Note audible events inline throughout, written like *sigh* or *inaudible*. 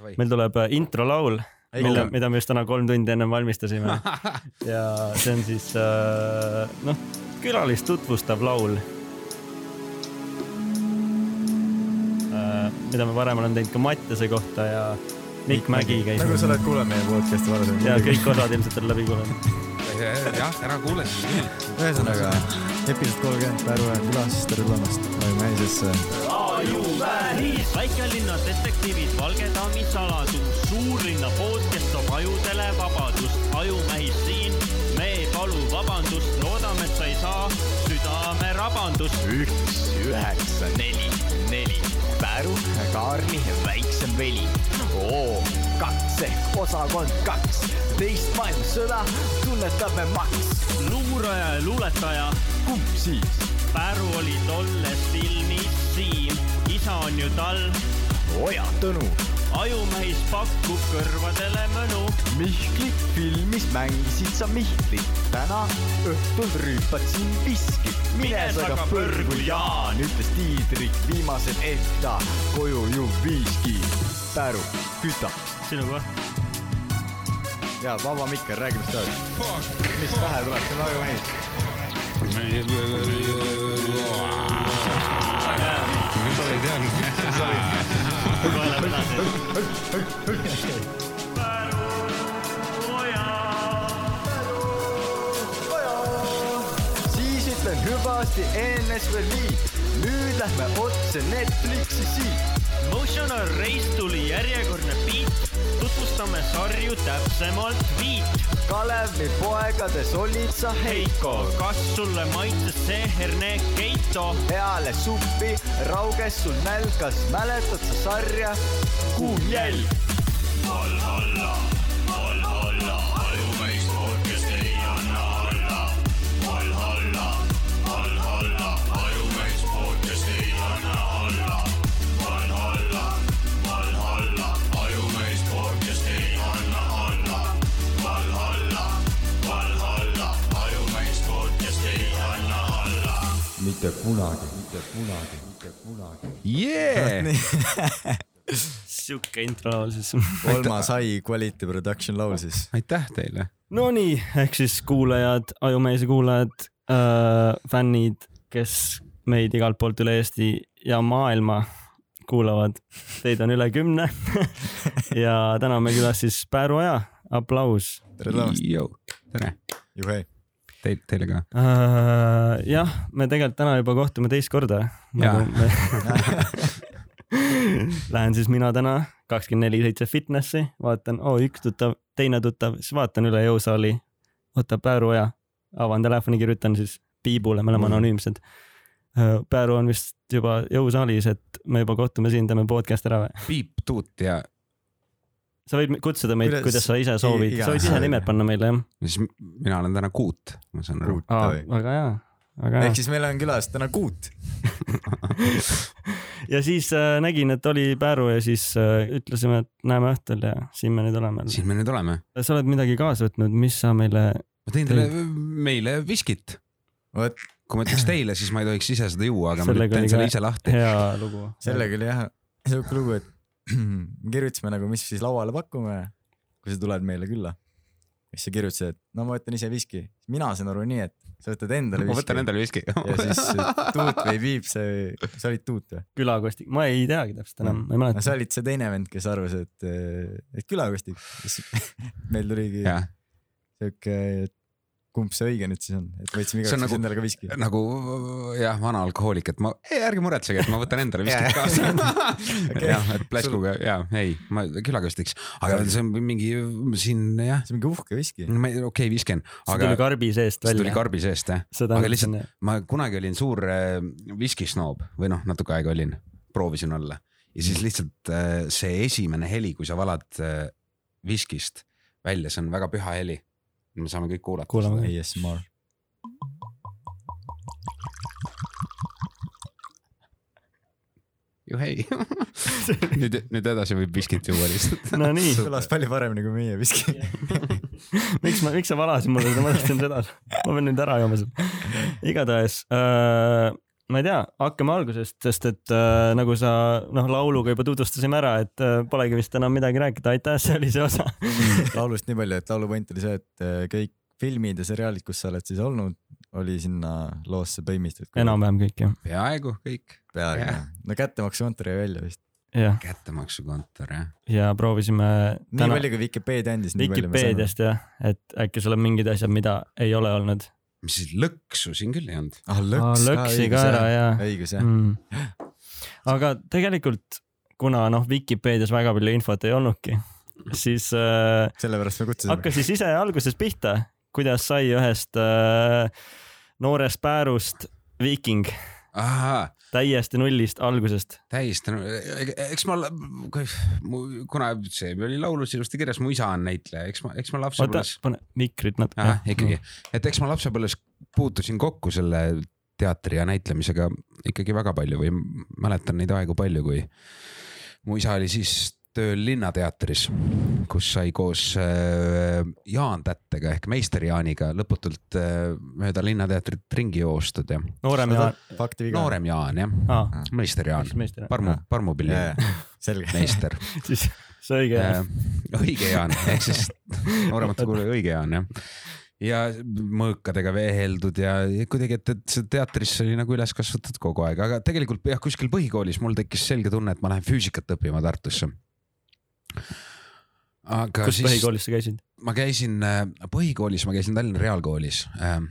meil tuleb äh, introlaul, mille, mida me just täna kolm tundi ennem valmistasime *laughs* ja see on siis äh, noh, külalist tutvustav laul. mida me varem olen teinud ka Mattiase kohta ja Mikk Mägi käis nagu sa oled kuulanud meie podcast'i varem. ja kõik osad ilmselt on läbi kuulanud. *laughs* jah, ära kuulasin küll. ühesõnaga, episood kolmkümmend, Pärnu külas, tere tulemast, oleme Mäisesse. ajuvähis, väikelinna detektiivid, Valge daami saladus, suurlinna podcast toob ajudele vabadust, ajumähis siin, me ei palu vabandust, loodame, et sa ei saa südamerabandust. üks, üheksa, neli, neli, Päru, Kaarli väiksem veli. oo, kaks ehk osakond kaks, teist maailmasõda tunnetame Max. luuraja ja luuletaja, kumb siis? Päru oli tolles filmis isa on ju tal, Oja Tõnu, ajumähis pakub kõrvadele mõnu. Mihkli filmis mängisid sa Mihklit, täna õhtul rüüpad siin viskit. mine sa ka põrgu, Jaan, ütles Tiidrik viimasel ehk ta koju ju viiski. Päru, küta. sinu koht. ja vaba mikker, räägi, mis tahad. mis pähe tuleb, see on ajumähi. sa ei teadnud. ütlen hüvasti NSV-li, nüüd lähme otse Netflixi siit. Motional Race tuli järjekordne beat, tutvustame sarju täpsemalt viit. Kalevi poegades olid sa Heiko, kas sulle maitses see herne Keito? peale suppi rauges sul nälgas, mäletad sa sarja Kuum jälg? Valhalla, Valhalla, mitte kunagi, mitte kunagi, mitte kunagi. jee, *laughs* *laughs* sihuke intro laul siis. kolmas High Quality Production laul siis. aitäh teile. Nonii, ehk siis kuulajad, Ajumeese kuulajad äh,, fännid, kes meid igalt poolt üle Eesti ja maailma kuulavad, teid on üle kümne *laughs* ja täna on meil külas siis Pääru Aja, aplaus tere tulemast, tere, juhei. teil, teile ka. äh,. jah, me tegelikult täna juba kohtume teist korda. Jaa. Me... *laughs* Lähen siis mina täna kakskümmend neli seitse fitnessi, vaatan, oo üks tuttav, teine tuttav, siis vaatan üle jõusaali, võtab Pääru Aja, avan telefoni, kirjutan siis Piibule, me oleme Mm. anonüümsed. Pääru on vist juba jõusaalis, et me juba kohtume siin, teeme podcast ära või? Piip, Tuut ja sa võid kutsuda meid, Kuidas- sa ise soovid, sa võid ise nimed panna meile jah. siis mina olen täna Kuut, ma saan aru. väga hea, väga hea ehk. siis meil on külas täna Kuut. *laughs* ja siis äh, nägin, et oli Pääru ja siis äh, ütlesime, et näeme õhtul ja siin me nüüd oleme. siin me nüüd oleme. sa oled midagi kaasa võtnud, mis sa meile, ma tõin teile, meile viskit. vot kui ma ütleks teile, siis ma ei tohiks ise seda juua, aga ma Sellega nüüd teen selle ka- ise lahti. hea lugu. sellega oli jah siuke lugu, et *clears throat* kirjutasime nagu, mis siis lauale pakume, kui sa tuled meile külla. siis sa kirjutasid, et no ma võtan ise viski. mina sain aru nii, et sa võtad endale *laughs* ma viski võtan. endale viski. ja siis Tuut või Piip, see, sa olid Tuut või? külakostik, ma ei teagi täpselt enam, ma ei no mäleta sa. olid see teine vend, kes arvas, et, et külakostik. *laughs* meil tuligi jah, siuke, et kumb see õige nüüd siis on, et võtsime on igaks juhuks nagu- endale ka viski. nagu jah, vana alkohoolik, et ma, ei ärge muretsege, et ma võtan endale viskit *laughs* kaasa. *laughs* *laughs* jah, et pläskuga ja ei, ma külakostiks, aga see on mingi siin jah, see on mingi uhke viski. okei okay, visken, see aga tuli karbi seest see tuli välja. karbi seest jah. aga lihtsalt, ma kunagi olin suur äh, viskisnoob või noh, natuke aega olin, proovisin olla ja siis lihtsalt äh, see esimene heli, kui sa valad äh, viskist välja, see on väga püha heli. Me saame kõik kuulata. kuulame. ASMR. juhei. nüüd, nüüd edasi võib viskit juua lihtsalt. Nonii, *laughs* kõlas palju paremini kui meie viski. *laughs* miks ma, miks sa valasid mulle seda, ma tahtsin seda, ma pean nüüd ära jooma seda. igatahes äh, ma ei tea, hakkame algusest, sest et äh, nagu sa noh, lauluga juba tutvustasime ära, et äh, polegi vist enam midagi rääkida, aitäh, see oli see osa. *laughs* laulust nii palju, et laulu point oli see, et äh, kõik filmid ja seriaalid, kus sa oled siis olnud, oli sinna loosse põimistatud. enam-vähem kõik jah, peaaegu kõik, peaaegu Jah. no kättemaksukontor jäi välja vist. kättemaksukontor jah. ja proovisime nii täna palju kui Vikipeedia andis. Vikipeediast jah, et äkki sul on mingid asjad, mida ei ole olnud. Mis siis lõksu siin küll ei olnud. ah lõks ka lõksi õigus ka ära ja õigus jah. mm.. aga tegelikult, kuna noh, Vikipeedias väga palju infot ei olnudki, siis äh, sellepärast me kutsusime. hakka siis ise algusest pihta, kuidas sai ühest äh, noorest päärust viiking ahaa, täiesti nullist algusest. täiesti, eks ma, kuna see oli laulus ilusti kirjas, mu isa on näitleja, eks ma, eks ma lapsepõlves,, pane mikrit natuke. Ahah, ikkagi, et eks ma lapsepõlves puutusin kokku selle teatri ja näitlemisega ikkagi väga palju või mäletan neid aegu palju, kui mu isa oli siis tööl Linnateatris, kus sai koos äh, Jaan Tättega ehk meister Jaaniga lõputult äh, mööda Linnateatrit ringi joostud ja noorem ja fakti viga. noorem Jaan jah, ah,, meister Jaan. Parmu, Parmupilli *laughs* selge. meister. *laughs* Siis see õige Äh, õige Jaan. Ehk siis nooremate kuulaja õige Jaan jah. ja mõõkadega veeheldud ja ja kuidagi, et, et see teatris oli nagu üles kasvatatud kogu aeg, aga tegelikult jah, kuskil põhikoolis mul tekkis selge tunne, et ma lähen füüsikat õppima Tartusse. Aga kus siis põhikoolis sa käisid? ma käisin äh, põhikoolis, ma käisin Tallinna Reaalkoolis ähm,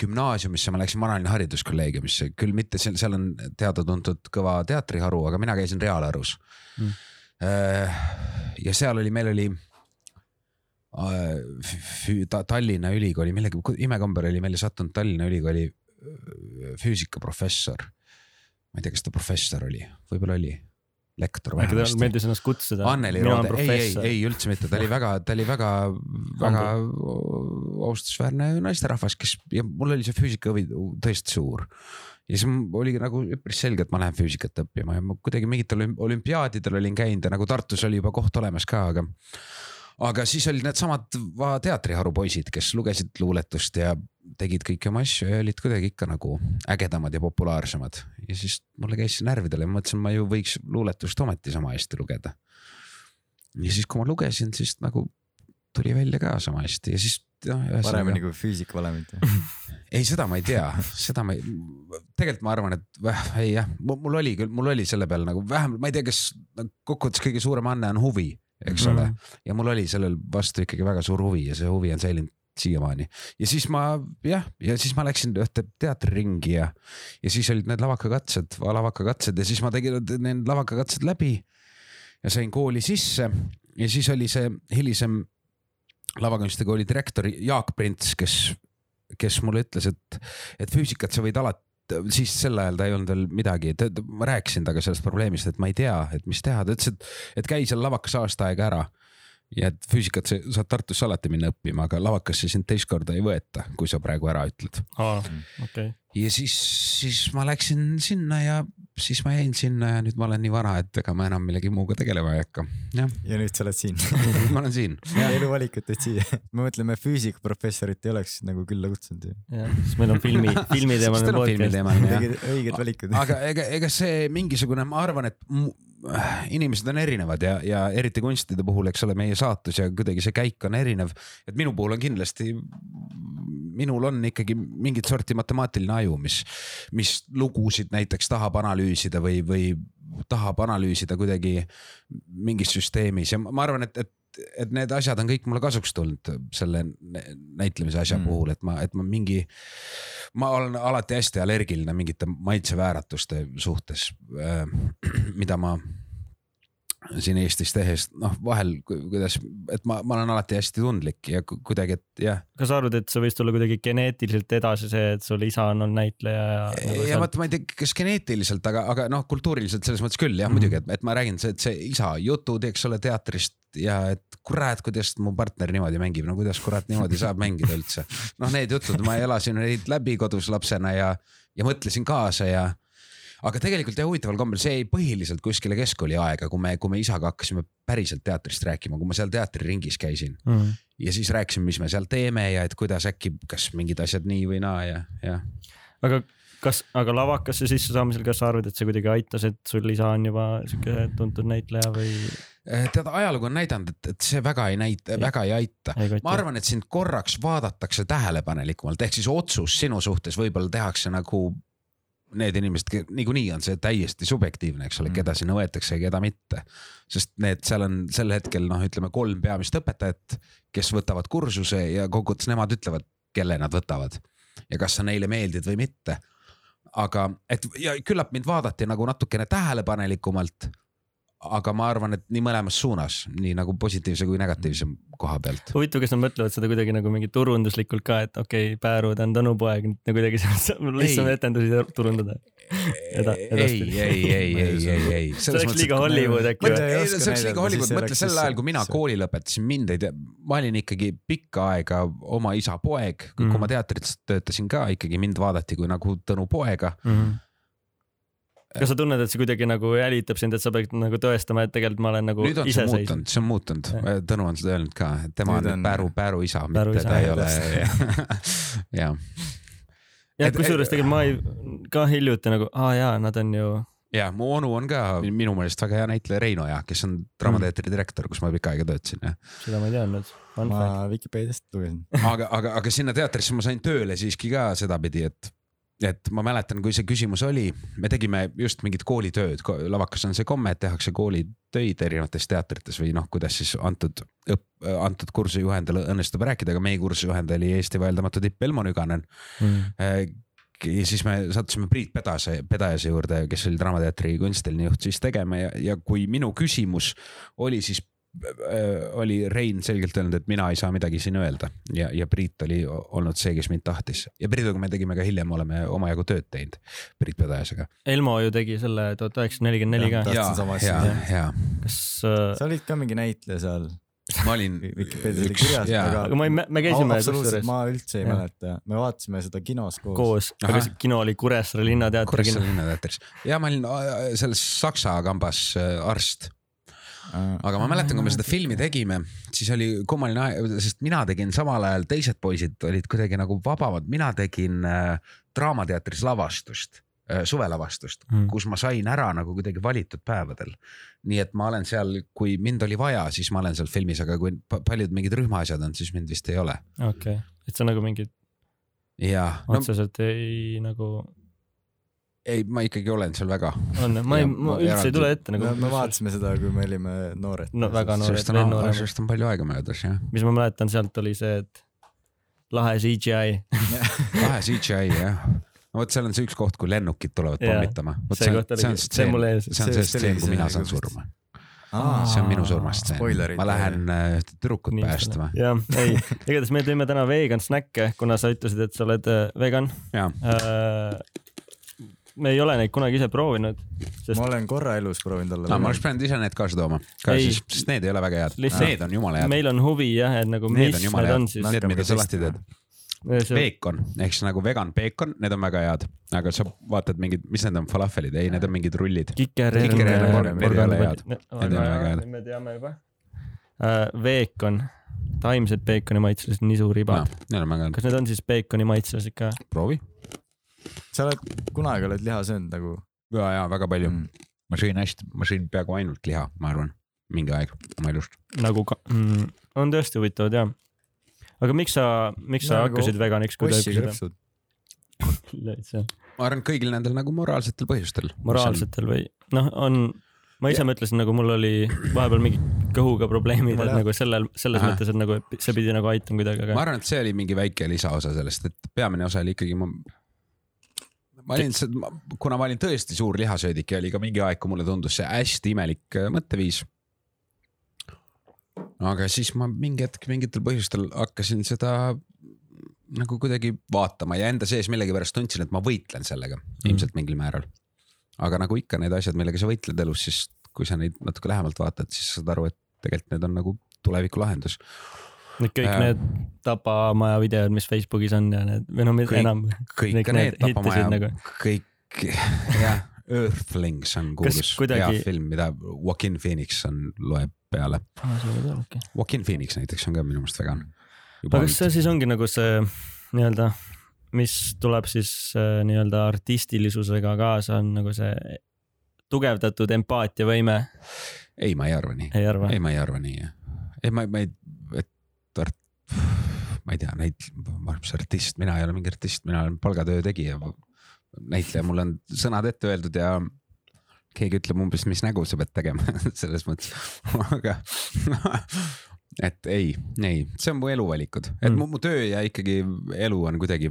gümnaasiumisse ma läksin Vanalinna hariduskolleegiumisse, küll mitte seal, seal on teada-tuntud kõva teatriharu, aga mina käisin Reaalharus Mm. mm.. ja seal oli, meil oli äh, Tallinna Ülikooli, millegi imekombel oli meile sattunud Tallinna Ülikooli äh, füüsikaprofessor. ma ei tea, kas ta professor oli, võib-olla oli, lektor äkki talle meeldis ennast kutsuda? Anneli Roode, ei, ei, ei üldse mitte, ta oli väga, ta oli väga, väga austusväärne naisterahvas, kes ja mul oli see füüsikahuvi tõesti suur. ja siis oligi nagu üpris selge, et ma lähen füüsikat õppima ja ma kuidagi mingitel olüm- olümpiaadidel olin käinud ja nagu Tartus oli juba koht olemas ka, aga aga siis olid needsamad va- teatriharu poisid, kes lugesid luuletust ja tegid kõiki oma asju ja olid kuidagi ikka nagu ägedamad ja populaarsemad. ja siis mulle käis see närvidele ma mõtlesin, ma ju võiks luuletust ometi sama hästi lugeda. ja siis, kui ma lugesin, siis nagu tuli välja ka sama hästi ja siis noh, paremini kui füüsikavalemit. *laughs* ei, seda ma ei tea, seda ma ei, tegelikult ma arvan, et väh, ei jah, mul oli küll, mul oli selle peale nagu vähemalt, ma ei tea, kas nagu kokkuvõttes kõige suurem anne on huvi, eks ole. Mhm. ja mul oli sellel vastu ikkagi väga suur huvi ja see huvi on säilinud siiamaani. Ja siis ma jah, ja siis ma läksin ühte teatriringi ja, ja siis olid need lavakakatsed, lavakakatsed ja siis ma tegin need lavakakatsed läbi ja sain kooli sisse. Ja siis oli see hilisem lavakunstide kooli direktor Jaak Prints, kes, kes mulle ütles, et, et füüsikat sa võid alati siis sel ajal ta ei olnud veel midagi, ma rääkisin temaga sellest probleemist, et ma ei tea, et mis teha, ta ütles, et, et käi seal lavakas aasta aega ära. Ja et füüsikat sa saad Tartusse alati minna õppima, aga lavakasse sind teist korda ei võeta, kui sa praegu ära ütled. okei, ja siis, siis ma läksin sinna ja siis ma jäin sinna ja nüüd ma olen nii vana, et ega ma enam millegi muuga tegelema ei hakka. jah, ja nüüd sa oled siin. *laughs* ma olen siin. eluvalikut tõid siia. me mõtleme, füüsikaprofessorit ei oleks nagu külla kutsunud ju. jah, siis meil on filmi, *laughs* filmiteemaline podcast. õiged valikud. aga ega, ega see mingisugune, ma arvan, et mu- inimesed on erinevad ja, ja eriti kunstide puhul, eks ole, meie saatus ja kuidagi see käik on erinev. et minu puhul on kindlasti, minul on ikkagi mingit sorti matemaatiline aju, mis, mis lugusid näiteks tahab analüüsida või, või tahab analüüsida kuidagi mingis süsteemis ja ma arvan, et, et et need asjad on kõik mulle kasuks tulnud selle nä- näitlemise asja Mm. puhul, et ma, et ma mingi, ma olen alati hästi allergiline mingite maitsevääratuste suhtes, *clears throat* mida ma siin Eestis tehes, noh vahel ku- kuidas, et ma, ma olen alati hästi tundlik ja ku- kuidagi, et jah. kas sa arvad, et see võis tulla kuidagi geneetiliselt edasi see, et sul isa on olnud näitleja ja, nagu ja vaata, ma ei tea, kas geneetiliselt, aga, aga noh, kultuuriliselt selles mõttes küll jah mm., muidugi, et, et ma räägin, et see isa jutud, eks ole, teatrist ja et kurat, kuidas mu partner niimoodi mängib, no kuidas kurat niimoodi saab mängida üldse. noh, need jutud, ma elasin neid läbi kodus lapsena ja, ja mõtlesin kaasa ja aga tegelikult jah, huvitaval kombel see jäi põhiliselt kuskile keskkooli aega, kui me, kui me isaga hakkasime päriselt teatrist rääkima, kui ma seal teatriringis käisin mm.. ja siis rääkisime, mis me seal teeme ja et kuidas äkki, kas mingid asjad nii või naa ja, ja aga kas, aga lavakasse sisse saamisel, kas sa arvad, et see kuidagi aitas, et sul isa on juba siuke tuntud näitleja või Eh, tead, ajalugu on näidanud, et, et see väga ei näita, väga ei aita. ma? arvan, et sind korraks vaadatakse tähelepanelikumalt, ehk siis otsus sinu suhtes võib-olla tehakse nagu need inimesed, niikuinii on see täiesti subjektiivne, eks ole, Mm. keda sinna võetakse ja keda mitte. sest need seal on sel hetkel noh, ütleme kolm peamist õpetajat, kes võtavad kursuse ja kokkuvõttes nemad ütlevad, kelle nad võtavad ja kas sa neile meeldid või mitte. aga et ja küllap mind vaadati nagu natukene tähelepanelikumalt aga ma arvan, et nii mõlemas suunas, nii nagu positiivse kui negatiivse koha pealt. huvitav, kas nad mõtlevad seda kuidagi nagu mingi turunduslikult ka, et okei okay,, Pääru, ta on Tõnu poeg, nüüd nagu kuidagi lihtsam Ei. etendusi turundada. Eda- ei, edaspidi. ei, ei, ei, ei, ei. see oleks liiga Hollywood äkki või? ei ei see oleks liiga Hollywood, mõtle sel ajal, kui mina kooli lõpetasin, mind ei tea, ma olin ikkagi pikka aega oma isa poeg, kui Mhm. ma teatris töötasin ka ikkagi mind vaadati kui nagu Tõnu poega. Mhm. Kas sa tunned, et see kuidagi nagu jälitab sind, et sa pead nagu tõestama, et tegelikult ma olen nagu iseseisev? see on muutunud, Tõnu on seda öelnud ka, et tema Nüüd on on- Pääru, Pääru isa, mitte isa, ta ei jah, ole. *laughs* jah, ja et- kusjuures tegelikult ma ei, ka hiljuti nagu, aa jaa, nad on ju, ja mu onu on ka minu meelest väga hea näitleja Reino ja kes on Draamateatri direktor, kus ma pikka aega töötasin ja seda ma ei teadnud. ma Vikipeediast lugesin. aga, aga, aga sinna teatrisse ma sain tööle siiski ka sedapidi, et, et ma mäletan, kui see küsimus oli, me tegime just mingit koolitööd, lavakas on see komme, et tehakse koolitöid erinevates teatrites või noh, kuidas siis antud õpp-, antud kursuse juhendajal õnnestub rääkida, aga meie kursuse juhendaja oli Eesti vaieldamatu tipp Elmo Nüganen. ja siis me sattusime Priit Pedase, Pedajase juurde, kes oli Draamateatri kunstiline juht siis tegema ja, ja kui minu küsimus oli siis oli Rein selgelt öelnud, et mina ei saa midagi siin öelda. Ja, ja Priit oli olnud see, kes mind tahtis. Ja Priiduga me tegime ka hiljem, oleme omajagu tööd teinud Priit Pedajasega. Elmo ju tegi selle tuhat üheksasada nelikümmend neli ka. Ja ja asja,, ja kas äh,, sa olid ka mingi näitleja seal. Ma olin Vikipeedias oli kirjas, jaa. aga aga ma ei, me käisime absoluutselt, ma üldse ei Jah. mäleta, me vaatasime seda kinos koos, koos, aga see kino oli Kuressaare Linnateatri Kuressaare kino. linnateatris. Ja ma olin äh, selles Saksa kambas äh, arst. Äh, aga ma mäletan, kui me seda filmi tegime, siis oli kummaline aeg, sest mina tegin samal ajal, teised poisid olid kuidagi nagu vabamad, mina tegin äh, Draamateatris lavastust äh,, suvelavastust Mm. kus ma sain ära nagu kuidagi valitud päevadel. nii et ma olen seal, kui mind oli vaja, siis ma olen seal filmis, aga kui pa- paljud mingid rühmaasjad on, siis mind vist ei ole. okei, et sa nagu mingit ja no otseselt ei nagu ei, ma ikkagi olen seal väga. on, ma ei, ma üldse ei tule ette nagu me,. me vaatasime seda, kui me olime noored. No väga noored. sellest on sellest on palju aega möödas jah. mis ma mäletan sealt oli see, et lahe CGI. *laughs* lahe CGI jah. no vot, seal on see üks koht, kui lennukid tulevad pommitama. see see on ees. see on see See- stseen, kui mina saan surma. Aa, see on minu surmastseen ma lähen äh, ühte tüdrukut päästma. jah, ei, igatahes me teeme täna vegan snäkke, kuna sa ütlesid, et sa oled äh, vegan. jaa, me ei ole neid kunagi ise proovinud, sest ma olen korra elus proovinud olla no ma oleks pidanud ise need kaasa tooma, siis, sest need ei ole väga head, need on jumala head. meil on huvi jah, et nagu Need mis on need on head. siis. Need, mida sa lahti teed. see peekon ehk siis nagu vegan peekon, need on väga head, aga sa vaatad mingid, mis need on, falafelid, ei, need on mingid rullid. kikerherm. Kikerherm, need ei ole head. Need ole väga head. me teame juba. Veekon, taimsed peekoni maitselised nisuribad. On head, kas need on siis peekoni maitselised ka? proovi. Sa oled, kunagi oled liha söönud nagu ja, ja väga palju mm.. ma sõin hästi, ma sõin peaaegu ainult liha, ma arvan, mingi aeg oma elust. nagu ka mm,, on tõesti huvitavad jah. aga miks sa, miks sa No, nagu hakkasid veganiks, kui krõpsud. ütles? ma arvan, kõigil nendel nagu moraalsetel põhjustel. moraalsetel või noh, on, ma ise mõtlesin nagu mul oli vahepeal mingi kõhuga probleemid, et nagu sellel, selles Ahah. mõttes, et nagu see pidi nagu aitama kuidagi, ma aga arvan, et see oli mingi väike lisaosa sellest, et peamine osa oli ikkagi ma. Ma olin, kuna ma olin tõesti suur lihasöödik ja oli ka mingi aeg, kui mulle tundus see hästi imelik äh, mõtteviis. aga siis ma mingi hetk mingitel põhjustel hakkasin seda nagu kuidagi vaatama ja enda sees millegipärast tundsin, et ma võitlen sellega mm. ilmselt mingil määral. aga nagu ikka need asjad, millega sa võitled elus, siis kui sa neid natuke lähemalt vaatad, siis saad aru, et tegelikult need on nagu tuleviku lahendus. Need kõik Jaa. need tapamaja videod, mis Facebookis on ja need või noh, Kõik- enam. kõik need need tapamaja nagu., kõik jah, Earthlings on kuulus hea film, mida Joaquin Phoenix on, loeb peale. aga Joaquin Phoenix näiteks on ka minu meelest vegan. kas see siis ongi nagu see nii-öelda mis tuleb siis äh, nii-öelda artistilisusega kaasa, on nagu see tugevdatud empaatiavõime, ei, ma ei arva nii. ei ma ei arva nii. ei, ma, ma ei, et art-, ma ei tea, neid, ma olen artist, mina ei ole mingi artist, mina olen palgatöö tegija. näitleja, mul on sõnad ette öeldud ja keegi ütleb umbes, mis nägu sa pead tegema *laughs* selles mõttes, aga et ei, ei, see on mu eluvalikud, et Mm. mu, mu töö ja ikkagi elu on kuidagi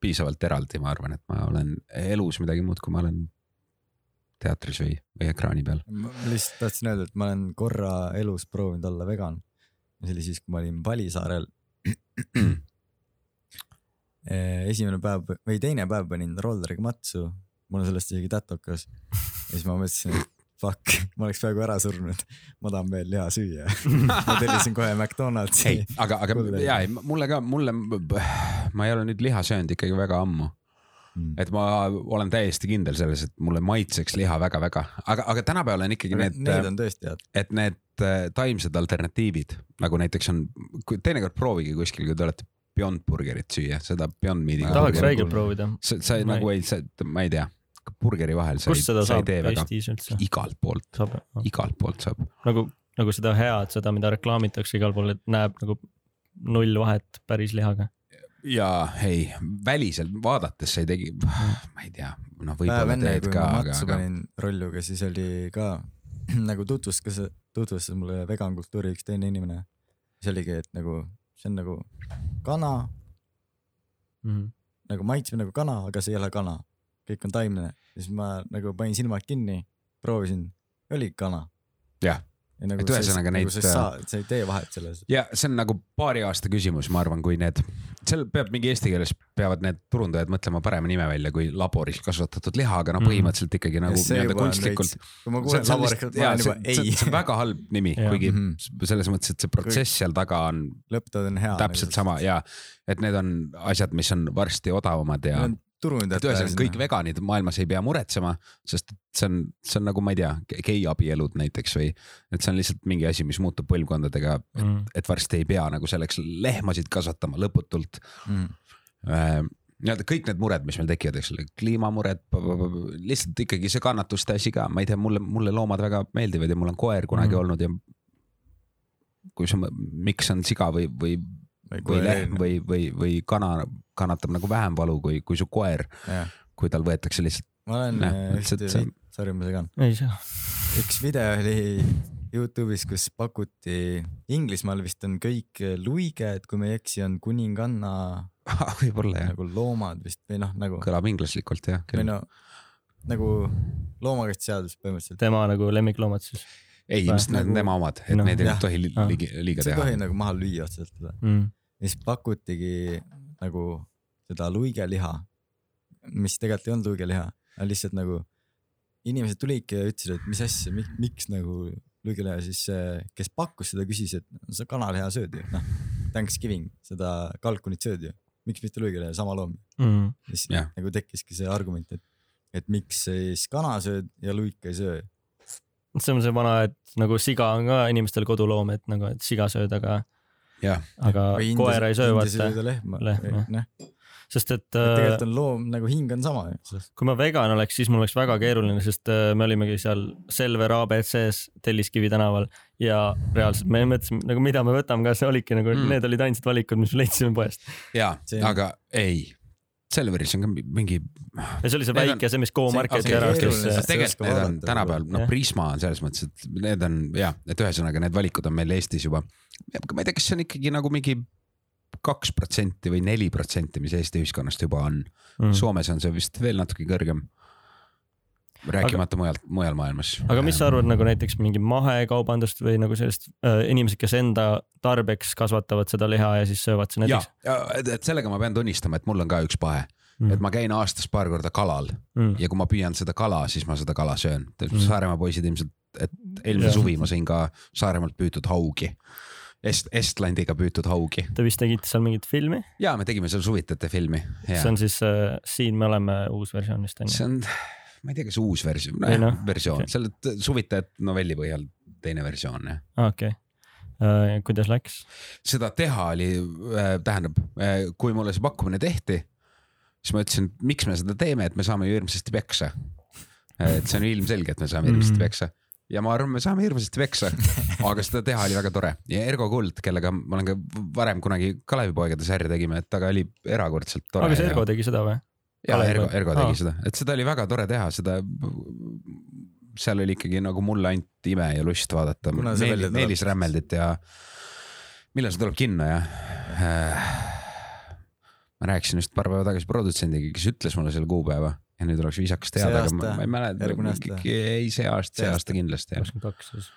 piisavalt eraldi, ma arvan, et ma olen elus midagi muud, kui ma olen teatris või, või ekraani peal. ma lihtsalt tahtsin öelda, et ma olen korra elus proovinud olla vegan. See oli siis, kui ma olin Palisaarel. *clears throat* esimene päev või teine päev panin rolleriga matsu, mul on sellest isegi tätokas. ja siis ma mõtlesin, et fuck, *laughs* ma oleks peaaegu ära surnud, ma tahan veel liha süüa. *laughs* ma tellisin kohe McDonaldsi aga, aga ja ei, mulle ka, mulle, ma ei ole nüüd liha söönud ikkagi väga ammu, Mm. et ma olen täiesti kindel selles, et mulle maitseks liha väga-väga, aga, aga tänapäeval on ikkagi Aga need, need on tõesti head. et need äh, taimsed alternatiivid nagu näiteks on, teinekord proovige kuskil, kui te olete Beyond Burgerit süüa, seda Beyond Meat'i. tahaks räigelt proovida. sa, sa Ma nagu ei, sa, ma ei tea, burgeri vahel sa kust ei, seda sa ei saab tee väga, Eestis üldse? igalt poolt, saab, igalt poolt saab. nagu, nagu seda head, seda, mida reklaamitakse igal pool, et näeb nagu null vahet päris lihaga. Ja ei, väliselt vaadates sa ei tegi, ma ei tea, noh, võib-olla enne, teed ka, matsu aga panin rolluga, siis oli ka *clears throat* nagu tutvustas, tutvustas mulle vegan kultuuri üks teine inimene. siis oligi, et nagu see on nagu kana, Mhm. nagu maitseb nagu kana, aga see ei ole kana. kõik on taimne, siis ma nagu panin silmad kinni, proovisin, oli kana. Jah. ja nagu Et ühesõnaga nagu neid- sa, sa, sa ei tee vahet selles. ja see on nagu paari aasta küsimus, ma arvan, kui need, seal peab mingi eesti keeles peavad need turundajad mõtlema parema nime välja kui laboris kasvatatud liha, aga noh, Mhm. põhimõtteliselt ikkagi nagu nii-öelda kunstlikult. kui ma kuulen laborikat, ma olen juba ei see, on väga halb nimi, kuigi Mhm. selles mõttes, et see protsess seal taga on lõpptood on hea. täpselt sama ja et need on asjad, mis on varsti odavamad ja turundajad et ühesõnaga kõik veganid maailmas ei pea muretsema, sest et see on, see on nagu ma ei tea, geiabielud näiteks või et see on lihtsalt mingi asi, mis muutub põlvkondadega, Mhm. et varsti ei pea nagu selleks lehmasid kasvatama lõputult mm.. äh, nii-öelda kõik need mured, mis meil tekivad, eks ole, kliimamured, lihtsalt ikkagi see kannatuste asi ka, ma ei tea, mulle, mulle loomad väga meeldivad ja mul on koer kunagi mm. olnud ja kui sa, miks on siga või, või, või lehm või, või, või kana kannatab nagu vähem valu kui, kui su koer, kui tal võetakse lihtsalt, ma olen lihtsalt ühte see-, sorry, ma segan. ei saa. üks video oli Youtube'is, kus pakuti, Inglismaal vist on kõik luige, et kui ma ei eksi, on kuninganna *laughs* võib-olla jah, nagu loomad vist või noh, nagu kõlab inglaslikult jah või no nagu loomakaitseseadus põhimõtteliselt. tema nagu lemmikloomad siis ei, ilmselt need on nagu- tema omad, et Noh, neid ei tohi Ah. liiga, liiga sa ei teha tohi. nagu maha lüüa otseselt teda. mm.. Ja siis pakutigi nagu seda luigeliha, mis tegelikult ei olnud luigeliha, aga lihtsalt nagu inimesed tulidki ja ütlesid, et mis asja, miks nagu luigeliha, siis kes pakkus seda, küsis, et sa kanaliha sööd ju, noh. Thanksgiving, seda kalkunit sööd ju, miks mitte luigeliha, sama loom. Mm. siis Jah. nagu tekkiski see argument, et, et miks siis kana sööd ja luika ei söö. see on see vana, et nagu siga on ka inimestel koduloom, et nagu, et siga sööd, aga, aga koera ei söö, vaata. lehma, Lehma, noh, sest et äh, tegelikult on loom nagu hing on sama kui ma vegan oleks, siis mul oleks väga keeruline, sest äh, me olimegi seal Selver abc-s Telliskivi tänaval ja reaalselt me mõtlesime nagu, mida me võtame, kas olidki nagu Mm. need olid ainsad valikud, mis me leidsime poest. ja See-, aga ei, Selveris on ka mingi ja see oli see väike, see, mis Go-Marketi okei, ära sest- tegelikult need on tänapäeval, no Jah. Prisma on selles mõttes, et need on jah, et ühesõnaga need valikud on meil Eestis juba. ma ei tea, kas see on ikkagi nagu mingi kaks protsenti või neli protsenti, mis Eesti ühiskonnast juba on mm.. Soomes on see vist veel natuke kõrgem. Rääkimata mujal, mujal maailmas. aga mis sa arvad nagu näiteks mingi mahekaubandust või nagu sellist äh, inimesed, kes enda tarbeks kasvatavad seda liha ja siis söövad seda näiteks?, et, sellega ma pean tunnistama, et mul on ka üks pahe mm., et ma käin aastas paar korda kalal mm. ja kui ma püüan seda kala, siis ma seda kala söön. Mm. Saaremaa poisid ilmselt, et eelmine suvi ma sõin ka Saaremaalt püütud haugi. Est-, Estlandiga püütud haugi Te vist tegite seal mingit filmi, ja me tegime seal suvitajate filmi. see on siis äh, Siin me oleme uus versioon vist on ju. see on, ma ei tea, kas uus versioon, noh, nojah, versioon okei. okay., seal suvitajad novelli põhjal teine versioon jah. okei okay., kuidas läks? seda teha oli äh,, tähendab äh,, kui mulle see pakkumine tehti siis ma ütlesin, miks me seda teeme, et me saame ju hirmsasti peksa. et see on ju ilmselge, et me saame hirmsasti Mhm. peksa ja ma arvan, me saame hirmsasti peksa, aga seda teha oli väga tore ja Ergo Kuld, kellega ma olen ka varem kunagi Kalevipoegade sarja tegime, et ta oli erakordselt tore. aga kas Ergo tegi seda või? Ja Ergo? Ergo tegi Aa. seda, et seda oli väga tore teha, seda. seal oli ikkagi nagu mulle ainult ime ja lust vaadata tuleb? Meelis Rämmeldit ja millal see tuleb kinno ja äh,. ma rääkisin just paar päeva tagasi produtsendiga, kes ütles mulle selle kuupäeva ja nüüd oleks viisakas teada, aga ma, ma ei mäleta ei see aasta, see aasta kindlasti kakskümmend kaks siis.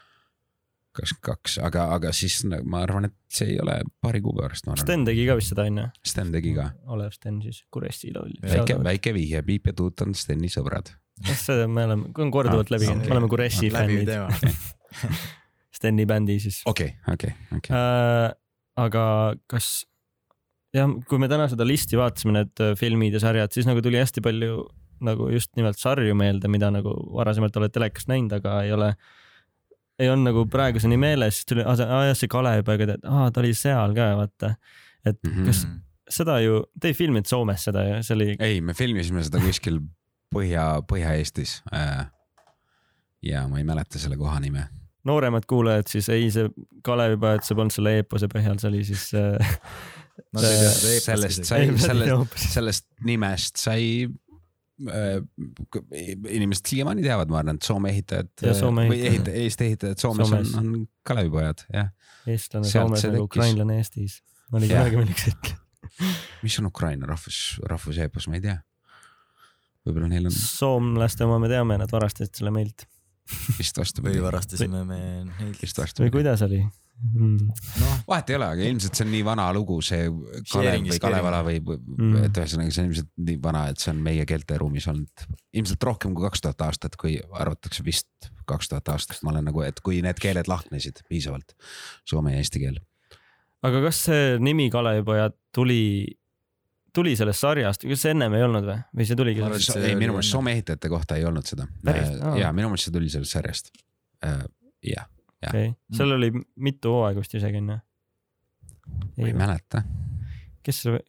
Kakskümmend kaks, aga, aga siis ma arvan, et see ei ole paari kuu pärast. Sten tegi ka vist seda onju. Sten tegi ka, Olev Sten siis, Kuressi laul. väike, väike vihje, Piip ja Tuut on Steni sõbrad. see me oleme, on korduvalt Ah, läbi käinud, okei. me oleme Kuressi fännid. *laughs* Steni bändi siis okei, okei, okei. äh,. aga kas jah, kui me täna seda listi vaatasime, need äh, filmid ja sarjad, siis nagu tuli hästi palju nagu just nimelt sarju meelde, mida nagu varasemalt oled telekast näinud, aga ei ole, ei olnud nagu praeguseni meeles, siis tuli, aa jah, see Kalevipoeg, et aa ta oli seal ka vaata. et Mhm. kas seda ju, te ei filminud Soomes seda ju, see oli ei, me filmisime seda kuskil Põhja, Põhja-Eestis. ja ma ei mäleta selle koha nime. nooremad kuulajad siis ei, see Kalevipoeg, see polnud selle eepose põhjal, see oli siis äh, seda eepast sellest sai, sellest, sellest nimest sai äh, inimesed siiamaani teavad, ma arvan, et Soome ehitajad või ehita-, Eesti ehitajad Soomes, Soomes. on, on Kalevipojad, jah. eestlane Sealt Soomes nagu ukrainlane Eestis. oli kunagi milleks hetkel. *laughs* mis on Ukraina rahvus, rahvuseepos, ma ei tea. võib-olla neil on soomlaste oma me teame, nad varastasid selle meilt. vist või vastupidi. varastasime me neilt. vist või vastupidi. kuidas oli mm.? noh, vahet ei ole, aga ilmselt see on nii vana lugu, see Kalev või Kalevala või, Mm. et ühesõnaga see on ilmselt nii vana, et see on meie keelteruumis olnud ilmselt rohkem kui kaks tuhat aastat, kui arvatakse vist kaks tuhat aastat, ma olen nagu, et kui need keeled lahknesid piisavalt, soome ja eesti keel. aga kas see nimi Kalevipojad tuli, tuli sellest sarjast, kas see ennem ei olnud või, või see tuligi ei, minu meelest. Soome ehitajate kohta ei olnud seda ja minu meelest see tuli sellest sarjast. jah, okei, seal oli mitu hooaega vist isegi onju. ma ei mäleta. kes see,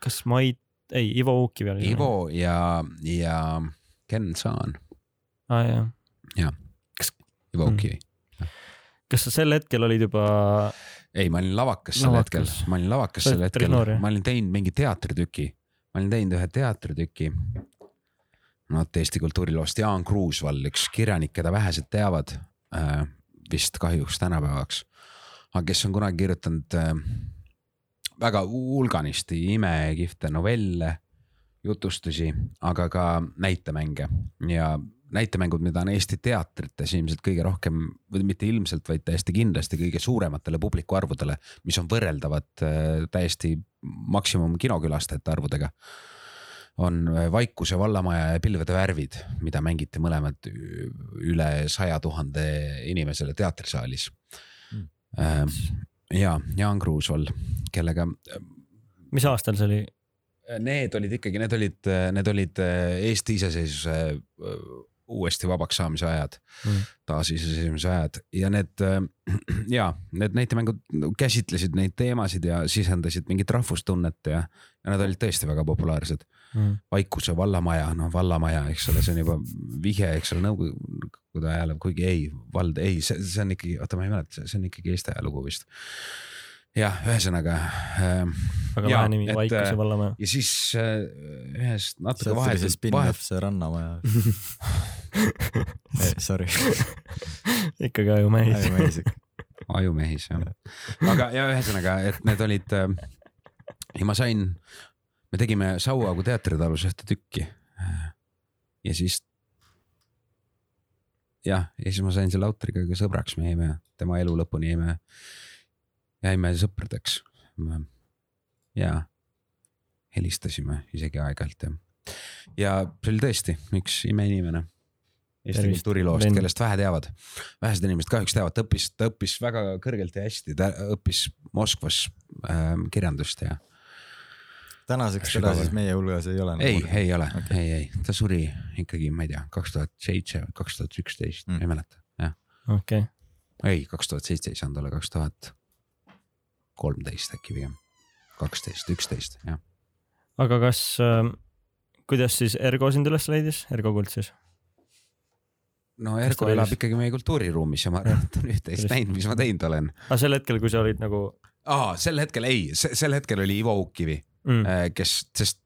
kas Mait, ei Ivo Uukivi oli? Ivo ja, ja Ken Saan, aa ah, jah, Ivo Mm. Ukivi. kas sa sel hetkel olid juba, ei, ma olin lavakas sel hetkel Lavakas., ma olin lavakas sel hetkel jah?, ma olin teinud mingi teatritüki, ma olin teinud ühe teatritüki. vot Eesti kultuuriloost Jaan Kruusvall, üks kirjanik, keda vähesed teavad äh,, vist kahjuks tänapäevaks. aga kes on kunagi kirjutanud äh, väga hulganisti imekihvte novelle, jutustusi, aga ka näitemänge ja näitemängud, mida on Eesti teatrites ilmselt kõige rohkem või mitte ilmselt, vaid täiesti kindlasti kõige suurematele publikuarvudele, mis on võrreldavad äh, täiesti maksimum kinokülastajate arvudega. On äh, Vaikuse vallamaja ja Pilvede värvid, mida mängiti mõlemad üle saja tuhande inimesele teatrisaalis Mm. ja Jaan Kruusvall, kellega mis aastal see oli? Need olid ikkagi, need olid, need olid äh, Eesti iseseisvuse äh, uuesti vabaks saamise ajad Mm. taasiseseisvumise ajad ja need äh, *clears throat* ja need näitemängud käsitlesid neid teemasid ja sisendasid mingit rahvustunnet ja, ja nad olid tõesti väga populaarsed. Mm. Vaikuse vallamaja, noh vallamaja, eks ole, see on juba vihje, eks ole, nõukogude ajale, kuigi ei, vald ei, see, see on ikkagi, oota, ma ei mäleta, see on ikkagi Eesti ajalugu vist. jah, ühesõnaga äh, väga lahe nimi, Vaikuse äh, vallamaja. ja siis äh, ühest natuke vahetult, spin-off, vahet, see Rannamaja. *laughs* Sorry, *laughs* ikkagi ajumehis. ajumehis. *laughs* ajumehis jah. aga ja ühesõnaga, et need olid äh, ja ma sain, me tegime Sauagu teatritalus ühte tükki. ja siis. jah, ja siis ma sain selle autoriga ka sõbraks, me jäime tema elu lõpuni jäime, jäime sõpradeks. ja helistasime isegi aeg-ajalt ja, ja see oli tõesti üks imeinimene. Eesti kultuuriloost, kellest vähe teavad, vähesed inimesed kahjuks teavad, ta õppis, ta õppis väga kõrgelt ja hästi, ta õppis Moskvas äh, kirjandust ja tänaseks teda siis meie hulgas ei ole. ei, ei ole okay., ei, ei, ta suri ikkagi, ma ei tea, kaks tuhat seitse, kaks tuhat üksteist, Mm. ma ei mäleta, jah. okei, ei, kaks tuhat seitse ei saanud olla, kaks tuhat kolmteist äkki pigem, kaksteist, üksteist, jah. aga kas äh, kuidas siis Ergo sind üles leidis, Ergo Kuld siis? no Ergo elab leidis? ikkagi meie kultuuriruumis ja ma arvan, et ta on üht-teist näinud, mis ma teinud olen. aga sel hetkel, kui sa olid nagu aa, sel hetkel ei, sel hetkel oli Ivo Uukkivi, mm,, kes, sest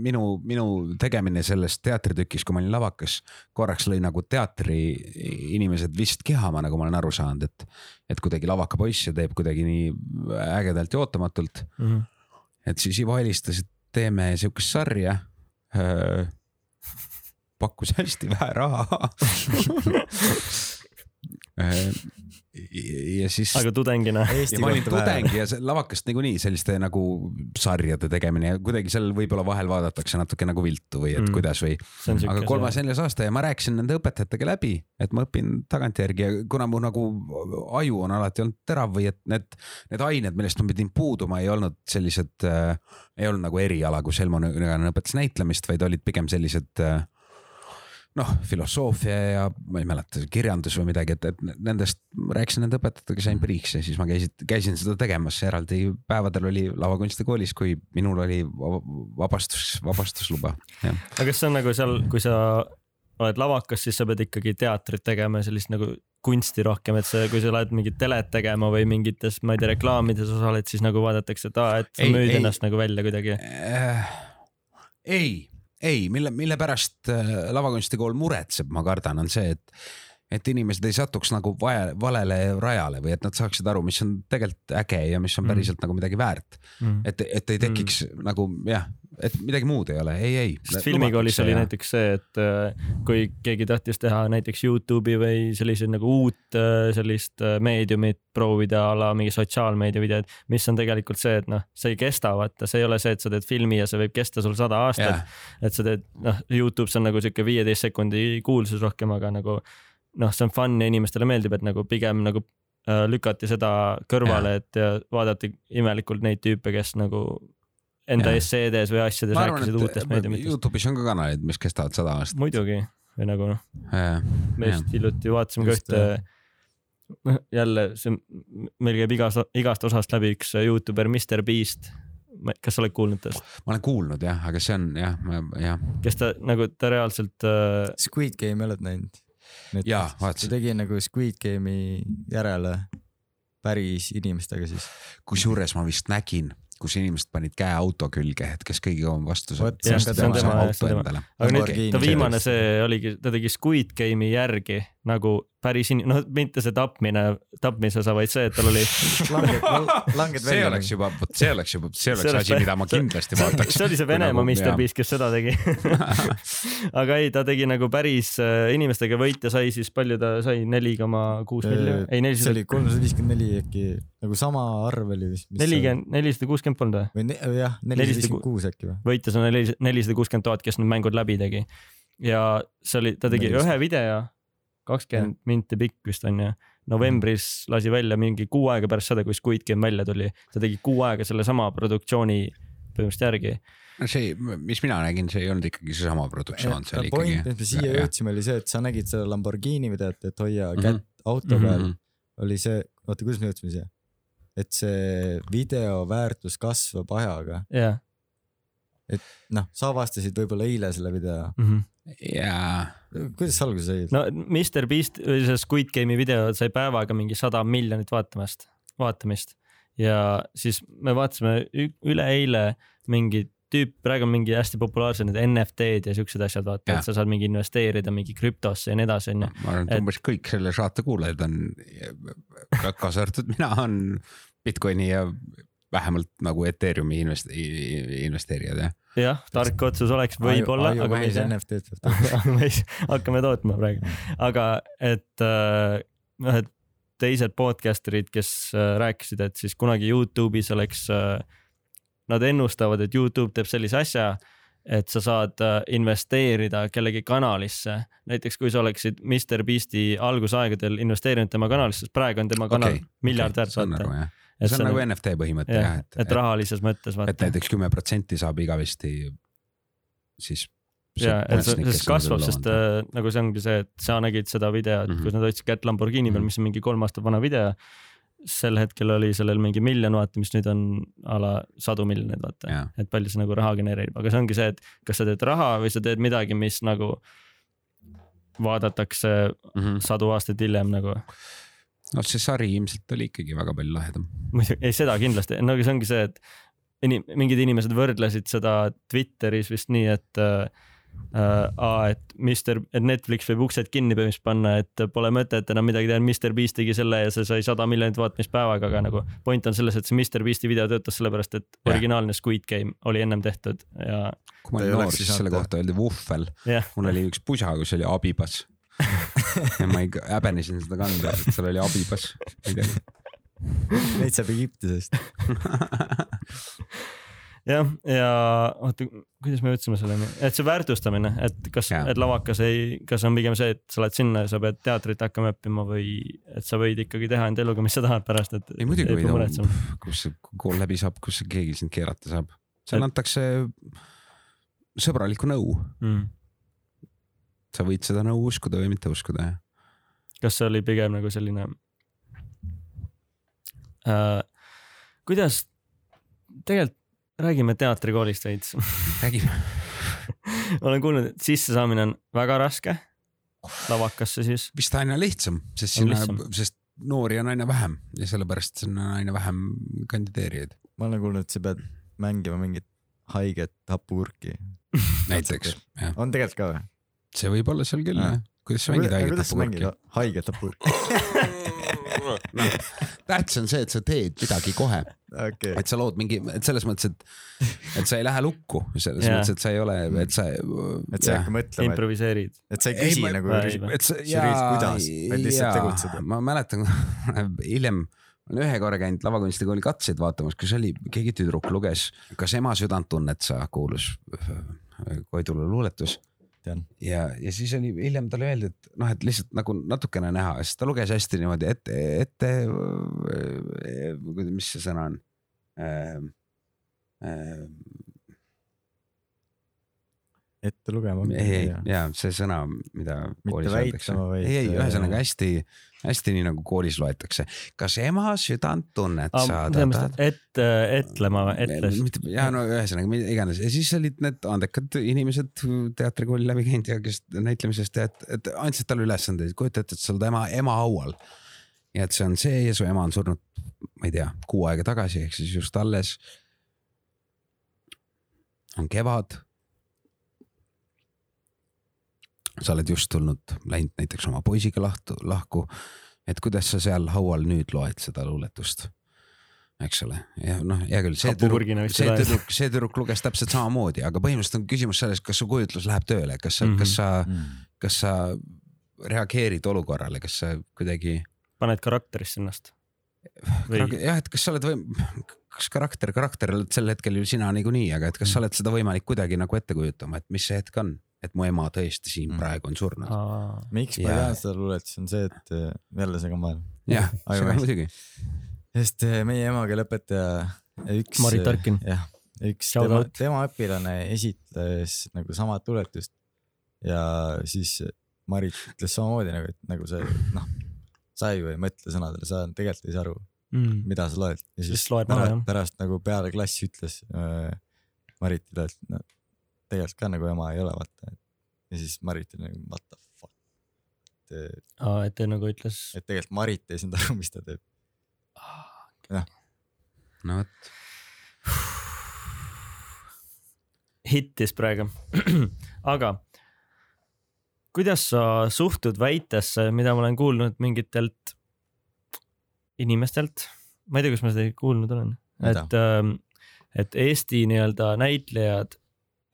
minu, minu tegemine selles teatritükis, kui ma olin lavakas, korraks lõi nagu teatri inimesed vist kihama, nagu ma olen aru saanud, et, et kuidagi lavaka poiss ja teeb kuidagi nii ägedalt ja ootamatult. mm. et siis Ivo helistas, et teeme sihukest sarja. pakkus hästi vähe raha. *laughs* ja siis. aga tudengina. Ma olin tudeng ja see lavakast niikuinii selliste nagu sarjade tegemine ja kuidagi seal võib-olla vahel vaadatakse natuke nagu viltu või et Mm. kuidas või. aga kolmas, neljas aasta ja ma rääkisin nende õpetajatega läbi, et ma õpin tagantjärgi ja kuna mu nagu aju on alati olnud terav või et need, need ained, millest ma pidin puuduma, ei olnud sellised äh,, ei olnud nagu eriala, kus Helmo Nõgane õpetas näitlemist, vaid olid pigem sellised äh, noh, filosoofia ja ma ei mäleta, kirjandus või midagi, et, et nendest rääkisin nende õpetajatega, sain priiks ja siis ma käisin, käisin seda tegemas, eraldi päevadel oli lavakunstikoolis, kui minul oli va- vabastus, vabastusluba, aga kas see on nagu seal, kui sa oled lavakas, siis sa pead ikkagi teatrit tegema ja sellist nagu kunsti rohkem, et see, kui sa lähed mingit telet tegema või mingites, ma ei tea, reklaamides osaled, siis nagu vaadatakse, et aa, et sa Ei, müüd ei. ennast nagu välja kuidagi. Äh, ei, ei, mille, mille pärast äh, lavakunstikool muretseb, ma kardan, on see, et, et inimesed ei satuks nagu vaja, valele rajale või et nad saaksid aru, mis on tegelikult äge ja mis on Mm. päriselt nagu midagi väärt. et, et ei tekiks mm. nagu jah, et midagi muud ei ole, ei, ei. sest filmikoolis oli näiteks see, et äh, kui keegi tahtis teha näiteks Youtube'i või selliseid nagu uut äh, sellist äh, meediumit proovida a la mingi sotsiaalmeedia videod, mis on tegelikult see, et noh, see ei kesta, vaata, see ei ole see, et sa teed filmi ja see võib kesta sul sada aastat. Jah, et sa teed, noh, Youtube's on nagu sihuke viieteist sekundi kuulsus rohkem, aga nagu noh, see on fun ja inimestele meeldib, et nagu pigem nagu lükati seda kõrvale, et ja vaadati imelikult neid tüüpe, kes nagu enda esseedes või asjades arvan, rääkisid uutest meediumitest. Youtube'is on ka kanalid, mis kestavad sada aastat. muidugi, või nagu noh, me just hiljuti vaatasime ka ühte, noh jälle see, meil käib igast, igast osast läbi üks Youtuber, Mr Beast. kas sa oled kuulnud tast, ma olen kuulnud jah, aga see on jah, jah, kes ta nagu ta reaalselt äh, Squid Game oled näinud? Jaa, ta vaatasin. tegi nagu Squid Game'i järele päris inimestega siis. kusjuures ma vist nägin, kus inimesed panid käe auto külge, et kes kõige kauem vastu saab aga nüüd ta viimane see oligi, ta tegi Squid Game'i järgi nagu päris in-, noh mitte see tapmine, tapmise osa, vaid see, et tal oli. *laughs* langed, *laughs* langed see välja. oleks juba, vot see oleks juba, see oleks See asi, mida ma kindlasti vaataks. see oli see Venemaa Mr Beast, kes seda tegi. *laughs* aga ei, ta tegi nagu päris äh, inimestega võitja sai siis palju ta sai, neli koma kuus miljonit, ei see nelisada oli, kolmsada viiskümmend neli äkki, nagu sama arv oli vist. nelikümmend, nelisada kuuskümmend polnud või? või ne, jah, nelisada viiskümmend kuus äkki või? võitjas on neli- nelisada kuuskümmend tuhat, kes need mängud läbi tegi. ja see oli, ta tegi Nelisada. ühe video, kakskümmend minti pikk vist on ju. novembris lasi välja mingi kuu aega pärast seda, kui Squid Game välja tuli, ta tegi kuu aega sellesama produktsiooni põhimõtteliselt järgi. see, mis mina nägin, see ei olnud ikkagi seesama produktsioon, see oli point, ikkagi. mis me siia jõudsime, oli see, et sa nägid seda Lamborghini videot, et hoia Mhm. kätt auto peal Mhm. oli see, oota, kuidas me jõudsime siia? et see video väärtus kasvab ajaga, jah. noh, sa avastasid võib-olla eile selle video, jaa, kuidas sa alguse said? no Mr Beast, see Squid Game'i video sai päevaga mingi sada miljonit vaatamast, vaatamist ja siis me vaatasime üleeile mingi tüüp, praegu on mingi hästi populaarsed need NFT-d ja siuksed asjad, vaata, et sa saad mingi investeerida mingi krüptosse ja nii edasi, onju. ma arvan, Et- et umbes kõik selle saate kuulajad on, kaasa arvatud mina, on Bitcoini ja vähemalt nagu Ethereumi invest-, investeerijad jah. jah, tark otsus oleks võib-olla, tea. NFT-d *laughs* ei, hakkame tootma praegu, aga et äh, noh, et teised podcaster'id, kes äh, rääkisid, et siis kunagi Youtube'is oleks äh,, nad ennustavad, et Youtube teeb sellise asja, et sa saad investeerida kellegi kanalisse. näiteks kui sa oleksid Mr Beast'i algusaegadel investeerinud tema kanalisse, sest praegu on tema kanal okay, miljardär okay,, aru vaata. Et see on nagu NFT põhimõte jah, jah, et, et rahalises mõttes et vaata. näiteks kümme protsenti saab igavesti siis. ja, et see, see kasvab, sest äh, nagu see ongi see, et sa nägid seda videot mm. -hmm. kus nad hoidsid kätt Lamborghini peal, Mhm. mis on mingi kolm aastat vana video. sel hetkel oli sellel mingi miljon vaatamist, nüüd on a la sadu miljoneid vaata Jaa. et palju see nagu raha genereerib, aga see ongi see, et kas sa teed raha või sa teed midagi, mis nagu vaadatakse mm. -hmm. sadu aastaid hiljem nagu. No see sari ilmselt oli ikkagi väga palju lahedam. muidugi, ei seda kindlasti, no aga see ongi see, et inim-, mingid inimesed võrdlesid seda Twitteris vist nii, et äh, äh, et Mr, et Netflix võib uksed kinni põhimõtteliselt panna, et pole mõtet enam midagi teha, Mr Beast tegi selle ja see sai sada miljonit vaatamist päevaga, aga nagu point on selles, et see Mr Beasti video töötas sellepärast, et Jah. originaalne Squid Game oli ennem tehtud ja kui ma olin noor, siis selle kohta öeldi vuhvel. mul oli üks pusa, kus oli abibas. Ja *laughs* ma ei häbenesin seda kanda, sest seal oli abibas. Neid saab Egiptusest. *laughs* jah, ja oota, kuidas me jõudsime selleni, et see väärtustamine, et kas, et lavakas ei, kas on pigem see, et sa lähed sinna ja sa pead teatrit hakkama õppima või et sa võid ikkagi teha enda eluga, mis sa tahad pärast, et ei muidugi võid muretsema., kus see kool läbi saab, kus keegi sind keerata saab. seal Et- antakse sõbralikku nõu, mm.. Sa võid seda nõu uskuda või mitte uskuda. kas see oli pigem nagu selline äh,, kuidas, tegelikult räägime teatrikoolist veits räägime. *laughs* ma olen kuulnud, et sissesaamine on väga raske lavakasse siis. vist aina lihtsam, sest sinna sest noori on aina vähem ja sellepärast sinna on aina vähem kandideerijaid ma olen kuulnud, et sa pead mängima mingit haiget hapukurki. näiteks, jah. on tegelikult ka või? See võib olla seal küll Jah. jah. kuidas sa mängid haiget hapukurki? haiget hapukurki? noh, tähtis on see, et sa teed midagi kohe, okei, et sa lood mingi, et selles mõttes, et, et sa ei lähe lukku, selles Jaa. mõttes, et sa ei ole, et sa. et sa ei hakka mõtlema, improviseerid. et sa ei Ei, küsi ma- nagu et sa, lihtsalt tegutsed. ma mäletan *laughs* hiljem, olen ühe korra käinud lavakunstikooli katseid vaatamas, kus oli keegi tüdruk luges, kas ema südant tunned sa, kuulus äh, Koidula luuletus. Tean. ja, ja siis oli hiljem talle öeldi, et noh, et lihtsalt nagu natukene näha, sest ta luges hästi niimoodi ette, ette, mis see sõna on äh,? Äh, ette lugema. ei, ei ja see sõna, mida Mitte väitama,. vaid, ei, ei äh, ühesõnaga hästi, hästi nii nagu koolis loetakse. kas ema südant tunned sa? et, etlema või, etles. ja no ühesõnaga mida iganes ja siis olid need andekad inimesed teatrikooli läbi käinud ja kes näitlemisest ja et, et andsid talle ülesandeid, kujuta ette, et sa oled ema, ema haual. ja et see on see ja su ema on surnud, ma ei tea, kuu aega tagasi ehk siis just alles. on kevad sa oled just tulnud, läinud näiteks oma poisiga lahtu, lahku. et kuidas sa seal haual nüüd loed seda luuletust? eks ole, ja noh, hea küll, see tüdruk, see tüdruk, see tüdruk luges täpselt samamoodi, aga põhimõtteliselt on küsimus selles, kas su kujutlus läheb tööle, kas sa mm, -hmm. kas sa, Mm. kas sa reageerid olukorrale, kas sa kuidagi. paned karakterisse ennast. Või- jah, et kas sa oled või, kas karakter, karakter oled sel hetkel ju sina niikuinii, aga et kas sa oled seda võimalik kuidagi nagu ette kujutama, et mis see hetk on, et mu ema tõesti siin Mm. praegu on surnud. miks ma Jaa. tean seda luulet, siis on see, et äh, jälle segan vahele. jah, seda muidugi. sest äh, meie emakeeleõpetaja üks. Marit Tarkin. jah, üks Shout tema tema õpilane esitles nagu samat luuletust ja siis Marit ütles samamoodi nagu, et nagu see noh, sa ju ei mõtle sõnadele, sa tegelikult ei saa aru, Mm. mida sa loed ja siis Siis loed pärast, pärast nagu peale klassi ütles äh, Maritile, et no tegelikult ka nagu ema ei ole vaata. ja siis Marit oli nagu what the fuck. et, aa, et ta nagu ütles. et tegelikult Marit ei saanud aru, mis ta teeb. no vot, hittis praegu. *clears throat* aga kuidas sa suhtud väitesse, mida ma olen kuulnud mingitelt inimestelt, ma ei tea, kas ma seda kuulnud olen, et, et Eesti nii-öelda näitlejad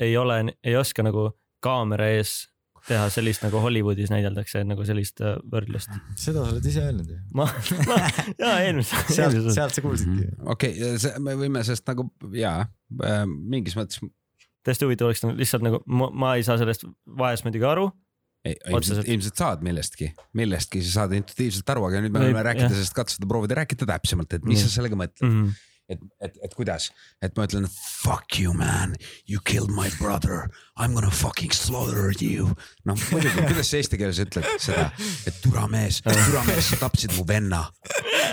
ei ole, ei oska nagu kaamera ees teha sellist nagu Hollywoodis näideldakse nagu sellist äh, võrdlust. seda sa oled ise öelnud ju. ma, ma, jaa, eelmises, sealt, sealt sa kuulsidki. okei okay,, me võime sellest nagu jaa, mingis mõttes täiesti huvitav oleks nagu lihtsalt nagu ma, ma ei saa sellest vahest muidugi aru. ei, ilmselt, ilmselt saad millestki, millestki sa saad intuitiivselt aru, aga nüüd me võime rääkida sellest, katsuda proovida rääkida täpsemalt, et mis Nii. sa sellega mõtled Mm -hmm. et, et, et kuidas, et ma ütlen fuck you man, you killed my brother, I m gonna fucking slaughter you. noh, muidugi, kuidas sa eesti keeles ütled seda, et türa mees, türa mees, sa tapsid mu venna.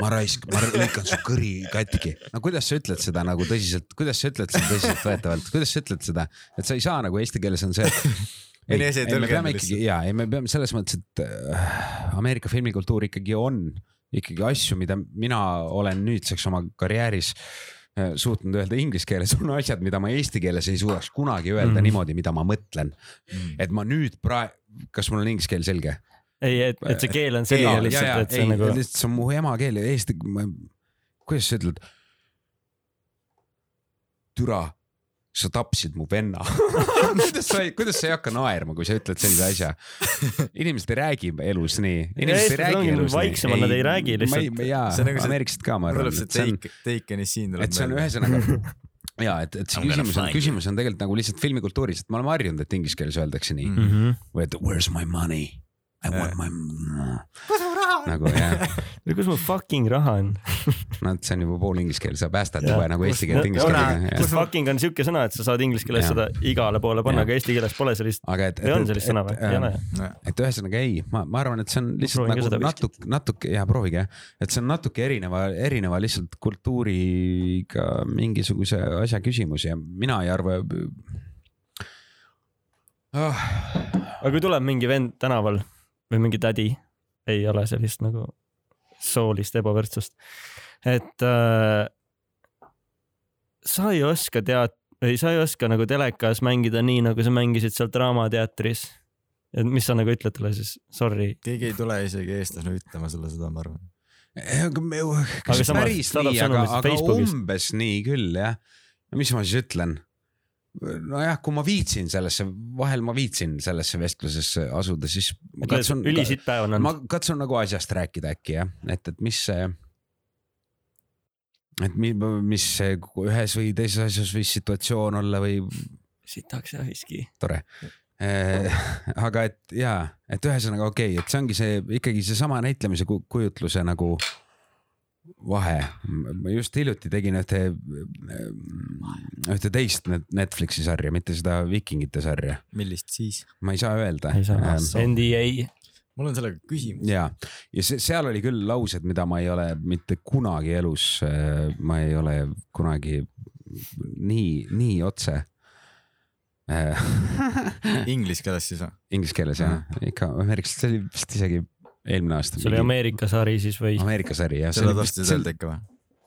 ma raisk, ma lõikan su kõri katki. no kuidas sa ütled seda nagu tõsiselt, kuidas sa ütled seda tõsiseltvõetavalt, kuidas sa ütled seda, et sa ei saa nagu eesti keeles on see, et *laughs* ei, ei, me peame ikkagi ja ei, me peame selles mõttes, et äh, Ameerika filmikultuur ikkagi on ikkagi asju, mida mina olen nüüdseks oma karjääris äh, suutnud öelda inglise keeles, *laughs* on asjad, mida ma eesti keeles ei suudaks kunagi öelda Mm. niimoodi, mida ma mõtlen mm.. et ma nüüd praegu, kas mul on inglise keel selge? ei, et, et see keel on selline lihtsalt, et see ei, on nagu, lihtsalt see on mu emakeel ja eesti, kuidas sa ütled? türa, sa tapsid mu venna *laughs* kuidas sa, kuidas sa ei hakka naerma, kui sa ütled sellise asja? inimesed ei räägi elus nii, inimesed ei räägi elus vaiksemad, nad ei räägi lihtsalt. jaa nagu, ameeriklased ka, ma arvan, tuleb see et see on, take, take any scene et tuleb see on ühesõnaga *laughs* ja et, et see küsimus on, küsimus on tegelikult nagu lihtsalt filmikultuuris, et me oleme harjunud, et inglise keeles öeldakse nii Mm. Mhm. või et where's my money? I want Jaa. my, nagu jah, *laughs* kus mu fucking raha on? *laughs* no et see on juba pool inglise keel, sa päästad Jaa. juba nagu eesti keelt inglise keelega. kus fucking on siuke sõna, et sa saad inglise keeles seda igale poole panna, aga eesti keeles pole sellist, aga et, või on sellist sõna või? ei ole. et ühesõnaga ei, ma, ma arvan, et see on lihtsalt nagu natuke, natuke ja proovige jah, et see on natuke erineva, erineva lihtsalt kultuuriga mingisuguse asja küsimus ja mina ei arva oh,. aga kui tuleb mingi vend tänaval või mingi tädi, ei ole sellist nagu soolist ebavõrdsust, et äh, sa ei oska tead-, ei sa ei oska nagu telekas mängida nii, nagu sa mängisid seal Draamateatris. et mis sa nagu ütled talle siis, sorry, keegi ei tule isegi eestlasena ütlema sulle seda, ma arvan. aga me, kas Aga samas päris nii, aga aga umbes nii küll jah. no mis ma siis ütlen? nojah, kui ma viitsin sellesse, vahel ma viitsin sellesse vestlusesse asuda, siis ma ülisitt päev on ma olnud. katsun nagu asjast rääkida äkki jah, et, et mis see, et mi, mis see ühes või teises asjas võis situatsioon olla või sitaks ja viski. tore. aga et ja, et ühesõnaga okei okay,, et see ongi see ikkagi seesama näitlemise ku- kujutluse nagu vahe. ma just hiljuti tegin ühte, ühte teist net- Netflixi sarja, mitte seda Vikingite sarja, millist siis? ma ei saa öelda. ei saa, NDA, mul on sellega küsimus. ja, ja see, seal oli küll laused, mida ma ei ole mitte kunagi elus, ma ei ole kunagi nii, nii otse. Inglise keeles siis või? Inglise keeles jah, ikka ameeriklased, see oli vist isegi eelmine aasta. see oli Ameerika sari siis või? Ameerika sari jah. seda tohtisid öelda ikka või?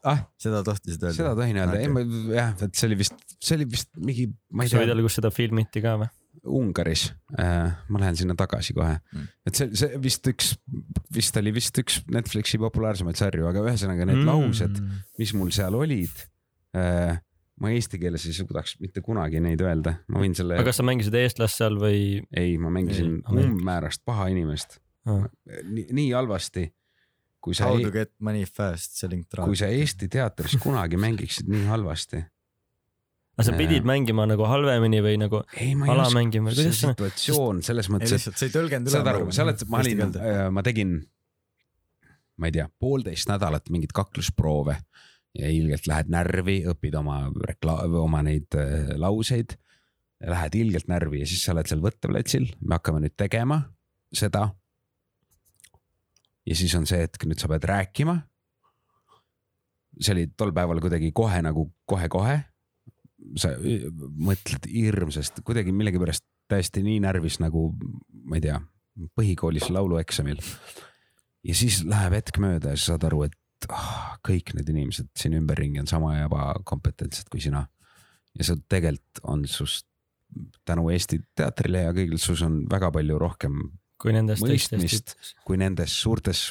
ah, seda tohtisid öelda? seda tohin öelda, ei Okei. ma jah, et see oli vist, see oli vist mingi, ma ei sa võid tea, öelda, kus seda filmiti ka või? Ungaris äh,. ma lähen sinna tagasi kohe Mm. et see, see vist üks, vist oli vist üks Netflixi populaarsemaid sarju, aga ühesõnaga need mm. laused, mis mul seal olid äh,. ma eesti keeles ei suudaks mitte kunagi neid öelda, ma võin selle aga, kas sa mängisid eestlast seal või? ei, ma mängisin Ei, umbmäärast paha inimest, nii, nii halvasti. kui sa How, to get money fast selling kui drugs. sa Eesti teatris kunagi mängiksid nii halvasti. aga sa pidid Jaa. mängima nagu halvemini või nagu ei, ma ei ala oska, mängima, see kuidas sa, situatsioon selles mõttes, et lihtsalt, sa ei tõlgendanud saad aru, sa oled, ma olin, ma tegin, ma ei tea, poolteist nädalat mingeid kaklusproove ja ilgelt lähed närvi, õpid oma rekla-, oma neid äh, lauseid. Lähed ilgelt närvi ja siis sa oled seal võtteplatsil, me hakkame nüüd tegema seda. Ja siis on see hetk, nüüd sa pead rääkima. see oli tol päeval kuidagi kohe nagu kohe-kohe. sa mõtled hirmsasti, kuidagi millegipärast täiesti nii närvis nagu ma ei tea, põhikoolis laulueksamil. ja siis läheb hetk mööda ja sa saad aru, et ah, kõik need inimesed siin ümberringi on sama ebakompetentsed kui sina. ja see tegelikult on sust tänu Eesti teatrile ja kõigil sus on väga palju rohkem kui nendest mõistmist. kui nendes suurtes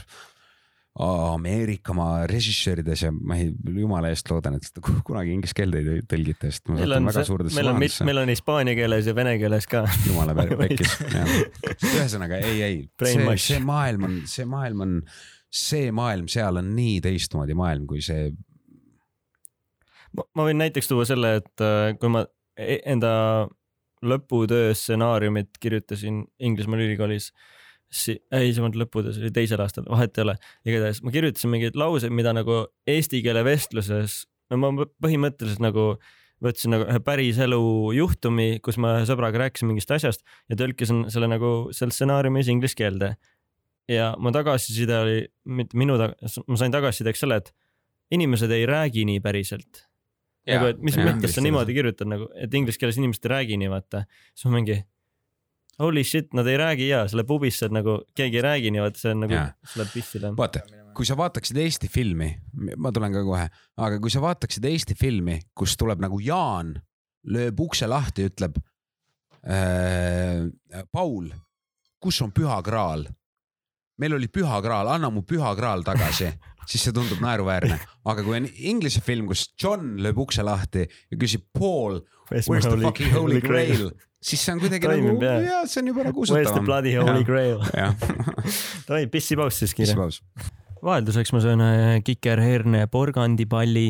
Ameerikamaa režissöörides ja ma ei, jumala eest loodan, et kunagi inglise keelde ei tõlgita, sest ma satun väga, suurdesse pahandesse. meil on hispaania keeles ja vene keeles ka. jumala *laughs* pekkis, jah. ühesõnaga ei, ei, see, see maailm on, see maailm on, see maailm seal on nii teistmoodi maailm kui see. ma ma võin näiteks tuua selle, et äh, kui ma e- enda lõputöö stsenaariumit kirjutasin Inglismaal ülikoolis, si-, ei, see polnud lõputöö, see oli teisel aastal, vahet ei ole. igatahes ma kirjutasin mingeid lauseid, mida nagu eesti keele vestluses no ma põhimõtteliselt nagu võtsin nagu ühe päriselu juhtumi, kus ma ühe sõbraga rääkisin mingist asjast ja tõlkisin selle nagu selle stsenaariumi siis inglise keelde. ja mu tagasiside oli, mitte minu, ma sain tagasiside, eks ole, et inimesed ei räägi nii päriselt. nagu, et mis mõttes sa niimoodi kirjutad nagu, et inglise keeles inimesed ei räägi nii, vaata. siis ma mingi holy shit, nad ei räägi ja selle pubis saad nagu, keegi ei räägi nii, vaata see on nagu see läheb pissile. vaata, kui sa vaataksid Eesti filmi, ma tulen ka kohe, aga kui sa vaataksid Eesti filmi, kus tuleb nagu Jaan lööb ukse lahti, ütleb äh,. Paul, kus on püha graal? Meil oli püha graal, anna mu püha graal tagasi, siis see tundub naeruväärne, aga kui on Inglise film, kus John lööb ukse lahti ja küsib Paul, where's the fucking holy grail, siis see on kuidagi Toimib, nagu jaa, see on juba nagu Where's the usutavam. bloody holy grail? *laughs* jah, *laughs* Davai, pissipaus siis kiire. vahelduseks ma söön äh, kikerherne porgandipalli.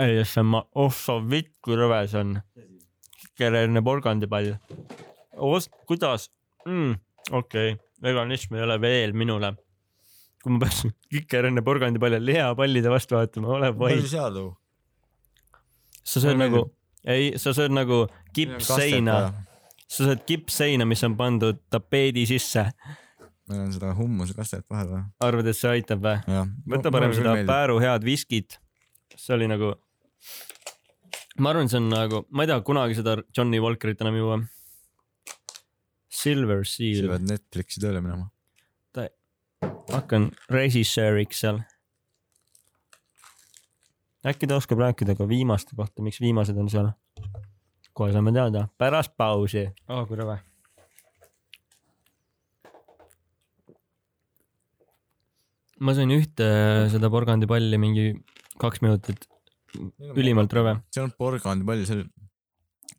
ei, see on ma, oh sa vitt, kui rõve see on. kikerherne porgandipall. kuidas mm,? Okei okay., veganism ei ole veel minule. kui ma peaks kikerherne porgandipalli lihapallide vastu vaatama, ole palju vait. seal too? sa sööd nagu, ei, sa sööd nagu kippseina, sa sööd kippseina, mis on pandud tapeedi sisse. meil on seda hummusekastet vahel või? arvad, et see aitab või? võta parem seda. Pääru head viskit. see oli nagu, ma arvan, see on nagu, ma ei taha kunagi seda Johnny Walkerit enam juua. Silver sa Seal, pead Netflixi tööle minema. hakkan režissööriks seal. äkki ta oskab rääkida ka viimaste kohta, miks viimased on seal? kohe saame teada, pärast pausi oh,. kui rõve. ma sõin ühte seda porgandipalli mingi kaks minutit, ülimalt rõve. see on porgandipall, see on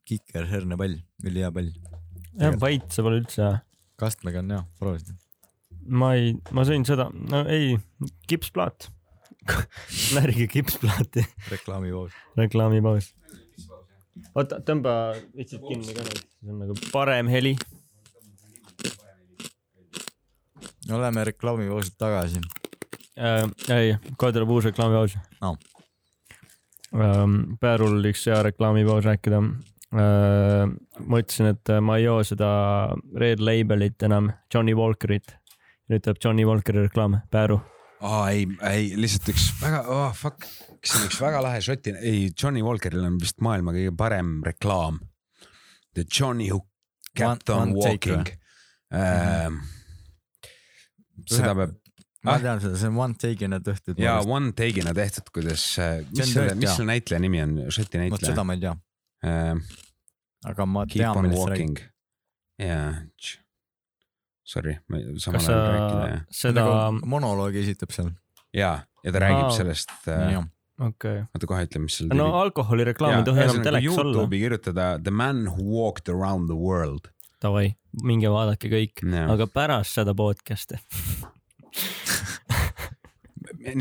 kikerhernepall, ülihea pall. jah, vait see pole üldse hea. kastmega on hea, proovisid? ma ei, ma sõin seda, no ei, kipsplaat. *laughs* närige kipsplaati, reklaamipaus. reklaamipaus. oota, tõmba lihtsalt kinni ka nüüd, see on nagu parem heli. oleme reklaamipausilt tagasi. äh,. ei, kohe tuleb uus reklaamipaus Aa. ähm,. Päärul üks hea reklaamipaus rääkida. Ma ütlesin, et ma ei joo seda Red Labelit enam, Johnny Walkerit. nüüd tuleb Johnny Walkeri reklaam, Pääru. aa ei, ei lihtsalt üks väga oh,, fuck, kas see on üks väga lahe šoti, ei Johnny Walkeril on vist maailma kõige parem reklaam. The Johnny who kept on walking. seda peab ma Ah? tean seda, see on One Take'ina tehtud. ja one take'ina tehtud, kuidas, mis on selle, mis selle näitleja nimi on, šoti vot näitleja seda? ma ei tea, aga ma Keep tean, on millest sa räägid. walking. jaa, sorry, ma ei- samal ajal ja, seda, nagu monoloogi esitab seal. ja, ja ta räägib Aa. sellest, jah, okei. oota kohe ütle, mis seal no alkoholireklaam ei tohi enam telekas olla. Youtube'i kirjutada The man who walked around the world. Davai, minge vaadake kõik, aga pärast seda podcast'i. *laughs*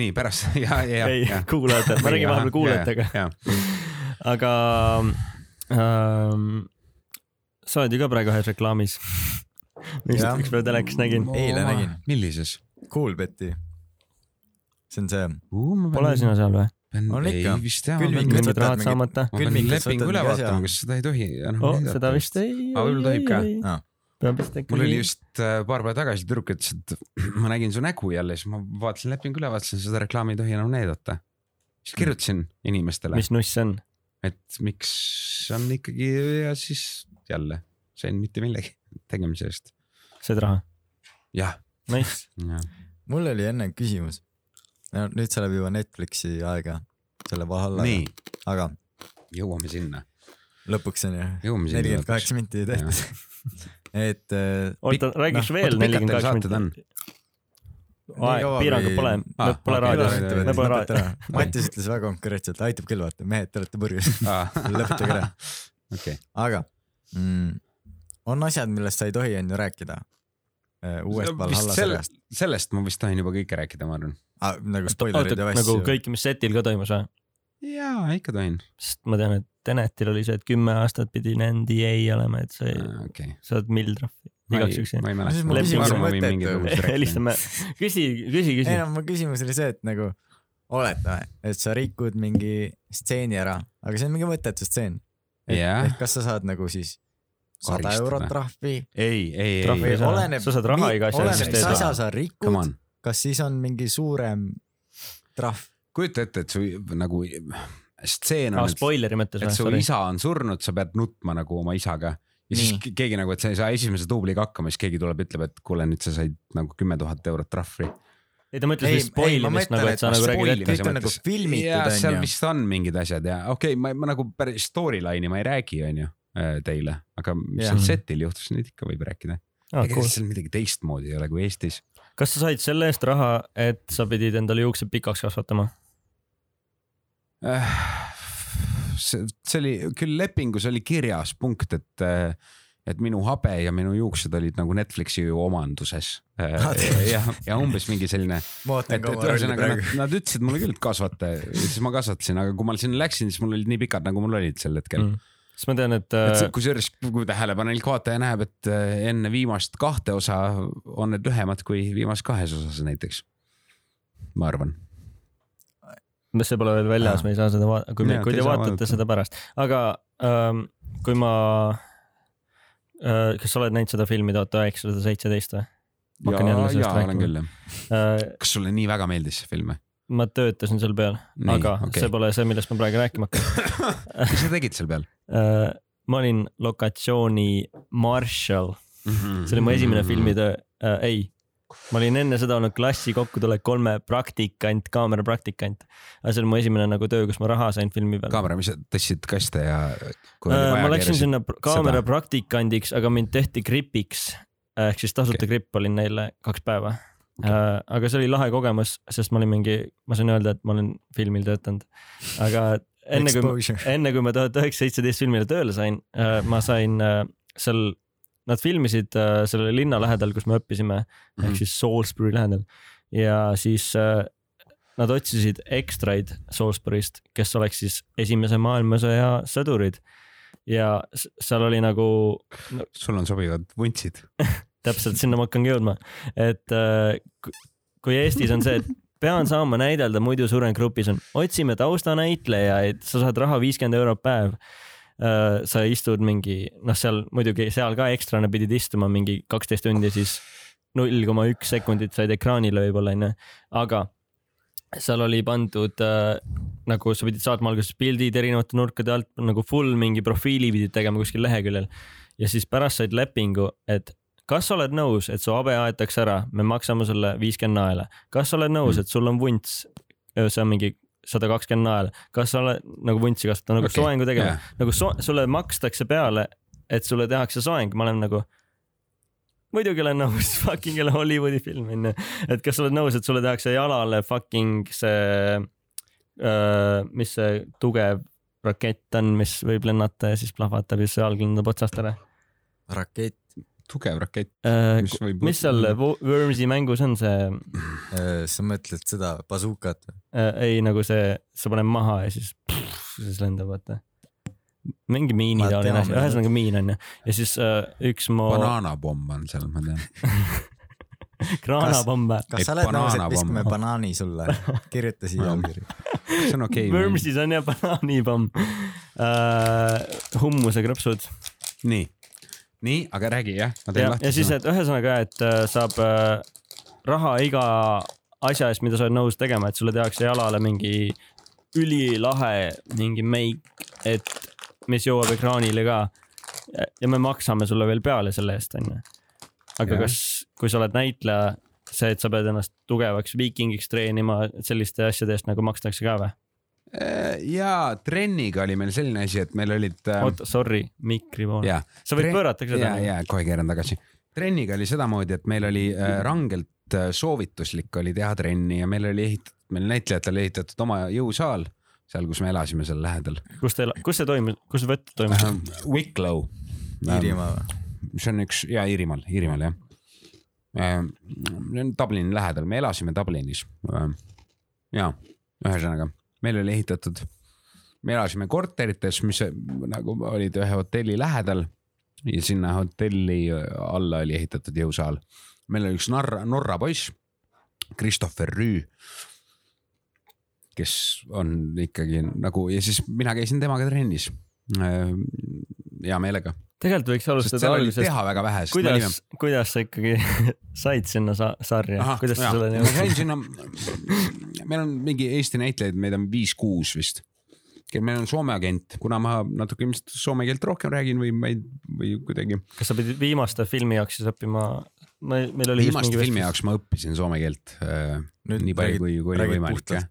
nii pärast ja, ja, ei ja, kuulajatele, ma räägin vahepeal kuulajatega, ja, aga ähm, sa oled ju ka praegu ühes reklaamis. mis Jah. ükspäev telekas nägin. eile nägin, millises? Coolbeti. see on see, Pole sina seal või? On ikka. ma mingid võtad rahad saamata? ma pean lepingu üle vaatama, kas seda ei tohi. oh, seda vist ei. Aa, võib-olla tohib ka. Aa. peab vist äkki. mul oli just äh, paar päeva tagasi tüdruk ütles, et *clears throat* ma nägin su nägu jälle, siis ma vaatasin lepingu üle, vaatasin seda reklaami ei tohi enam näidata. siis kirjutasin inimestele, mis nuss see on? Et miks on ikkagi ja siis jälle sain mitte millegi tegemise eest. said raha? jah, Nice. *laughs* jah. mul oli enne küsimus. no nüüd see läheb juba Netflixi aega, selle Valhalla, nii, aga jõuame sinna, lõpuks on ju jõuame sinna. nelikümmend kaheksa minti tehtud. *laughs* et äh, oota, räägiks noh, veel nelikümmend kaheksa saated on? minutit. aeg, piirangut pole, Aa, pole okei, raadios me pole raadios. Mattis ütles väga konkreetselt, aitab küll vaata, mehed, te olete purjus, *laughs* lõpetage ära. okei, aga mm, on asjad, millest sa ei tohi on ju rääkida. uuest Valhalla sarjast, sellest ma vist tohin juba kõike rääkida, ma arvan. ah, nagu spoilerid ja nagu asju. kõik, mis setil ka toimus või? jaa, ikka tohin. sest ma tean, et Tenetil oli see, et kümme aastat pidi NDA olema, et sa ei, okei. saad mildtrahvi igaks juhuks. ma ei mäleta. helistame, küsi, küsi, küsi ei. no mu küsimus oli see, et nagu oletame, et sa rikud mingi stseeni ära, aga see on mingi mõttetu stseen. Jah. et kas sa saad nagu siis sada eurot trahvi ei, ei, ei Sa saad raha iga asja eest mis asja sa come rikud, on, kas siis on mingi suurem trahv? kujuta ette, et su nagu stseen on, et, spoileri mõttes et su või? isa on surnud, sa pead nutma nagu oma isaga ja siis Nii. keegi nagu, et sa ei saa esimese duubliga hakkama, siis keegi tuleb, ütleb, et kuule, nüüd sa said nagu kümme tuhat eurot trahvi. ei ta mõtles Ei, vist spoilimist nagu, et et sa nagu räägid ette. kõik on nagu filmitud, ja on seal ju. vist on mingid asjad ja okei okay,, ma, ma nagu päris storyline'i ma ei räägi, onju teile, aga mis seal setil juhtus, nüüd ikka võib rääkida. aa, ega cool. seal midagi teistmoodi ei ole kui Eestis. kas sa said selle eest raha, et sa pidid endale juuksed pikaks kasvatama? Äh, see, see oli küll lepingus oli kirjas punkt, et, et minu habe ja minu juuksed olid nagu Netflixi omanduses. ja, ja umbes mingi selline, et, et ühesõnaga nad, nad ütlesid mulle küll, et kasvata ja siis ma kasvatasin, aga kui ma sinna läksin, siis mul olid nii pikad, nagu mul olid sel hetkel mm.. sest ma tean, et et äh, kusjuures, kui tähelepanelik vaataja näeb, et äh, enne viimast kahte osa on need lühemad kui viimases kahes osas näiteks. ma arvan. See pole veel väljas, me ei saa seda vaadata, kui, kui te vaatate vaadata. seda pärast, aga ähm, kui ma äh,, kas sa oled näinud seda filmi tuhat üheksasada seitseteist või? Ma hakkan jälle sellest jaa, olen rääkima. küll jah. Äh, kas sulle nii väga meeldis see film või? ma töötasin seal peal, aga okay. see pole see, millest ma praegu rääkima hakkan *laughs* mis sa tegid seal peal? äh,. ma olin lokatsiooni marshal, see oli mu esimene filmitöö äh,, ei, ma olin enne seda olnud klassi kokkutulek kolme praktikant, kaamerapraktikant. aga see oli mu esimene nagu töö, kus ma raha sain filmi peal. kaamera, mis sa tõstsid kaste ja. Äh, ma läksin sinna kaamera praktikandiks, aga mind tehti gripiks ehk siis tasuta okay. gripp olin neile kaks päeva okay.. aga see oli lahe kogemus, sest ma olin mingi, ma sain öelda, et ma olen filmil töötanud, aga enne kui, enne kui ma tuhat üheksasada seitseteist filmile tööle sain, ma sain äh, seal, nad filmisid äh, selle linna lähedal, kus me õppisime mm -hmm. ehk siis Salisbury lähedal ja siis äh, nad otsisid ekstraid Salisbury'st, kes oleks siis esimese maailmasõja sõdurid ja seal oli nagu no, sul on sobivad vuntsid. *laughs* täpselt sinna ma hakkangi jõudma, et äh, ku- kui Eestis on see, et pean saama näidelda, muidu suren grupis on, otsime taustanäitlejaid, sa saad raha viiskümmend eurot päev. Sa istud mingi, noh, seal muidugi seal ka ekstrana pidid istuma mingi kaksteist tundi, siis null koma üks sekundit said ekraanile võib-olla onju, aga seal oli pandud äh, nagu sa pidid saatma alguses pildid erinevate nurkade alt nagu full mingi profiili pidid tegema kuskil leheküljel. Ja siis pärast said lepingu, et kas sa oled nõus, et su habe aetakse ära, me maksame sulle viiskümmend naela, kas sa oled nõus, et sul on vunts, see on mingi sada kakskümmend naela, kas sa oled nagu vuntsi kasvatada, nagu okay, soengu tegema? yeah., nagu so, sulle makstakse peale, et sulle tehakse soeng, ma olen nagu muidugi olen nõus, *laughs* fucking jälle Hollywoodi film onju, et kas sa oled nõus, et sulle tehakse jalale fucking see uh,, mis see tugev rakett on, mis võib lennata ja siis plahvatab ja siis jalg lendab otsast ära? Rakett, tugev rakett. uh,. Mis võib- mis seal Wo- Wormsi mängus on see Äh, sa mõtled seda bazookat või? uh,, ei nagu see, sa paned maha ja siis, siis lendab, vaata. mingi miini Ma taoline tean, asi, ühesõnaga miin onju ja siis uh, üks mu banaanapomm on seal, ma tean. *laughs* kraanapomm või? kas Ei, sa oled nõus, et banaanapomm. viskame banaani sulle? *laughs* kirjuta siia allkiri. see on okei okay,. Wormsis on jah banaanipomm uh,, hummusekrõpsud nii, nii, aga räägi jah, ma teen ja, lahti. ja siis, et ühesõnaga, et äh, saab äh, raha iga asja eest, mida sa oled nõus tegema, et sulle tehakse jalale mingi ülilahe mingi meik, et mis jõuab ekraanile ka. ja me maksame sulle veel peale selle eest, onju. aga Jah. kas, kui sa oled näitleja, see, et sa pead ennast tugevaks viikingiks treenima, selliste asjade eest nagu makstakse ka või? Ja trenniga oli meil selline asi, et meil olid äh,. oota, sorry, mikri poole. ja, sa võid pöörata ka seda ja,. ja kohe keeran tagasi. trenniga oli sedamoodi, et meil oli äh, rangelt äh, soovituslik oli teha trenni ja meil oli ehitatud, meil näitlejatel ehitatud oma jõusaal seal, kus me elasime seal lähedal kus teil, kus see toimus, kus see võtt toimus? äh,. Wicklow. Iirimaa või? see on üks ja Iirimaal, Iirimaal jah äh,. Dublini lähedal, me elasime Dublinis äh,. ja ühesõnaga, meil oli ehitatud, me elasime korterites, mis nagu olid ühe hotelli lähedal ja sinna hotelli alla oli ehitatud jõusaal. meil oli üks Norra, Norra poiss, Christopher Rüü, kes on ikkagi nagu ja siis mina käisin temaga trennis. hea meelega, tegelikult võiks alustada algusest. teha väga vähe, sest me olime kuidas, sa ikkagi *laughs* said sinna sa sarja, kuidas sa selleni ma käin jõudsid? sinna, meil on mingi Eesti näitlejaid, meid on viis-kuus vist. meil on Soome agent, kuna ma natuke ilmselt soome keelt rohkem räägin või ma ei, või kuidagi. kas sa pidid viimaste filmi jaoks siis õppima? meil oli viimaste filmi jaoks ma õppisin soome keelt äh, Nüüd nii palju, kui, kui oli võimalik jah.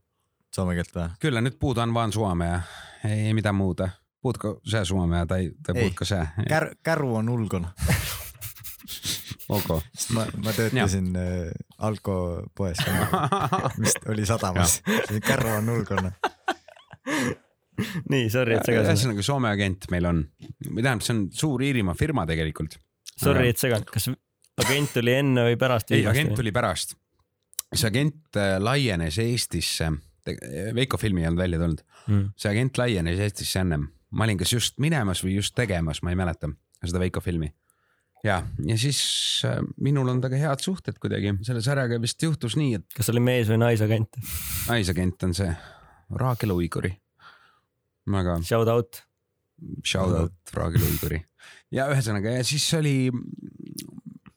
soome keelt või? kyllä nyt puhutaan vaan suomea, ei mitään muuta. Puhutko sä suomea tai, tai Ei. puhutko sä? Kär-, käru on ulkona. *laughs* Sest ma, ma töötasin äh, Alko poes, mis *laughs* oli sadamas. käru on ulkona. nii, sorry, et segasin. ühesõnaga Soome agent meil on, või tähendab, see on suur Iirimaa firma tegelikult. Sorry, et segan, kas agent tuli enne või pärast? ei, agent tuli pärast. see agent äh, laienes Eestisse, Veiko film ei olnud välja tulnud, mm.. see agent laienes Eestisse ennem, ma olin kas just minemas või just tegemas, ma ei mäleta seda Veiko filmi. ja, ja siis äh, minul on temaga head suhted kuidagi, selle sarjaga vist juhtus nii, et kas oli mees või naisagent? naisagent on see Raakel Uiguri. väga Shout out. shout out Raakel Uiguri ja ühesõnaga ja siis oli,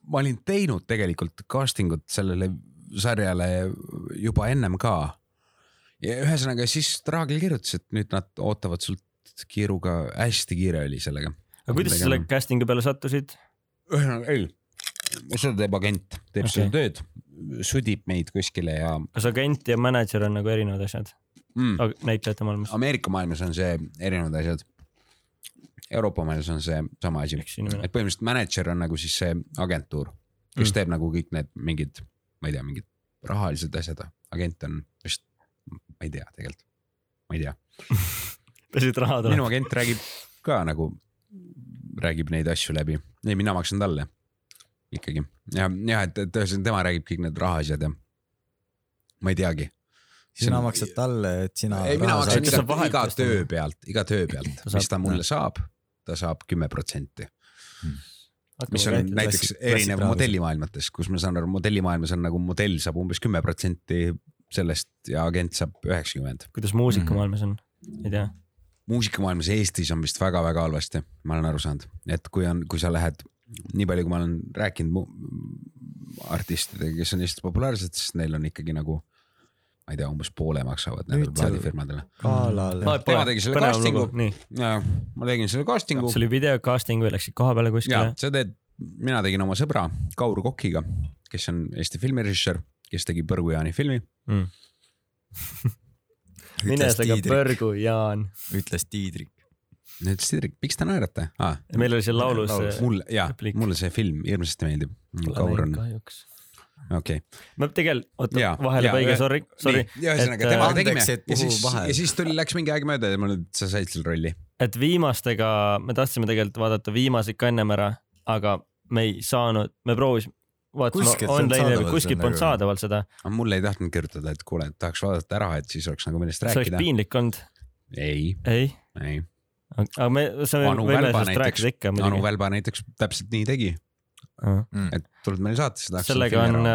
ma olin teinud tegelikult casting ut sellele sarjale juba ennem ka. ja ühesõnaga siis Raagel kirjutas, et nüüd nad ootavad sult kiiruga, hästi kiire oli sellega. aga kuidas selle casting'u peale sattusid? Ühesõnaga ei, seda teeb agent, teeb okay. Seda tööd, sudib meid kuskile ja kas agent ja mänedžer on nagu erinevad asjad mm, näitlejate maailmas? Ameerika maailmas on see erinevad asjad. Euroopa maailmas on see sama asi. et põhimõtteliselt mänedžer on nagu siis see agentuur, kes Mm. teeb nagu kõik need mingid, ma ei tea, mingid rahalised asjad, agent on vist, ma ei tea tegelikult, ma ei tea. *laughs* pesid raha minu tuleb. agent räägib ka nagu, räägib neid asju läbi, ei mina maksan talle ikkagi ja, ja et, et ühesõnaga tema räägib kõik need rahaasjad ja ma ei teagi. sina maksad talle, et sina. ei, mina maksan iga, iga töö pealt, iga töö pealt mis ta mulle saab, ta saab kümme protsenti, mis on Hakkame näiteks klassi- erinev klassikraadis. modellimaailmates, kus ma saan aru, modellimaailmas on nagu modell saab umbes kümme protsenti sellest ja agent saab üheksakümmend. kuidas muusikamaailmas on? ei tea. Muusikamaailmas Eestis on vist väga-väga halvasti, ma olen aru saanud, et kui on, kui sa lähed, nii palju, kui ma olen rääkinud artistidega, kes on Eestis populaarsed, siis neil on ikkagi nagu, ma ei tea, umbes poole maksavad nendele plaadifirmadele. galal. tema tegi selle casting'u. ma tegin selle casting'u see oli video casting või läksid koha peale kuskile? sa teed, mina tegin oma sõbra Kaur Kokiga, kes on Eesti filmirežissöör, kes tegi Põrgu-Jaani filmi. Mm. *laughs* mine sa ka. põrgu, Jaan. ütles Tiidrik. nüüd Sidrik, miks te naerate ah,? meil oli seal laulus. mulle ja repliik. mulle see film hirmsasti meeldib. Kaur on, kahjuks. okei okay.. ma tegelikult, oota Jaa,, vahele jaa, põige ühe-, sorry, sorry. ja ühesõnaga Et, temaga äh, tegime et ja siis, ja siis tuli, läks mingi aeg mööda ja ma nüüd, sa said selle rolli. et viimastega me tahtsime tegelikult vaadata viimased ka ennem ära, aga me ei saanud, me proovisime, vaatasime Kuskilt ei olnud online saadaval kuskilt polnud nagu- saadaval seda, aga mulle ei tahtnud kirjutada, et kuule, et tahaks vaadata ära, et siis oleks nagu millest see oleks rääkida. piinlik olnud, ei, ei, ei. aga me, Anu võime sellest rääkida ikka Anu muidugi. Välba näiteks täpselt nii tegi, et tuled meile saatesse. sellega on,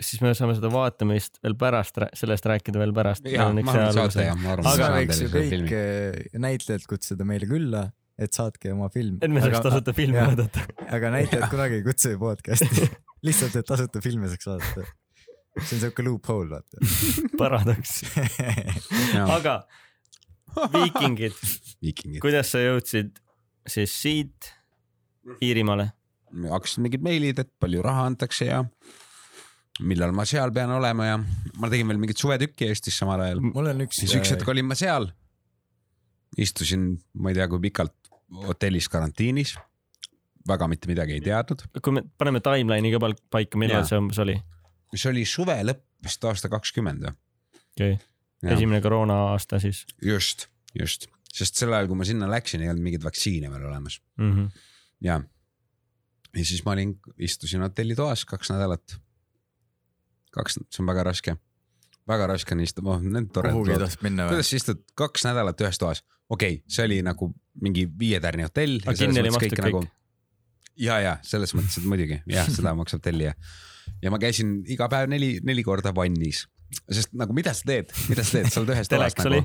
siis me saame seda vaatamist veel pärast, sellest rääkida veel pärast. Aga- võiks ju kõik filmi. eh, näitlejad kutsuda meile külla, et saatke oma film. et me saaks tasuta filmi vaadata. aga näitlejad kunagi ei kutsu ju podcast'i, *laughs* lihtsalt, et tasuta filme saaks vaadata. see on siuke loophole, vaata. *laughs* paradoks. *laughs* aga viikingid, viikingid. kuidas sa jõudsid siis siit Iirimaale? hakkasid mingid meilid, et palju raha antakse ja millal ma seal pean olema ja ma tegin veel mingit suvetükki Eestis samal ajal. mul on üks. siis üks hetk olin ma seal. istusin, ma ei tea, kui pikalt hotellis karantiinis. Väga mitte midagi ei teadnud. kui me paneme timeline'i ka paika, millal see umbes oli? see oli suve lõpp vist aasta kakskümmend või? okei okay., esimene koroona aasta siis just, just, sest sel ajal, kui ma sinna läksin, ei olnud mingeid vaktsiine veel olemas mm. -hmm. ja. ja siis ma olin, istusin hotellitoas kaks nädalat. kaks, see on väga raske. väga raske on istuda, oh need toredad. või kuidas? sa istud kaks nädalat ühes toas? okei okay,, see oli nagu mingi viietärni hotell. aga kinni oli makstud kõik, kõik.? ja, ja selles mõttes, et muidugi jah, seda maksab tellija. ja ma käisin iga päev neli, neli korda vannis sest nagu mida sa teed, mida sa teed, sa oled ühes *laughs* toas nagu oli..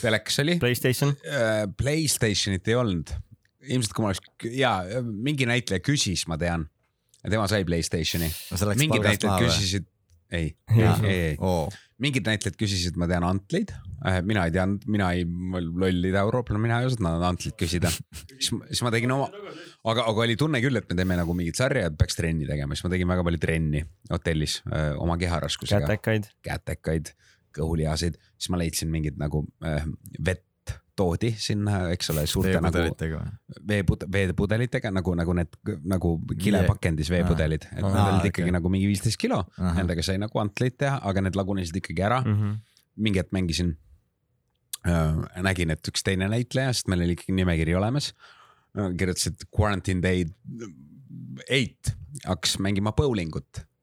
telekas oli, Playstation, Playstationit ei olnud. ilmselt kui ma oleks ja mingi näitleja küsis, ma tean, tema sai Playstationi. mingid näitlejad küsisid, ei, ei, ei, ei, oo, mingid näitlejad küsisid, ma tean antleid, mina ei teadnud, mina ei, loll idaeurooplane, mina ei osanud antleid küsida. siis, siis ma tegin oma, aga, aga oli tunne küll, et me teeme nagu mingit sarja, et peaks trenni tegema, siis ma tegin väga palju trenni hotellis öö, oma keharaskusega, kätekaid. kätekaid, kõhulihaseid, siis ma leidsin mingid nagu äh, vett toodi sinna, eks ole, suurte nagu veepud-, veepudelitega nagu, nagu need nagu kilepakendis veepudelid, et Aa, need olid ikkagi nagu mingi viisteist kilo, nendega sai nagu antleid teha, aga need lagunesid ikkagi ära. Mm. -hmm. mingi hetk mängisin äh,, nägin, et üks teine näitleja, sest meil oli ikkagi nimekiri olemas äh,, kirjutas, et quarantine day eight hakkas mängima bowlingut. äh,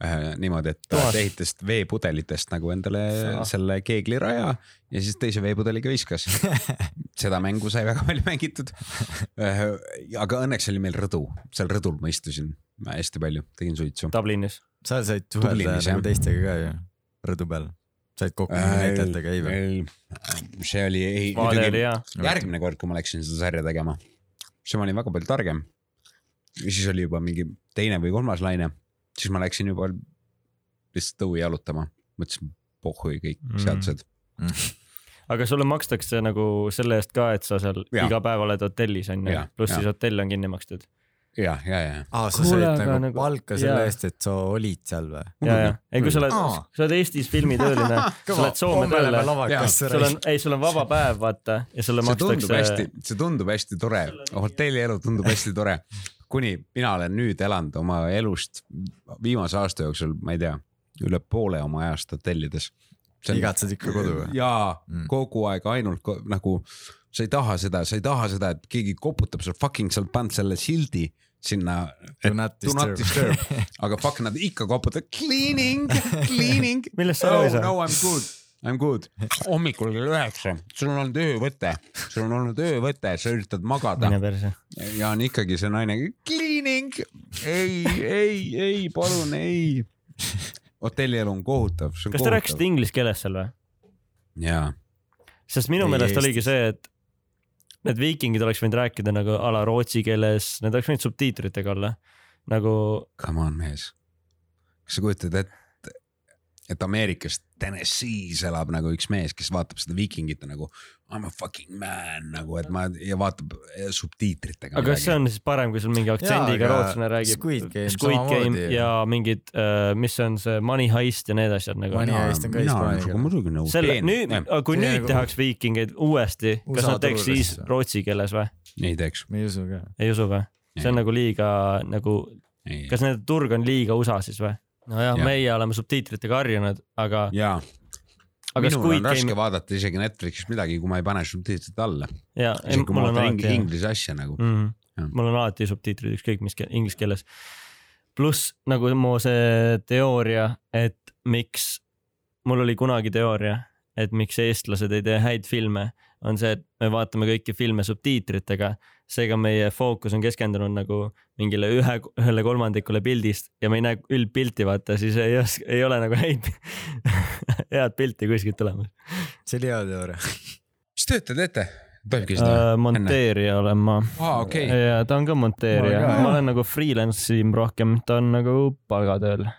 niimoodi, et ta Toas. ehitas veepudelitest nagu endale Sa- selle keegliraja ja siis teise veepudeliga viskas. *laughs* seda mängu sai väga palju mängitud. aga õnneks oli meil rõdu, seal rõdul ma istusin hästi palju, tegin suitsu. Dublinis. sa said suhelda nagu teistega ka ju, rõdu peal. said kokku näitlejatega, ei või? see oli, ei, hea. järgmine kord, kui ma läksin seda sarja tegema, siis ma olin väga palju targem. ja siis oli juba mingi teine või kolmas laine, siis ma läksin juba lihtsalt õue jalutama, mõtlesin pohhui kõik Mm. mm. seadused. aga sulle makstakse nagu selle eest ka, et sa seal Jaa. iga päev oled hotellis onju Jaa,, pluss siis hotell on kinni makstud. ja, ja, ja. aa, sa said nagu nagu- palka selle jaa. eest, et sa olid seal või? ja, ja, ei kui sa oled sa oled Eestis filmitööline, *laughs* sa lähed Soome tööle, sul on, ei, sul on vaba päev, vaata, ja sulle see tundub makstakse hästi, see tundub hästi tore, hotellielu tundub hästi tore, kuni mina olen nüüd elanud oma elust viimase aasta jooksul, ma ei tea, üle poole oma ajast hotellides. igatsed ikka kodu või? jaa Mm. kogu aeg ainult ko nagu sa ei taha seda, sa ei taha seda, et keegi koputab sul fucking, sa oled pannud selle sildi sinna. Do not Do not disturb. aga fuck nad ikka koputavad cleaning, cleaning. *laughs* Millest sa aru no, ei saa? no I m good, I m good. hommikul kell üheksa, sul on olnud öövõte, sul on olnud öövõte, sa üritad magada ja on ikkagi see naine cleaning, ei, ei, ei, palun ei. hotellielu on kohutav, kas te rääkisite inglise keeles seal või? jaa, sest minu meelest oligi see, et need viikingid oleks võinud rääkida nagu a la rootsi keeles, need oleks võinud subtiitritega olla. nagu come on mees. kas sa kujutad ette, et Ameerikas Tennessee's elab nagu üks mees, kes vaatab seda viikingit ja nagu I m a fucking man nagu, et ma ja vaatab eh, subtiitritega. aga kas see on siis parem, kui sul mingi aktsendiga rootslane räägib? Squid Game Squid Game ja mingid uh,, mis on see Money Heist ja need asjad nagu. Money Heist on ka hispaania keel. muidugi nõus. selle, nüüd, kui See nüüd tehakse viikingeid uuesti, kas nad teeks siis rootsi keeles või? ei teeks. ei usu ka. ei usu või? see on nagu liiga nagu, kas nende turg on liiga USA siis või? nojah, Jah. meie oleme subtiitritega harjunud, aga, jaa, minul Squid on raske Game, vaadata isegi Netflixis midagi, kui ma ei pane subtiitrit alla. isegi kui ma vaatan ing- inglise asja nagu. mm. Jah.. mul on alati subtiitrid ükskõik mis keel, inglise keeles. pluss nagu mu see teooria, et miks, mul oli kunagi teooria, et miks eestlased ei tee häid filme, on see, et me vaatame kõiki filme subtiitritega, seega meie fookus on keskendunud nagu mingile ühe, ühele kolmandikule pildist ja me ei näe üldpilti, vaata, siis ei ei ole nagu häid, *laughs* head pilti kuskilt tulemas see oli hea teooria. mis tööd te teete? tohib küsida uh,. monteerija olen ma aa, okei. ja ta on ka monteerija, Ma olen nagu freelance im rohkem, ta on nagu palgatööl uh,.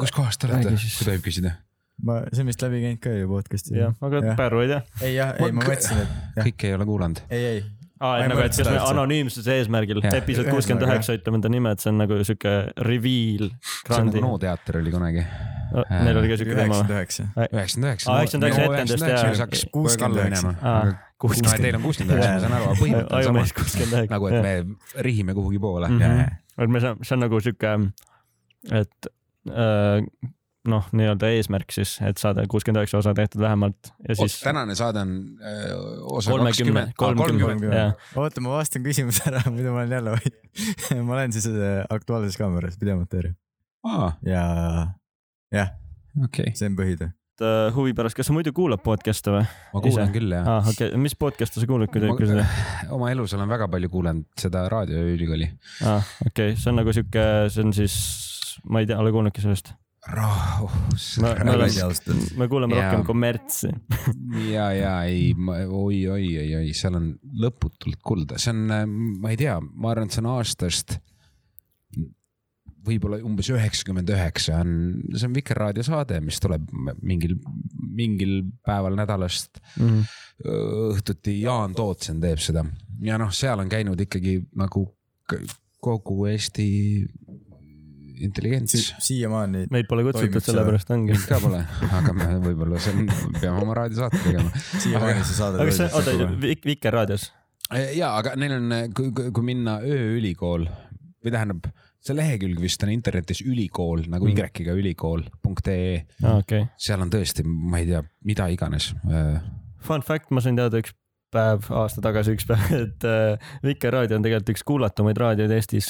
kus kohas te olete, kui tohib küsida? ma, see on vist läbi käinud ka ju podcast'i. jah, aga Jah. Pärnu ei tea. ei jah, ei ma mõtlesin, et kõike ei ole kuulanud. ei, ei, aa, et nagu, et kas me anonüümsuse eesmärgil, episood kuuskümmend üheksa ütleme enda nime, et see on nagu sihuke reveal. see on nagu NO teater oli kunagi. Neil oli ka sihuke teema üheksakümmend üheksa. üheksakümmend üheksa. Aa, 99 etendust, jaa. Kuuskümmend üheksa. kuuskümmend no Teil on kuuskümmend üheksa, ma saan aru, aga põhimõte on sama. nagu, et me rihime kuhugi poole. Mhm. et me saame, see on nagu sihuke, et äh, noh, nii-öelda eesmärk siis, et saada kuuskümmend üheksa osa tehtud vähemalt ja siis tänane saade on äh, osa kolmekümne, kolmkümmend, jah. oota, ma vastan küsimuse ära, muidu ma olen jälle vait. *laughs* ma olen siis äh, Aktuaalses Kaameras videomonteerija aa, ja jah, okei. see on põhitöö. äh, huvi pärast, kas sa muidu kuulad podcast'e või? ma kuulan küll jah. aa, okei, mis podcast'e sa kuulad, kui tohib küsida? oma elus olen väga palju kuulanud seda raadioülikooli. aa, okei, see on nagu sihuke, see on siis, ma ei tea, ole kuulnudki sellest? öeldes. me kuuleme Jaa. rohkem kommertsi. ja, ja ei, oi, oi, oi, oi, seal on lõputult kulda, see on, ma ei tea, ma arvan, et see on aastast võib-olla umbes üheksakümmend üheksa on, see on Vikerraadio saade, mis tuleb mingil, mingil päeval nädalast Mhm. õhtuti Jaan Tootsen teeb seda ja noh, seal on käinud ikkagi nagu kogu Eesti intelligents. siiamaani meid pole kutsutud, sellepärast ongi. mind ka pole, aga me võib-olla see on, peame oma raadiosaate tegema. siiamaani see saade aga kas see, oota Vikerraadios? ja, aga neil on, kui, kui minna ööülikool või tähendab, see lehekülg vist on internetis ülikool nagu Mm. Y-ga ülikool.ee, aa, okei. seal on tõesti, ma ei tea, mida iganes. Fun fact, ma sain teada üks päev, aasta tagasi üks päev, *laughs* et äh, Vikerraadio on tegelikult üks kuulatumaid raadioid Eestis.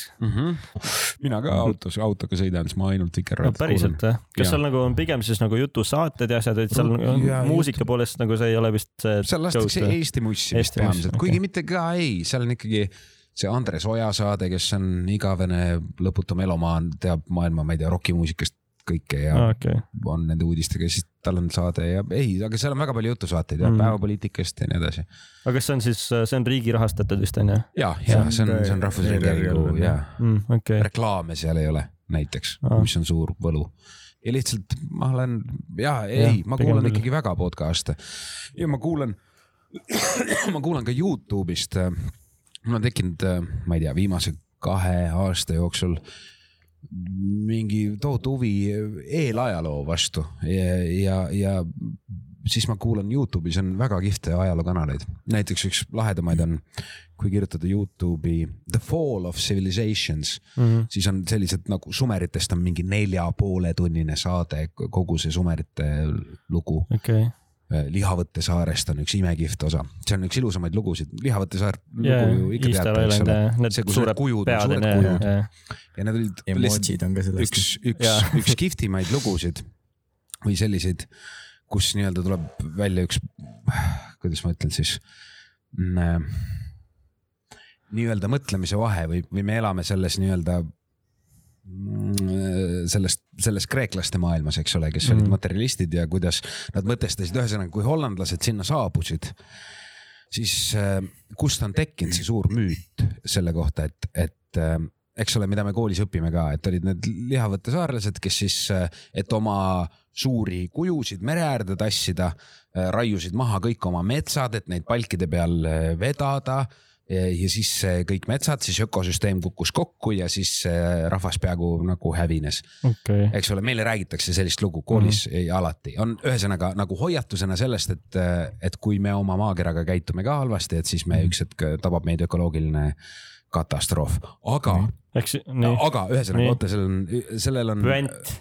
mina ka autos, autoga sõidan, siis ma ainult no Vikerraadiot päriselt või? kas Jaa. seal nagu on pigem siis nagu jutusaated ja asjad, et seal No, on jaa, muusika poolest nagu see ei ole vist see. seal lastakse Eesti mussi vist peamiselt, okei. kuigi mitte ka ei, seal on ikkagi see Andres Oja saade, kes on igavene lõputu melomaan, teab maailma, ma ei tea, rokimuusikast kõike ja aa, okei. on nende uudistega, siis tal on saade ja ei, aga seal on väga palju jutusaateid ja Mm. päevapoliitikast ja nii edasi. aga kas see on siis, see on riigi rahastatud vist on ju ja, ja see on, see on Rahvusringhäälingu ja mm,? okay., reklaame seal ei ole näiteks Aa., mis on suur võlu. ja lihtsalt ma olen ja ei ma kuulan ikkagi väga podcast'e ja ma kuulan, *clears throat* ma kuulan ka Youtube'ist. mul on tekkinud, ma ei tea, viimase kahe aasta jooksul mingi tohutu huvi eelajaloo vastu ja, ja, ja siis ma kuulan Youtube'is on väga kihvte ajalookanaleid, näiteks üks lahedamaid on, kui kirjutada Youtube'i The Fall of Civilizations, mm -hmm. siis on sellised nagu sumeritest on mingi nelja poole tunnine saade, kogu see sumerite lugu. okay.. Lihavõtte saarest on üks imekihvt osa, see on üks ilusamaid lugusid, Lihavõtte saar jaa, lugu ju ikka teate, eks ole. ja. need see, kus suured kujud on, suured kujud. ja, need olid lihtsalt emotsid on ka sellest. üks, üks *laughs* üks kihvtimaid lugusid või selliseid, kus nii-öelda tuleb välja üks, kuidas ma ütlen siis, nii-öelda mõtlemise vahe või, või me elame selles nii-öelda mm, sellest, selles kreeklaste maailmas, eks ole, kes olid Mhm. materialistid ja kuidas nad mõtestasid, ühesõnaga, kui hollandlased sinna saabusid, siis äh, kust on tekkinud see suur müüt selle kohta, et, et äh, eks ole, mida me koolis õpime ka, et olid need lihavõtte saarlased, kes siis, et oma suuri kujusid mere äärde tassida, raiusid maha kõik oma metsad, et neid palkide peal äh, vedada ja siis äh, kõik metsad, siis ökosüsteem kukkus kokku ja siis äh, rahvas peaaegu nagu hävines, okei. eks ole, meile räägitakse sellist lugu koolis mm -hmm. alati, on ühesõnaga nagu hoiatusena sellest, et, et kui me oma maakeraga käitume ka halvasti, et siis me üks hetk tabab meid ökoloogiline katastroof, aga mm, -hmm. eks nii, aga ühesõnaga oota, sellel on, sellel on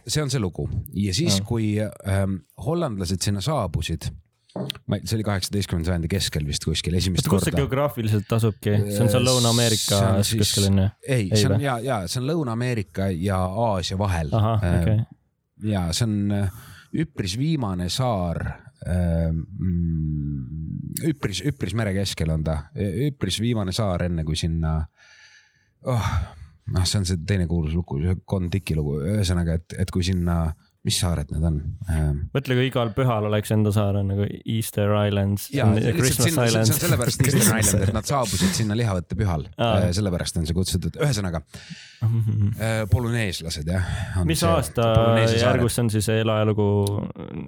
see on see lugu ja siis Jah., kui ähm, hollandlased sinna saabusid, ma, see oli kaheksateistkümnenda sajandi keskel vist kuskil esimest oota, kus see korda. geograafiliselt asubki, see on seal See Lõuna-Ameerika keskel on ju? ei, see on ja, ja see on Lõuna-Ameerika ja Aasia vahel. ahah, okei. ja see on äh, üpris viimane saar. üpris, üpris mere keskel on ta, üpris viimane saar, enne kui sinna oh,. noh, see on see teine kuulus lugu, see Kon-Tiki lugu, ühesõnaga, et, et kui sinna, mis saared need on ähm,? mõtle, kui igal pühal oleks enda saar on nagu Easter Islands, see sellepärast Eastern *laughs* Island, et nad saabusid sinna lihavõtte pühal Aa.. sellepärast on see kutsutud, ühesõnaga *laughs* äh, polüneeslased jah. mis aasta järgus see on siis eelajalugu?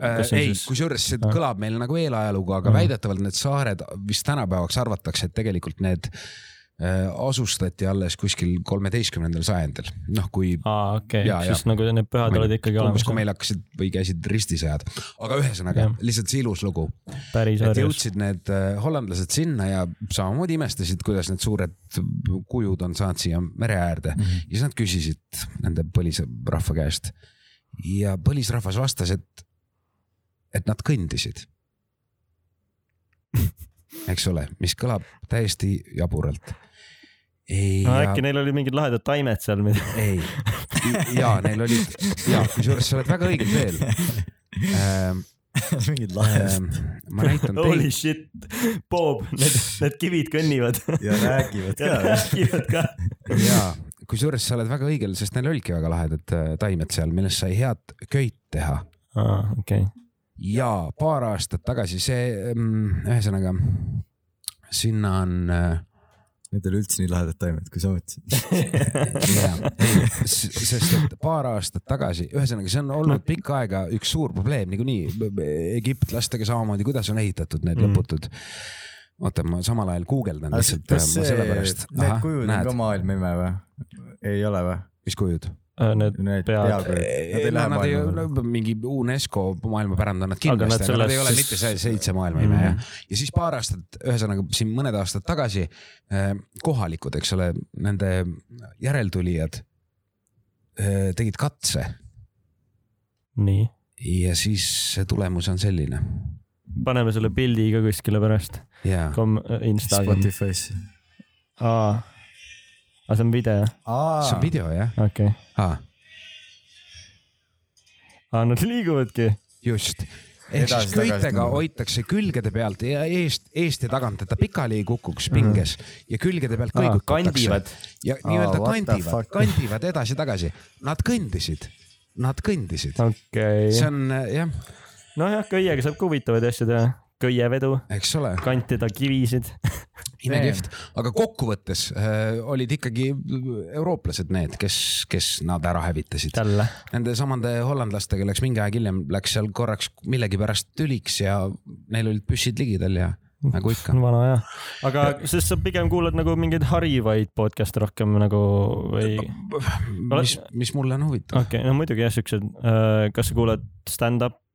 Äh, ei, kusjuures see Ah. kõlab meil nagu eelajalugu, aga Ah. väidetavalt need saared vist tänapäevaks arvatakse, et tegelikult need äh, asustati alles kuskil kolmeteistkümnendal sajandil, noh kui aa, okei, Jaa, siis nagu need pühad olid ikkagi umbes kui olemas. meil hakkasid või käisid ristisõjad, aga ühesõnaga Jah. lihtsalt see ilus lugu, et jõudsid need äh, hollandlased sinna ja samamoodi imestasid, kuidas need suured kujud on saanud siia mere äärde mm -hmm. ja siis nad küsisid nende põlisrahva käest ja põlisrahvas vastas, et, et nad kõndisid. *laughs* eks ole, mis kõlab täiesti jaburalt. Ei no ja- äkki neil oli mingid lahedad taimed seal, mida. ei, ja neil olid ja kusjuures sa oled väga õigel teel ähm. *laughs* mingid lahedad Ähm, ma näitan Holy teile, shit, Bob, need, need kivid kõnnivad. ja räägivad ja ka. räägivad ka. ja kusjuures sa oled väga õigel, sest neil olidki väga lahedad äh, taimed seal, millest sai head köit teha aa, okei. ja paar aastat tagasi see, ühesõnaga sinna on äh, Need ei ole üldse nii lahedad taimed, kui sa mõtlesid. *laughs* Sest et paar aastat tagasi, ühesõnaga, see on olnud pikka aega üks suur probleem niikuinii egiptlastega samamoodi, kuidas on ehitatud need Mm. lõputud. oota, ma samal ajal guugeldan lihtsalt, kas ma see, sellepärast. need kujud on ka maailma ime või? ei ole või? mis kujud? Need Need pead, nad Nad ei maailma. mingi UNESCO maailmapärand on nad kindlasti, aga nad ei ole mitte see seitse maailmaime Mm. jah. ja siis paar aastat, ühesõnaga siin mõned aastad tagasi eh, kohalikud, eks ole, nende järeltulijad eh, tegid katse nii. ja siis see tulemus on selline paneme selle pildi ka kuskile pärast. Instagram. Spotify's. aa, aa see on video, see on video jah okei okay.. aa nad liiguvadki. just. ehk siis köitega hoitakse külgede pealt ja eest, eest ja tagant, et ta pikali ei kukuks pinges ja külgede pealt kõigutatakse. kandivad. ja nii-öelda kandivad, kandivad edasi-tagasi. Nad kõndisid, nad kõndisid. okei see okay.. on jah, nojah, köiega saab ka huvitavaid asju teha. köievedu, kantida kivisid. *laughs* imekihvt, aga kokkuvõttes äh, olid ikkagi eurooplased need, kes, kes nad ära hävitasid. Nende samade hollandlastega läks mingi aeg hiljem, läks seal korraks millegipärast tüliks ja neil olid püssid ligidal ja nagu ikka. *laughs* vana aja. aga sest sa pigem kuulad nagu mingeid harivaid podcast'e rohkem nagu või? mis, mis mulle on huvitav okei okay,, no muidugi jah, siuksed, kas sa kuulad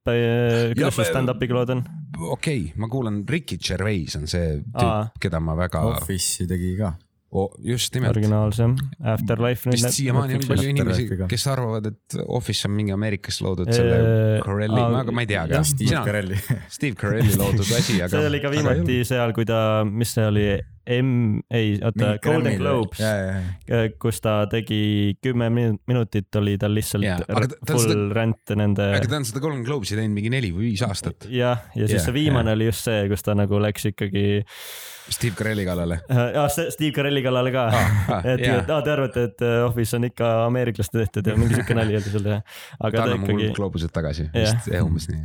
stand-up'e, kuidas sul stand-up'iga lood on? okei okay,, ma kuulan Ricky Gervais on see tüüp, keda ma väga, Office'i tegi ka. Just nimelt. originaalse Afterlife. vist siiamaani on palju inimesi kes arvavad, et Office on mingi Ameerikas loodud selle Äh, Carelli, aa, aga ma ei tea, aga jah, Steve sina, Carelli. *laughs* Steve Carelli loodud asi, aga. see oli ka viimati seal, kui ta, mis see oli, M, ei, oota, Golden Globes, ja, ja, ja. kus ta tegi kümme min- minutit oli tal lihtsalt on full seda- rant nende. aga ta on seda Golden Globes'i teinud mingi neli või viis aastat jah, ja siis Jah, see viimane oli just see, kus ta nagu läks ikkagi Steve Carelli kallale. äh,, Steve Carelli kallale ka ah, *laughs* et, et aa, te arvate, et äh, Office on ikka ameeriklaste tehtud ja mingi siuke nali oli seal teha. aga ta ikkagi, Globused tagasi, Jah. vist jah, umbes nii.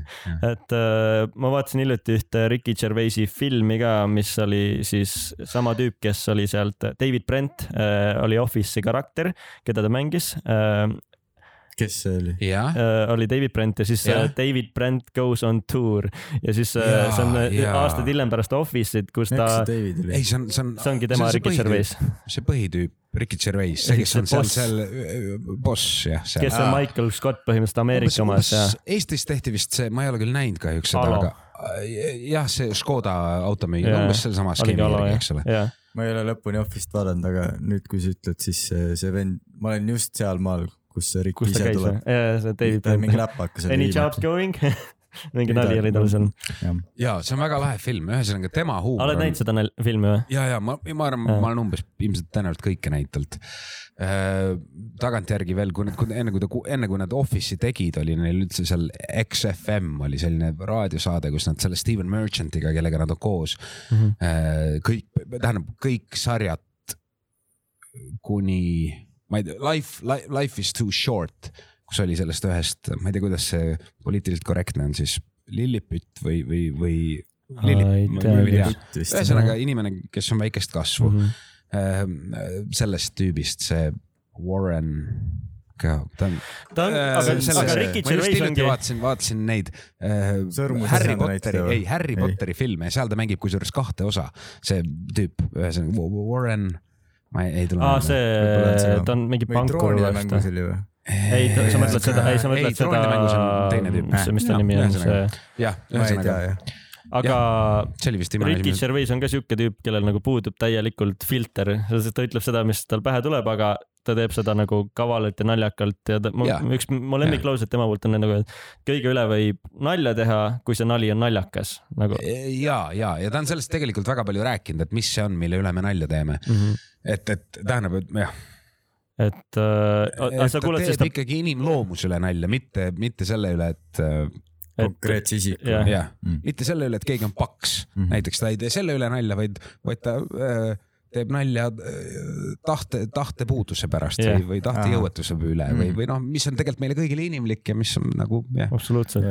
et äh, ma vaatasin hiljuti ühte Ricky Gervaisi filmi ka, mis oli siis sama tüüp, kes oli sealt, David Brent äh, oli Office'i karakter, keda ta mängis äh,. Kes see oli? äh, oli David Brent ja siis äh, David Brent goes on tour ja siis äh, Jaa, see on äh, jaa. aastaid hiljem pärast Office'it, kus ta ei, see on, see on. see ongi tema Ricky Gervais, see põhitüüp, Ricky Gervais, see, kes on seal, boss. seal boss jah. kes on Michael Scott põhimõtteliselt Ameerika omas ja Eestis tehti vist see, ma ei ole küll näinud kahjuks seda, aga jah, see Škoda automüügi, Jaa, umbes sellesama skeemi järgi, eks ole. ma ei ole lõpuni Office'it vaadanud, aga nüüd, kui sa ütled, siis see, see vend, ma olen just sealmaal, kus see Rick kus ise tuleb. see David on mingi läpakas. Any jobs going? *laughs* mingi nali oli tal seal. ja see on väga lahe film, ühesõnaga tema huumor oled näinud seda filmi või? ja, ja ma, ma arvan, Jaa. ma olen umbes ilmselt tõenäoliselt kõike näinud talt äh,. tagantjärgi veel, kui need, enne kui ta, enne kui nad Office'i tegid, oli neil üldse seal XFM oli selline raadiosaade, kus nad selle Steven Merchant'iga, kellega nad on koos mm, -hmm. kõik, tähendab kõik sarjad kuni, ma ei tea, Life, Life is too short, kus oli sellest ühest, ma ei tea, kuidas see poliitiliselt korrektne on siis, Lillipütt või, või, või. ühesõnaga inimene, kes on väikest kasvu mm. -hmm. sellest tüübist see Warren ka, ta on. ta on, aga, aga Ricky Gervais ongi, vaatasin, vaatasin neid äh, Sõrmused Harry seal Potteri ei Harry. Potteri filme, seal ta mängib kusjuures kahte osa, see tüüp, ühesõnaga Warren, ma ei, ei tule aa see ta on mingi või pankur troonide vast mängus. oli või? ei, sa mõtled seda, ei sa Ei, mõtled seda mis, mis ta nimi on, see, jah, ma ei tea ühesõnaga. Aga see oli vist viimane Ricky asi. Gervais on ka siuke tüüp, kellel nagu puudub täielikult filter, sest ta ütleb seda, mis tal pähe tuleb, aga ta teeb seda nagu kavalalt ja naljakalt ja ta, ma, üks mu lemmiklauset tema poolt on nagu, et kõige üle võib nalja teha, kui see nali on naljakas nagu ja, ja, ja ta on sellest tegelikult väga palju rääkinud, et mis see on, mille üle me nalja teeme. mm. -hmm. et, et tähendab, et jah, et äh, ta kuuled teeb ta, ikkagi inimloomuse üle nalja, mitte, mitte selle üle, et äh, et konkreetse isiku. jah. jah Mm., mitte selle üle, et keegi on paks mm, Mhm. -hmm. näiteks ta ei tee selle üle nalja, vaid, vaid ta äh, teeb nalja äh, tahte, tahtepuuduse pärast yeah. või, või tahtejõuetuse üle või, Mm. või noh, mis on tegelikult meile kõigile inimlik ja mis on nagu jah. absoluutselt,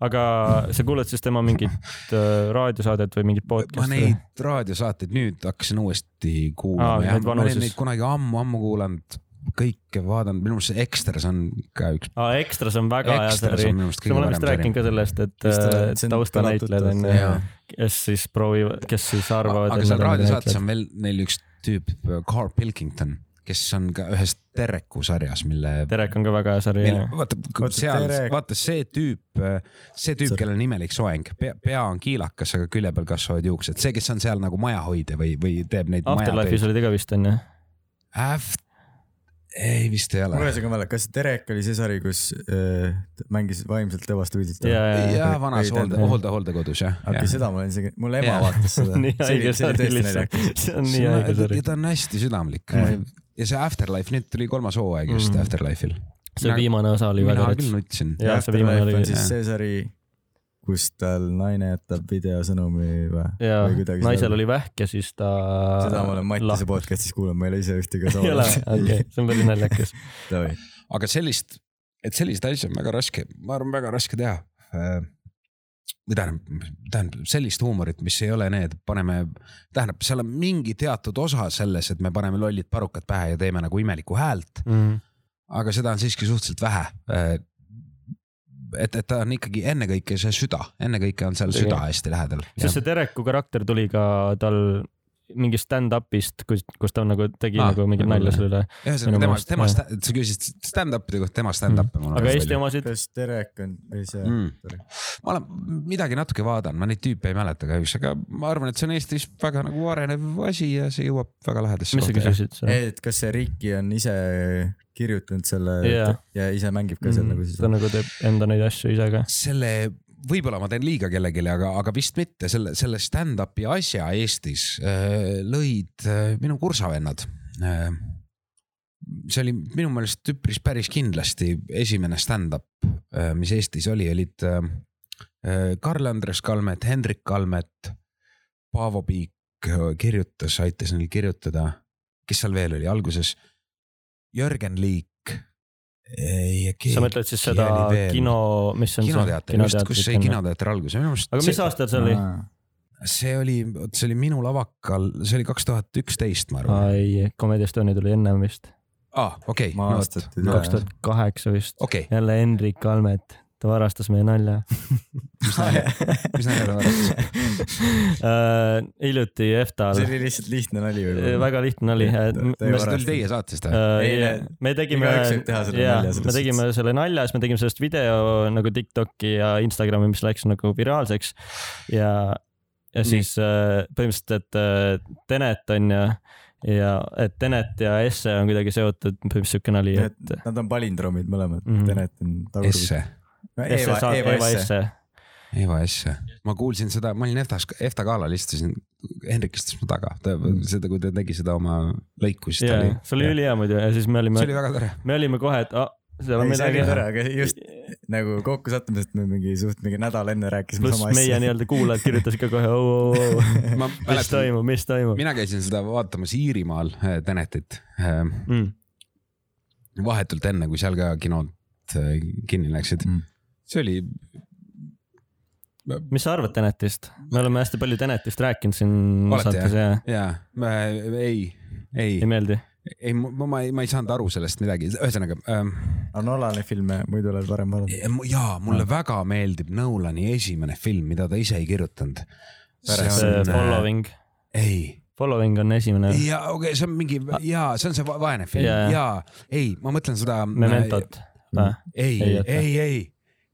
aga sa kuulad siis tema mingit *laughs* äh, raadiosaadet või mingit ma podcast'i? neid raadiosaateid nüüd hakkasin uuesti kuulama ja ma olen neid kunagi ammu-ammu kuulanud, kõike vaadanud, minu meelest see Ekstras on ka üks. aa, Ekstras on väga hea Ekstras sari minu meelest me oleme vist rääkinud sari. ka sellest, et äh, taustanäitlejad on ju, kes siis proovivad, kes siis arvavad. aga seal raadiosaates on veel neil üks tüüp, Carl Pilkington, kes on ka ühes Tereku sarjas, mille Terek on ka väga hea sari. vaata seal, vaata see tüüp, see tüüp, kellel on imelik soeng, pea, pea on kiilakas, aga külje peal kasvavad juuksed, see, kes on seal nagu majahoidja või, või teeb neid Afterlife'is oli ta ka vist onju. Aft-, ei vist ei mul ole ei. saa ka mäletada, kas Terek oli see sari, kus äh, mängis vaimselt tõvast uudist? ja, ja, ja. jah, vanas hoolde, hoolde, hooldekodus jah. okei, seda ma olen isegi, mul ema Jaa. vaatas seda. *laughs* nii haige sari lihtsalt, see on nii haige sari ja. ta on hästi südamlik Jah. ja see Afterlife, nüüd tuli kolmas hooaeg just mm. Afterlife'il. see viimane osa oli väga mina rets küll. nutsin. Jaa, see viimane oli- on siis jah. see sari, kus tal naine jätab videosõnumi või? ja või kuidagi naisel seda- oli vähk ja siis ta. seda ma olen Mattiase. podcast'is kuulanud, ma ei ole ise ühtegi *laughs* osa ei ole, okei, see on päris *laughs* naljakas. Aga sellist, et sellist asja on väga raske, ma arvan, väga raske teha. või tähendab, tähendab sellist huumorit, mis ei ole need, paneme, tähendab, seal on mingi teatud osa selles, et me paneme lollid parukad pähe ja teeme nagu imelikku häält, Mhm. aga seda on siiski suhteliselt vähe. et, et ta on ikkagi ennekõike see süda, ennekõike on seal süda hästi lähedal. sest see Tereku karakter tuli ka tal mingist stand-up'ist, kus, kus ta nagu tegi Aa, nagu mingit nalja selle üle, ühesõnaga tema, tema sa küsisid stand-up'ide kohta, tema stand-up'e mul on aga Eesti omasid, kas Terek on või see Mm. Ma olen midagi natuke vaadanud, ma neid tüüpe ei mäleta kahjuks, aga ma arvan, et see on Eestis väga nagu arenev asi ja see jõuab väga lähedasse mis sa küsisid? et kas see Riki on ise kirjutanud selle Jaa. ja ise mängib ka seal nagu siis ta? nagu teeb enda neid asju ise ka. selle, võib-olla ma teen liiga kellelegi, aga, aga vist mitte, selle, selle stand-up'i asja Eestis äh, lõid äh, minu kursavennad äh,. see oli minu meelest üpris päris kindlasti esimene stand-up, mis Eestis oli, olid äh, Karl-Andres Kalmet, Hendrik Kalmet, Paavo Piik äh, kirjutas, aitas neil kirjutada. kes seal veel oli alguses? Jörgen Liik. sa mõtled siis seda kino, mis on kinoteater, just, kus sai kinoteater alguse, minu meelest. aga mis aastal see oli? see oli, see oli minu lavakal, see oli kaks tuhat üksteist, ma arvan. ei, Comedy Estonia tuli ennem vist, aa, okei, kaks tuhat kaheksa vist. okei, jälle Hendrik Kalmet, ta varastas meie nalja *laughs* mis nalja, *laughs* mis nalja ta varastas? uh,. hiljuti EFTA-l see, oli lihtsalt lihtne nali võib-olla. väga lihtne nali. Ei see tuli teie saatest või? Uh, me tegime selles me tegime selle nalja, siis me tegime sellest video nagu Tiktoki ja Instagrami, mis läks nagu viraalseks ja, ja siis uh, põhimõtteliselt, et uh, Tenet on ju ja et Tenet ja Esse on kuidagi seotud, põhimõtteliselt siuke nali, et Nad on palindroomid mõlemad mm., Tenet on tagurpidi. Esse, Esse Eva, Eva Eva Esse. Eva Esse, ma kuulsin seda, ma olin EFTA-s, EFTA galal istusin, Hendrik istus mu taga, ta seda, kui ta tegi seda oma lõiku, siis ta ja oli, see oli ülihea muidu ja siis me olime see, oli väga tore. me olime kohe, et ah, seal on ei, see oli midagi tore, aga just nagu kokkusattumisest me mingi suht mingi nädal enne rääkisime pluss sama meie asja. nii-öelda kuulajad kirjutasid ka kohe, *laughs* ma mis mäletan, toimub, mis toimub. mina käisin seda vaatamas Iirimaal, Tenetit, Mm. vahetult enne, kui seal ka kinod äh, kinni läksid Mm. see oli, mis sa arvad Tenetist? me oleme hästi palju Tenetist rääkinud siin Olete, saates ja jaa, ei, ei ei, meeldi. ei, ma, ma ei, ma ei saanud aru sellest midagi, ühesõnaga ähm,. aga Nolani filme muidu oled varem vaadanud? jaa, mulle väga meeldib Nolani esimene film, mida ta ise ei kirjutanud. Pärast see on, Following, ei, Following on esimene. ja okei okay,, see on mingi jaa, see on see va- vaene film Jaa. ja, ja ei, ma mõtlen seda. Mementot või? ei, Ei, ei, ei,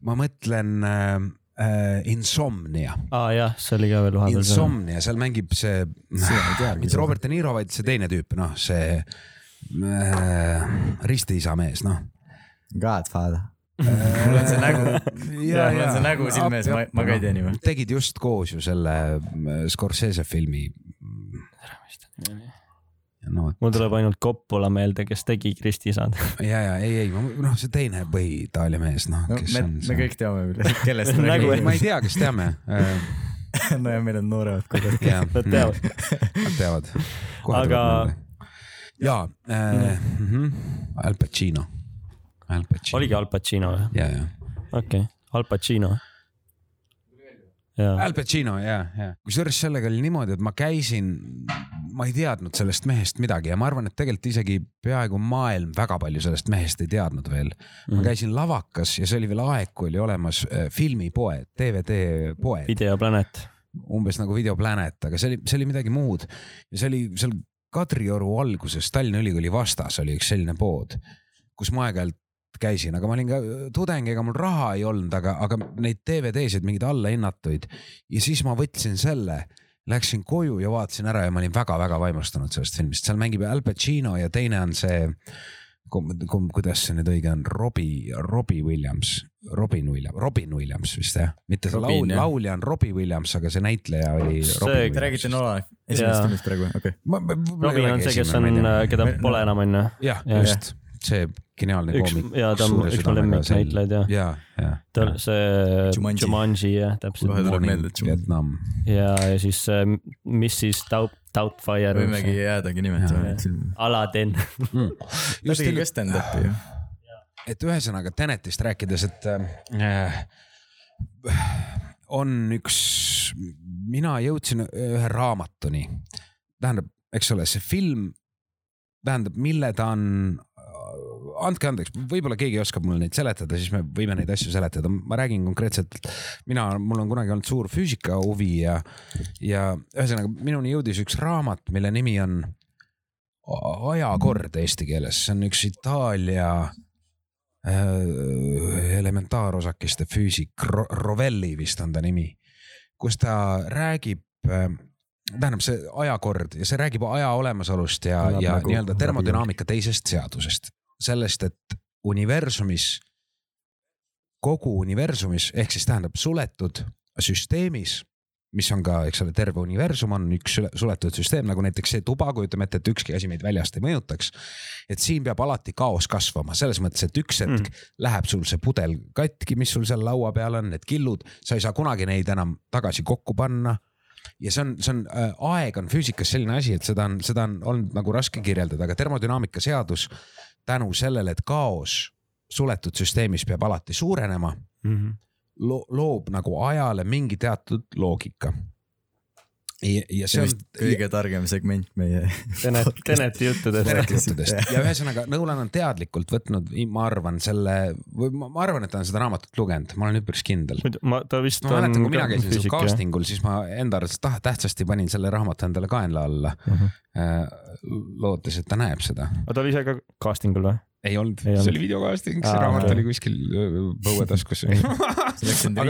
ma mõtlen äh, äh, Insomnia, aa jah, see oli ka veel vahepeal. Insomnia, seal mängib see, *laughs* mitte Robert De Niro, vaid see teine tüüp, noh, see äh, ristiisa mees, noh. Godfather. mul on see nägu, *laughs* mul on see nägu silme ees, ma, ma ka ei tea nime. tegid just koos ju selle äh, Scorsese filmi. No mul tuleb ainult Coppola meelde, kes tegi Kristi isad. *laughs* ja, ja ei, ei, noh, see teine põhi-Itaalia mees, noh no kes me, on me kõik teame, kellest me *laughs* Nägu räägime ma ei tea, kas teame. *laughs* no ja meil on nooremad jaa, Nad teavad. Nad teavad. Aga-. jaa äh,, mm, Al Pacino. Al Pacino. oligi Al Pacino või? ja, ja. okei okay., Al Pacino. Al Pacino ja, ja kusjuures sellega oli niimoodi, et ma käisin, ma ei teadnud sellest mehest midagi ja ma arvan, et tegelikult isegi peaaegu maailm väga palju sellest mehest ei teadnud veel. Ma käisin lavakas ja see oli veel aeg, kui oli olemas äh, filmipoed, DVD poed, Videoplanet. umbes nagu Video Planet, aga see oli, see oli midagi muud. Ja see oli seal Kadrioru alguses Tallinna Ülikooli vastas oli üks selline pood, kus ma aeg-ajalt käisin, aga ma olin ka tudeng, ega mul raha ei olnud, aga, aga neid DVD-sid mingeid allahinnatuid ja siis ma võtsin selle, läksin koju ja vaatasin ära ja ma olin väga-väga vaimustunud sellest filmist, seal mängib Al Pacino ja teine on see, kuidas see nüüd õige on, Robbie, Robbie Williams, Robin Williams, Robin Williams vist jah, mitte see Robin, laul, laulja on Robbie Williams, aga see näitleja oli. See- Te räägite Nolan esimesest filmist praegu, okei okay.. Robin on see, kes on, keda Me- pole enam onju. jah, Jah. just see geniaalne üks koomik. ja ta on üks mu lemmiknäitlejaid ja, ja, ja, ta see Jumanji. Jumanji jah, täpselt Kohe tuleb meelde, et Jumanji. Vietnam. ja, ja siis äh, Mrs Doub-, Doubtfire. võimegi jäädagi nimetama. Aladdin. ta tegi ka stand-up'i ju. et ühesõnaga Tenetist rääkides, et äh, on üks, mina jõudsin ühe raamatuni. tähendab, eks ole, see film, tähendab, mille ta on, andke andeks, võib-olla keegi oskab mulle neid seletada, siis me võime neid asju seletada, ma räägin konkreetselt. mina, mul on kunagi olnud suur füüsika huvi ja, ja ühesõnaga minuni jõudis üks raamat, mille nimi on ajakord eesti keeles, see on üks Itaalia äh, elementaarosakeste füüsik, Rovelli vist on ta nimi, kus ta räägib äh, tähendab see ajakord ja see räägib aja olemasolust ja, ja nagu nii-öelda läbi- termodünaamika teisest seadusest, sellest, et universumis, kogu universumis ehk siis tähendab suletud süsteemis, mis on ka, eks ole, terve universum on üks sule- suletud süsteem, nagu näiteks see tuba, kujutame ette, et ükski asi meid väljast ei mõjutaks. et siin peab alati kaos kasvama selles mõttes, et üks hetk mm. läheb sul see pudel katki, mis sul seal laua peal on, need killud, sa ei saa kunagi neid enam tagasi kokku panna ja see on, see on äh,, aeg on füüsikas selline asi, et seda on, seda on olnud nagu raske kirjeldada, aga termodünaamika seadus tänu sellele, et kaos suletud süsteemis peab alati suurenema, lo, loob nagu ajale mingi teatud loogika. Ja, ja see see on kõige targem segment meie. *laughs* Tenet, Teneti juttudest. juttudest ja ühesõnaga Nolan on teadlikult võtnud, ma arvan selle, või ma ma arvan, et ta on seda raamatut lugenud, ma olen üpris kindel. ma, ta vist ma mäletan, kui mina käisin seal casting ul, siis ma enda arvates tah- tähtsasti panin selle raamatu endale kaenla alla Mhm. uh. -huh. lootes, et ta näeb seda. aga ta oli ise ka casting ul või? Ei olnud, see olnud. oli videocasting, see Aa, raamat oli kuskil põuetaskus. läksid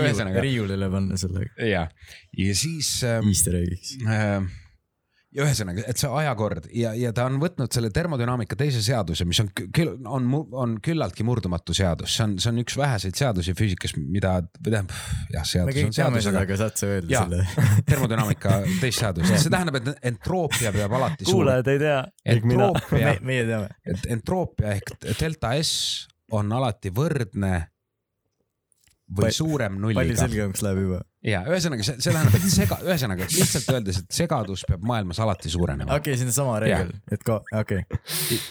riiulile panna selle ja, ja siis äh, easter egg'iks. äh, ja ühesõnaga, et see ajakord ja, ja ta on võtnud selle termodünaamika teise seaduse, mis on küll, on, on küllaltki murdumatu seadus, see on, see on üks väheseid seadusi füüsikas, mida, või tähendab, jah, me seadus on seadus, aga aga saad sa öelda Jaa. selle? *laughs* termodünaamika teist seadust, see tähendab, et entroopia peab alati kuulajad ei tea. entroopia, meie teame. et entroopia ehk delta S on alati võrdne või Pal- suurem palju nulliga. selgemaks läheb juba. ja ühesõnaga see, see tähendab, et sega, ühesõnaga lihtsalt öeldes, et segadus peab maailmas alati suurenema. okei, see on sama reegel, et ka, okei,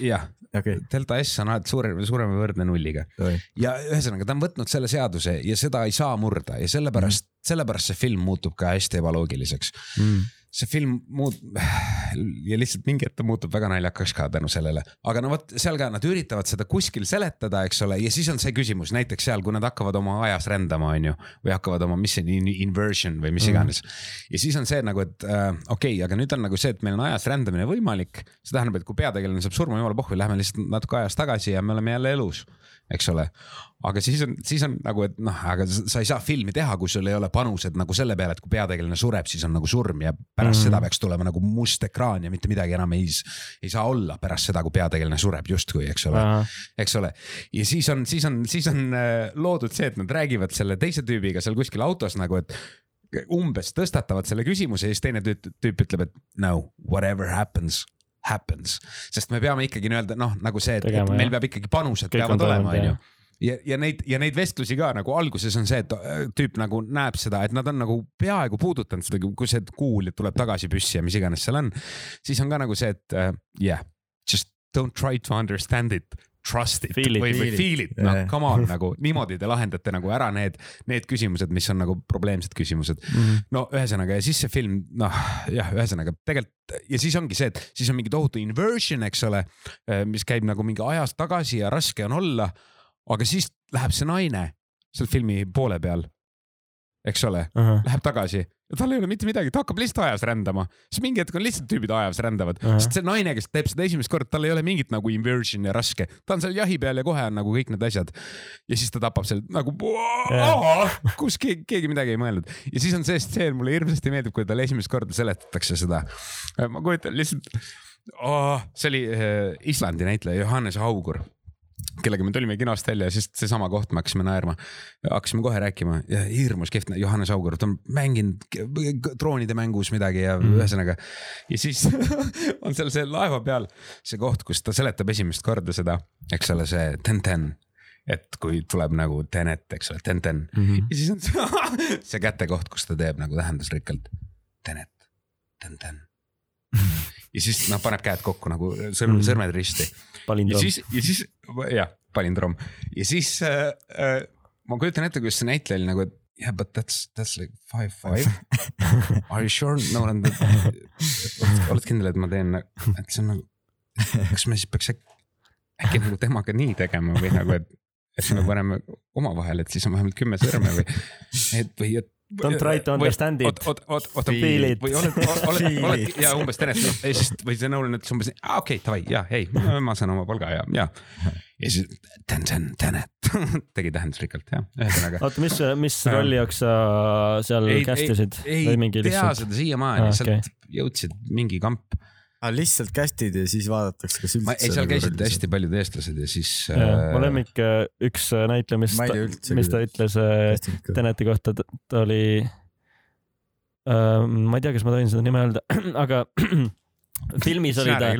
jah, okei, delta S on alati suurem, suurem või võrdne nulliga davai. ja ühesõnaga ta on võtnud selle seaduse ja seda ei saa murda ja sellepärast mm, sellepärast see film muutub ka hästi ebaloogiliseks Mm. See film muut- *sighs* ja lihtsalt mingi hetk ta muutub väga naljakaks ka tänu sellele, aga no vot seal ka nad üritavad seda kuskil seletada, eks ole, ja siis on see küsimus näiteks seal, kui nad hakkavad oma ajas rändama, on ju, või hakkavad oma, mis see in- inversion või mis iganes mm.. ja siis on see nagu, et äh, okei okay,, aga nüüd on nagu see, et meil on ajas rändamine võimalik, see tähendab, et kui peategelane saab surma, jumala pohhu, lähme lihtsalt natuke ajas tagasi ja me oleme jälle elus, eks ole. aga siis on, siis on nagu, et noh, aga sa ei saa filmi teha, kui sul ei ole panused nagu selle peale, et kui peategelane sureb, siis on nagu surm ja pärast mm. seda peaks tulema nagu must ekraan ja mitte midagi enam ei, ei saa olla pärast seda, kui peategelane sureb justkui, eks ole, eks ole. ja siis on, siis on, siis on äh, loodud see, et nad räägivad selle teise tüübiga seal kuskil autos nagu, et umbes tõstatavad selle küsimuse ja siis teine tüüp, tüüp ütleb, et no whatever happens happens, sest me peame ikkagi nii-öelda noh, nagu see, et, et meil jah. peab ikkagi panused Kõik peavad olema, onju jah. ja, ja neid ja neid vestlusi ka nagu alguses on see, et äh, tüüp nagu näeb seda, et nad on nagu peaaegu puudutanud seda, kui see kuul tuleb tagasi püssi ja mis iganes seal on. siis on ka nagu see, et äh, yeah, just don't try to understand it. Trust it Feel it, või, või feel it. noh come on nagu niimoodi te lahendate nagu ära need, need küsimused, mis on nagu probleemsed küsimused. no ühesõnaga ja siis see film noh jah, ühesõnaga tegelikult ja siis ongi see, et siis on mingi tohutu inversion, eks ole, mis käib nagu mingi ajas tagasi ja raske on olla. aga siis läheb see naine seal filmi poole peal, eks ole, läheb tagasi ja tal ei ole mitte midagi, ta hakkab lihtsalt ajas rändama, siis mingi hetk on lihtsalt tüübid ajas rändavad, Ahah. sest see naine, kes teeb seda esimest korda, tal ei ole mingit nagu inversion ja raske, ta on seal jahi peal ja kohe on nagu kõik need asjad. ja siis ta tapab seal nagu, kus keegi, keegi midagi ei mõelnud ja siis on see stseen, mulle hirmsasti meeldib, kui talle esimest korda seletatakse seda. ma kujutan lihtsalt oh,, see oli äh, Islandi näitleja Johannes Augur kellega me tulime kinost välja, siis seesama koht me hakkasime naerma. hakkasime kohe rääkima ja hirmus kihvt, Johannes Augur, ta on mänginud droonide mängus midagi ja mm. ühesõnaga. ja siis *laughs* on seal see laeva peal see koht, kus ta seletab esimest korda seda, eks ole, see ten-ten. et kui tuleb nagu tenet, eks ole, ten-ten mm. -hmm. ja siis on see, *laughs* see kätekoht, kus ta teeb nagu tähendusrikkalt tenet, ten-ten. *laughs* ja siis noh, paneb käed kokku nagu sõrm, Mhm. sõrmed risti ja palindroom. siis, ja siis jah, palindroom ja siis äh, äh, ma kujutan ette, kuidas see näitleja oli nagu, et yeah but that's, that's like five, five. *laughs* Are you sure, Nolan, oled kindel, et ma teen, et see on nagu, kas me siis peaks äkki, äkki nagu temaga nii tegema või nagu, et, et me paneme omavahel, et siis on vähemalt kümme sõrme või, et või et. Don't try to understand it. oot, oot, oot, Feel it. või oled, oled, oled ja umbes tenet ja siis või see Nolan ütles umbes, okei, davai, ja ei, ma saan oma palga ja, ja. ja siis ten, ten, tenet *laughs* tegi tähendusrikkalt jah, ühesõnaga. oota, mis, mis rolli jaoks sa seal kästisid ei või mingi tea seda siiamaani Aa, sealt jõudsid mingi kamp. Ah, lihtsalt cast'id ja siis vaadatakse, kas üldse. ei, seal käisid hästi paljud eestlased ja siis. mu lemmik äh, üks äh, näitleja, mis mis ta ütles äh. Teneti kohta, ta oli äh,, ma ei tea, kas ma tohin seda nime öelda, *clears throat* aga *clears throat* filmis oli ta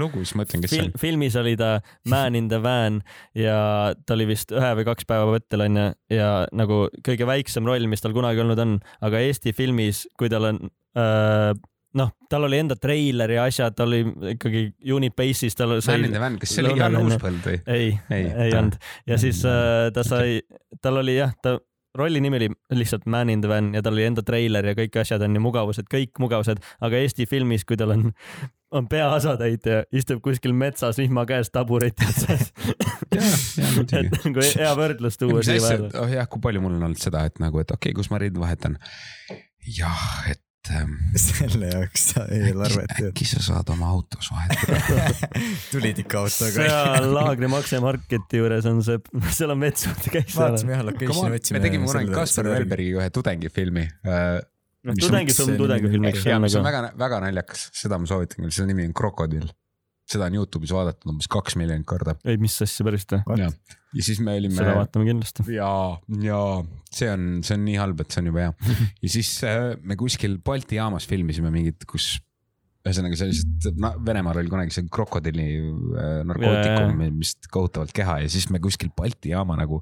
Fil filmis oli ta man in the van ja ta oli vist ühe või kaks päeva võttel onju ja nagu kõige väiksem roll, mis tal kunagi olnud on, aga Eesti filmis, kui tal on äh, noh, tal oli enda treiler ja asjad, ta oli ikkagi unit base'is, tal Man sai in the van, kas see oli onju. Uuspõld või? ei, Ei. ei, olnud ja siis äh, ta sai, tal oli jah, ta rolli nimi oli lihtsalt Man in the Van ja tal oli enda treiler ja kõik asjad on ju mugavused, kõik mugavused, aga Eesti filmis, kui tal on, on peaasatäitja, istub kuskil metsas vihma käes tabureti otsas. *laughs* *laughs* et nagu hea võrdlus tuua oh jah, kui palju mul on olnud seda, et nagu, et okei okay,, kus ma riide vahetan. jah, et ähm, *laughs* selle jaoks sa eelarvet teed. äkki sa saad oma autos vahetada. *laughs* tulid ikka autoga. seal Laagri Makse Marketi juures on see, seal on mets, käis vaatasime jah location'i, võtsime. me tegime kunagi Kaspar. Velbergiga ühe tudengifilmi. noh, mis on- tudengifilm see tudengifilmiks ja on väga, väga naljakas, seda ma soovitan küll, selle nimi on Krokodill. Seda on Youtube'is vaadatud umbes kaks miljonit korda. ei mis asja pärast või? ja siis me olime seda vaatame kindlasti. ja, ja see on, see on nii halb, et see on juba hea. ja siis äh, me kuskil Balti jaamas filmisime mingit, kus ühesõnaga sellised, no Venemaal oli kunagi see krokodilli äh, narkootikum, mis kohutavalt keha ja siis me kuskil Balti jaama nagu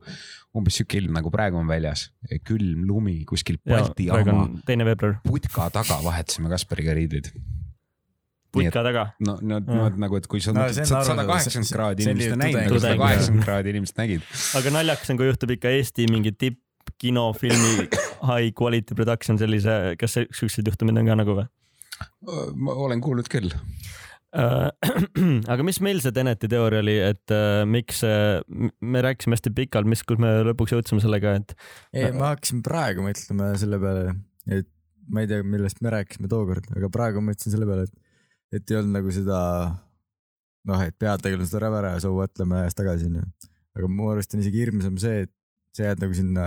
umbes sihuke ilm nagu praegu on väljas, külm lumi kuskil Balti praegu jaama teine veebruar, putka taga vahetasime Kaspariga riideid. Putka taga. no, no niimoodi nagu, et kui sa No mõtled, on sada kaheksakümmend kraadi inimesed ju näinud, aga sada kaheksakümmend kraadi inimesed nägid. aga naljakas on, kui juhtub ikka Eesti mingi tippkinofilmi *coughs* high quality production sellise, kas siukseid juhtumeid on ka nagu või? ma olen kuulnud küll. Äh, *clears throat* aga mis meil see Teneti teooria oli, et äh, miks äh, me rääkisime hästi pikalt, mis, kus me lõpuks jõudsime sellega, et ei, ma hakkasin praegu mõtlema selle peale, et ma ei tea, millest me rääkisime tookord, aga praegu mõtlesin selle peale, et, et ei olnud nagu seda noh, et peategelased tuleb ära ja so what, lähme ajas tagasi onju. aga mu arust on isegi hirmsam see, et sa jääd nagu sinna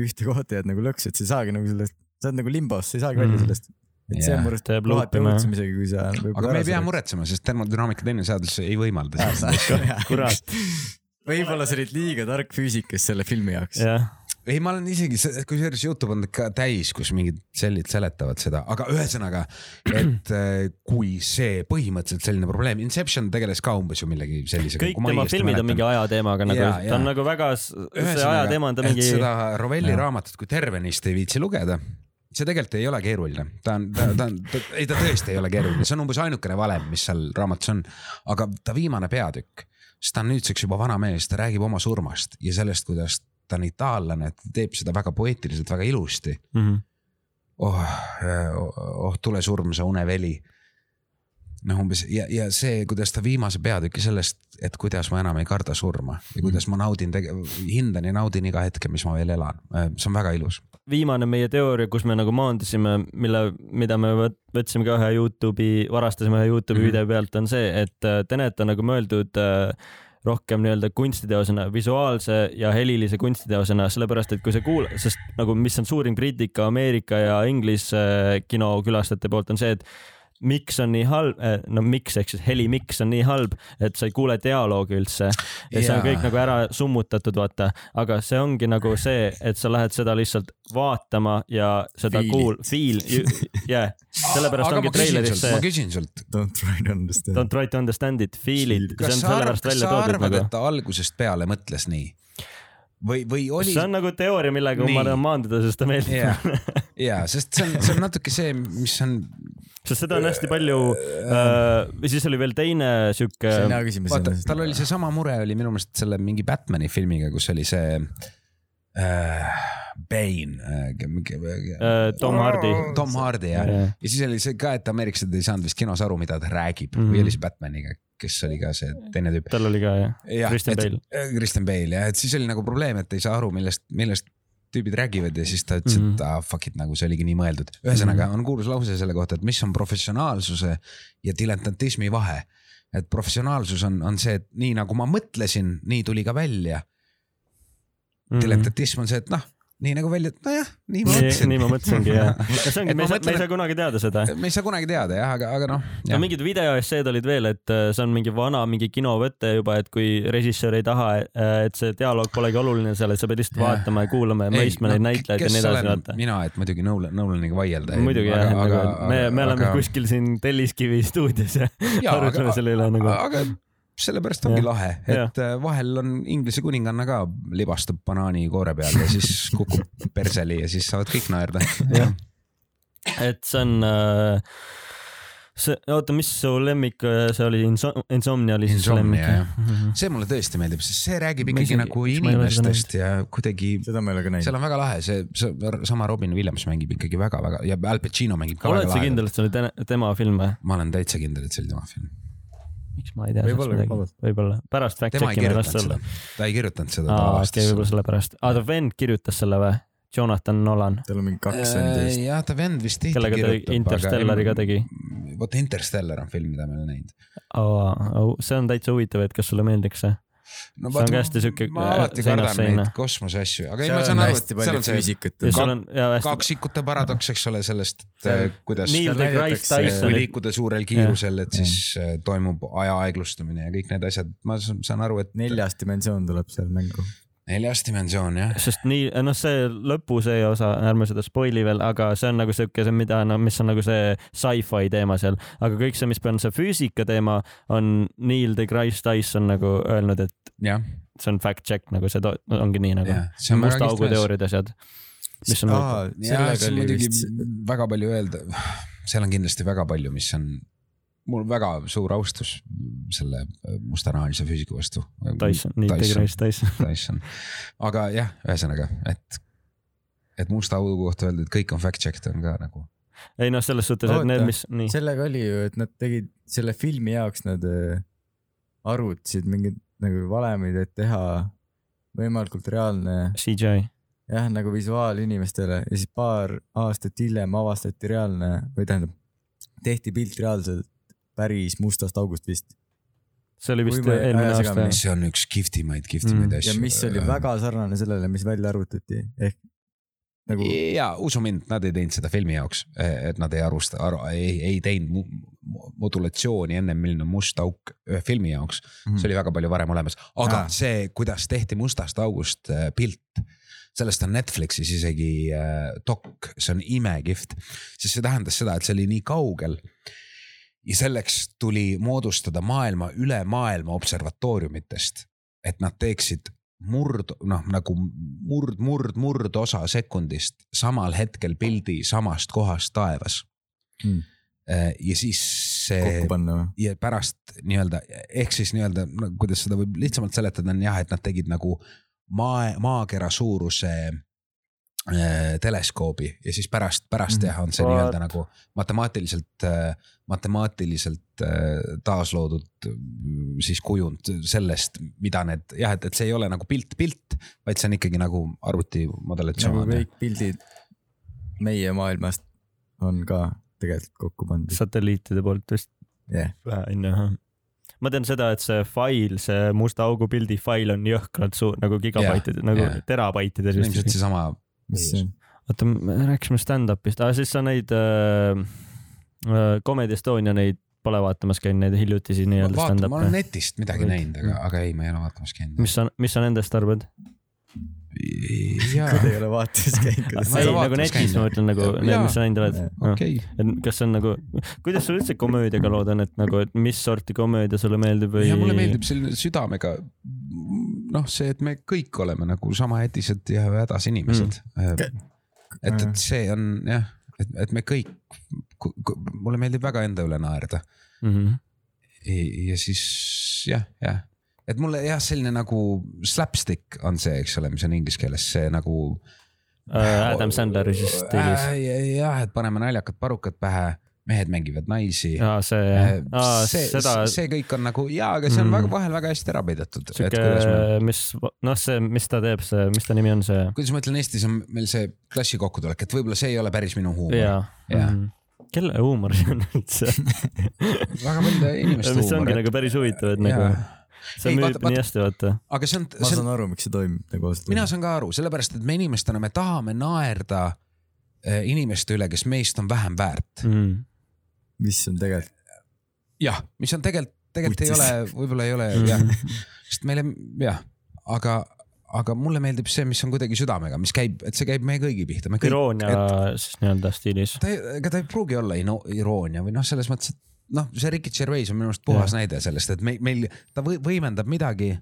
ühte kohta jääd nagu lõksu, et sa ei saagi nagu sellest, sa oled nagu limbos, sa ei saagi välja Mhm. sellest. et see on mu arust kohati õudsem isegi, kui sa. aga me ei pea. muretsema, sest termodünaamika teine seadus ei võimalda seda. kurat, võib-olla sa olid liiga tark füüsikas selle filmi jaoks. jah, ei, ma olen isegi, kusjuures Youtube on ka täis, kus mingid sellid seletavad seda, aga ühesõnaga, et äh, kui see põhimõtteliselt selline probleem, Inception tegeles ka umbes ju millegi sellisega. kõik tema filmid on mingi ajateemaga nagu, ta on nagu väga, see ajateema on ta mingi, seda Rovelli raamatut, kui tervenist ei viitsi lugeda, see tegelikult ei ole keeruline, ta on, ta, ta on, ei ta tõesti ei ole keeruline, see on umbes ainukene valem, mis seal raamatus on. aga ta viimane peatükk, sest ta on nüüdseks juba vana mees, ta räägib oma surmast ja sellest, kuidas ta on itaallane, ta teeb seda väga poeetiliselt, väga ilusti. Mhm. oh, oh tule surm, sa uneveli. noh, umbes ja, ja see, kuidas ta viimase peatüki sellest, et kuidas ma enam ei karda surma ja kuidas ma naudin, hindan ja naudin iga hetke, mis ma veel elan, see on väga ilus. viimane meie teooria, kus me nagu maandusime, mille, mida me võt- võtsime ka ühe Youtube'i, varastasime ühe Youtube'i Mhm. video pealt, on see, et äh, Tenet on nagu mõeldud äh, rohkem nii-öelda kunstiteosena, visuaalse ja helilise kunstiteosena, sellepärast et kui sa kuul-, sest nagu mis on suurim kriitika Ameerika ja Inglise kinokülastajate poolt on see, et miks on nii halb, no miks ehk siis heli miks on nii halb, et sa ei kuule dialoogi üldse. Ja see on kõik nagu ära summutatud, vaata, aga see ongi nagu see, et sa lähed seda lihtsalt vaatama ja seda kuul-, feel, jah, sellepärast ongi treileris ma see küsin sult, Don't try to understand. don't try to understand it, feel it, see kas on sa arvad, kas välja sa arvad, nagu. et ta algusest peale mõtles nii? või, või oli see on nagu teooria, millega Nii. ma tahan maanduda, sest ta meeldib. Ja, ja sest see on, see on natuke see, mis on, sest seda on hästi palju äh,, või siis oli veel teine sihuke see on hea küsimus. vaata, tal oli seesama mure oli minu meelest selle mingi Batman'i filmiga, kus oli see äh, Bane äh, äh, Tom Hardy. Tom Hardy jah, Jah. ja siis oli see ka, et ameeriklased ei saanud vist kinos aru, mida ta räägib mm Mhm. -hmm. või oli see Batman'iga, kes oli ka see teine tüüp. tal oli ka jah, jah, Christian Bale. Kristen Bale jah, et siis oli nagu probleem, et ei saa aru, millest, millest tüübid räägivad ja siis ta ütles mm. -hmm. et ah, fuck it nagu see oligi nii mõeldud. ühesõnaga on kuulus lause selle kohta, et mis on professionaalsuse ja diletantismi vahe. et professionaalsus on, on see, et nii nagu ma mõtlesin, nii tuli ka välja. Mhm. diletantism on see, et noh, nii nagu välja, nojah, nii ma mõtlesin nii ma mõtlesingi jah. *laughs* see ongi, me ei saa, me mõtlen, ei saa kunagi teada seda. me ei saa kunagi teada jah, aga, aga noh. no mingid videoesseed olid veel, et äh, see on mingi vana mingi kinovõte juba, et kui režissöör ei taha, et see dialoog polegi oluline seal, et sa pead lihtsalt vaatama ja kuulama ja mõistma neid näitlejaid ja nii edasi, vaata. mina, et muidugi Nolan, Nolaniga vaielda. muidugi jah, et nagu me, me oleme kuskil siin Telliskivi stuudios ja arutame selle üle nagu. aga sellepärast ongi Jah. lahe, et äh, vahel on Inglise kuninganna ka libastub banaanikoore peal ja siis *laughs* kukub perseli ja siis saavad kõik naerda. Et see on äh, see, oota, mis su lemmik äh, see oli, Insomnia oli siis su lemmik Insomnia, jah. see mulle tõesti meeldib, sest see räägib ikkagi nagu inimestest ja kuidagi, seda ma ei ole ka seal näinud. on väga lahe, see, see sama Robin Williams mängib ikkagi väga-väga ja Al Pacino mängib ka oled väga sa kindel, et see oli te- tema film või? ma olen täitsa kindel, et see oli tema film. Miks ma ei tea Võib-olla, sellest midagi võib-olla, pärast fact check ime las kirjutanud olla seda. ta ei kirjutanud seda, ta aa, okei, avastas võib-olla sellepärast. aa, ta vend kirjutas selle või? Jonathan Nolan, tal on mingi kaks Äh, on teist. jah, ta vend vist tihti Kellega ta kirjutab. Interstellari ka tegi.. vot Interstellar on film, mida ma ei ole näinud. see on täitsa huvitav, et kas sulle meeldiks see? No See on ka hästi siuke, ma alati äh, seinast kardan neid kosmose asju, aga ei, ma saan aru, et seal on see hästi, kaksikute paradoks, eks ole, sellest, kuidas seal deGrasse näidatakse- kui liikuda suurel kiirusel, et siis äh, toimub aja aeglustumine ja kõik need asjad, ma saan aru, et neljas dimensioon tuleb seal mängu. Neljas dimensioon jah. sest nii, noh, see lõpu see osa, ärme seda spoil'i veel, aga see on nagu siuke, see mida, no mis on nagu see sci-fi teema seal, aga kõik see, mis on see füüsika teema, on Neil deGrasse Tyson nagu öelnud, et jah, see on fact check nagu see ongi nii nagu väga musta augu teooriad ja asjad. mis on jah, sellega see on muidugi vist, väga palju öelda, seal on kindlasti väga palju, mis on, mul väga suur austus selle mustanahalise füüsiku vastu. Tyson, Neil deGrasse Tyson. Tyson, *laughs* aga jah, ühesõnaga, et, et musta augu kohta öelda, et kõik on fact checked on ka nagu. ei noh, selles suhtes, et need, mis, nii, sellega oli ju, et nad tegid selle filmi jaoks, nad äh, arvutasid mingeid nagu valemeid, et teha võimalikult reaalne CGI. jah, nagu visuaal inimestele ja siis paar aastat hiljem avastati reaalne või tähendab, tehti pilt reaalselt päris mustast august vist. see oli vist eelmine aasta see on üks kihvtimaid, kihvtimaid Mm. asju. ja mis oli väga sarnane sellele, mis välja arvutati, ehk nagu ja usu mind, nad ei teinud seda filmi jaoks, et nad ei arusta aru,, ei, ei teinud modulatsiooni ennem, milline on must auk ühe filmi jaoks mm, see oli väga palju varem olemas, aga ah. see, kuidas tehti mustast august äh, pilt, sellest on Netflixis isegi äh, dok, see on imekihvt, sest see tähendas seda, et see oli nii kaugel ja selleks tuli moodustada maailma üle maailma observatooriumitest, et nad teeksid murd, noh nagu murd, murd, murdosa sekundist samal hetkel pildi samast kohast taevas Hmm. Äh, ja siis see kokku panna või? ja pärast nii-öelda ehk siis nii-öelda no, kuidas seda võib lihtsamalt seletada, on jah, et nad tegid nagu maa, maakera suuruse äh, teleskoobi ja siis pärast, pärast Mhm. jah, on see nii-öelda nagu matemaatiliselt, matemaatiliselt äh, taasloodud mm, siis kujund sellest, mida need jah, et, et see ei ole nagu pilt, pilt, vaid see on ikkagi nagu arvuti nagu kõik pildid meie maailmast on ka tegelikult kokku pandud. satelliitide poolt vist jah, onju jah. ma tean seda, et see fail, see musta augu pildi fail on jõhkralt suur nagu gigabaitid Jah, nagu jah. terabaitides ilmselt seesama, mis see on? oota, me rääkisime stand-up'ist, aga siis sa neid äh, äh, Comedy Estonia neid pole vaatamas käinud, neid hiljutisi nii-öelda vaata, ma olen stand-up'e. netist midagi näinud, aga, aga ei, ma ei ole vaatamas käinud. mis sa, mis sa nendest arvad? *laughs* kui te ei ole vaatamas käinud, ei nagu netis ma mõtlen nagu need, mis sa näinud oled. okei. et kas see on nagu, kuidas sul üldse komöödiaga lood on, et nagu, et mis sorti komöödia sulle meeldib või? ja mulle meeldib selline südamega, noh, see, et me kõik oleme nagu sama hädised ja hädas inimesed mm.. et, et see on jah, et, et me kõik, mulle meeldib väga enda üle naerda mm. -hmm. ja siis jah, jah, et mulle jah, selline nagu slapstick on see, eks ole, mis on inglise keeles see nagu. Adam Sandleri siis stiilis. jah, et paneme naljakad parukad pähe, mehed mängivad naisi. aa, see, aa, see, seda, see kõik on nagu jaa, aga see on Mm. väga vahel väga hästi ära peidetud. sihuke, mis, noh, see, mis ta teeb, see, mis ta nimi on, see. kuidas ma ütlen, Eestis on meil see klassi kokkutulek, et võib-olla see ei ole päris minu huumor. jaa. Jah. Kelle huumor see on üldse? *laughs* väga paljude inimeste mis ongi huumor. nagu päris huvitav, et nagu see Ei, müüb vaata- vaata- nii hästi, vaata. aga see on, ma see on saan, aru, miks see toimub nagu ausalt mina. saan ka aru, sellepärast et me inimestena, me tahame naerda eh, inimeste üle, kes meist on vähem väärt. Mm. mis on tegelikult, jah, mis on tegelikult, tegelikult ei ole, võib-olla ei ole Mm. jah, sest meile jah, aga, aga mulle meeldib see, mis on kuidagi südamega, mis käib, et see käib meie kõigi pihta, iroonia siis nii-öelda stiilis. ta ei, ega ta ei pruugi olla ino- iroonia või noh, selles mõttes, et noh, see Ricky Gervais on minu arust puhas Jah. näide sellest, et meil, meil ta või, võimendab midagi,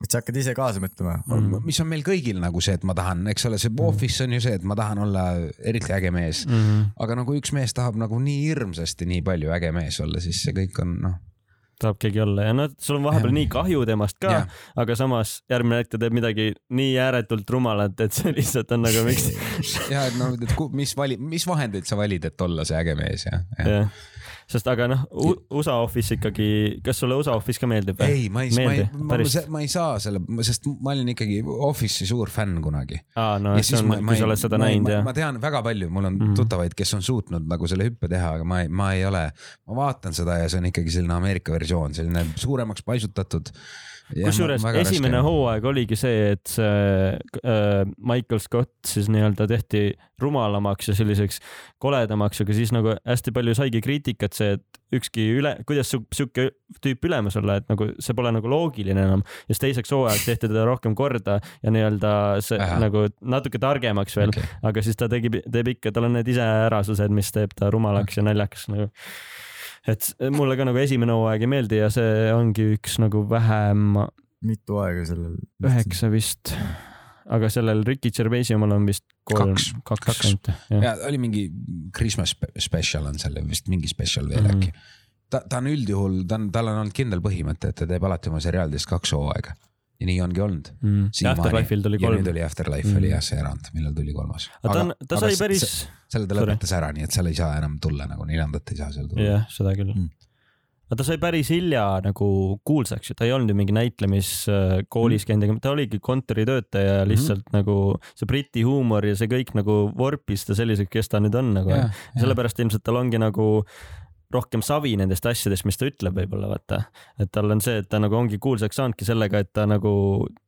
et sa hakkad ise kaasa mõtlema Mm. mis on meil kõigil nagu see, et ma tahan, eks ole, see Office on ju see, et ma tahan olla eriti äge mees. Mm -hmm. aga nagu üks mees tahab nagu nii hirmsasti nii palju äge mees olla, siis see kõik on noh. Tahab keegi olla ja noh, sul on vahepeal Jah. nii kahju temast ka aga samas järgmine hetk ta teeb midagi nii ääretult rumalat, et see lihtsalt on nagu miks. *laughs* ja et noh, et mis vali, mis vahendeid sa valid, et olla see äge mees ja, ja.. jah, sest aga noh, USA Office ikkagi, kas sulle USA Office ka meeldib? ei, ma ei, ma ei ma, Päris? ma ei saa selle, sest ma olin ikkagi Office'i suur fänn kunagi. aa, no see on, kui sa oled seda ma, näinud ma, ja ma tean väga palju, mul on mm. -hmm. tuttavaid, kes on suutnud nagu selle hüppe teha, aga ma ei, ma ei ole, ma vaatan seda ja see on ikkagi selline Ameerika versioon, selline suuremaks paisutatud. Kusjuures esimene hooaeg oligi see, et see äh, Michael Scott siis nii-öelda tehti rumalamaks ja selliseks koledamaks, aga siis nagu hästi palju saigi kriitikat see, et ükski üle, kuidas sihuke tüüp ülemus olla, et nagu see pole nagu loogiline enam. ja siis teiseks hooajaks tehti teda rohkem korda ja nii-öelda see Ahah. nagu natuke targemaks veel okay.. aga siis ta tegi, teeb ikka, tal on need iseärasused, mis teeb ta rumalaks ja naljakas nagu. Et mulle ka nagu esimene hooaeg ei meeldi ja see ongi üks nagu vähem, mitu aega sellel. üheksa vist. aga sellel Ricky Gervaisi omal on vist kolm, Kaks. kaks Kaks. ainult jah. ja oli mingi Christmas spe- special on seal vist mingi special veel mm -hmm. äkki. ta, ta on üldjuhul, ta on, tal on olnud kindel põhimõte, et ta teeb alati oma seriaalidest kaks hooaega ja nii ongi olnud. Mm. ja Afterlife'il tuli ja kolm nüüd. oli Afterlife Mhm. oli jah see erand, millal tuli kolmas. aga ta on, ta sai päris, selle ta lõpetas ära, nii et seal ei saa enam tulla nagu neljandat ei saa seal tulla. jah, seda küll Mm. aga ta sai päris hilja nagu kuulsaks ju, ta ei olnud ju mingi näitlemiskoolis käinud, aga ta oligi kontoritöötaja ja lihtsalt mm -hmm. nagu see briti huumor ja see kõik nagu vorpis ta selliseks, kes ta nüüd on nagu. ja, sellepärast ilmselt tal ongi nagu rohkem savi nendest asjadest, mis ta ütleb võib-olla vaata, et tal on see, et ta nagu ongi kuulsaks saanudki sellega, et ta nagu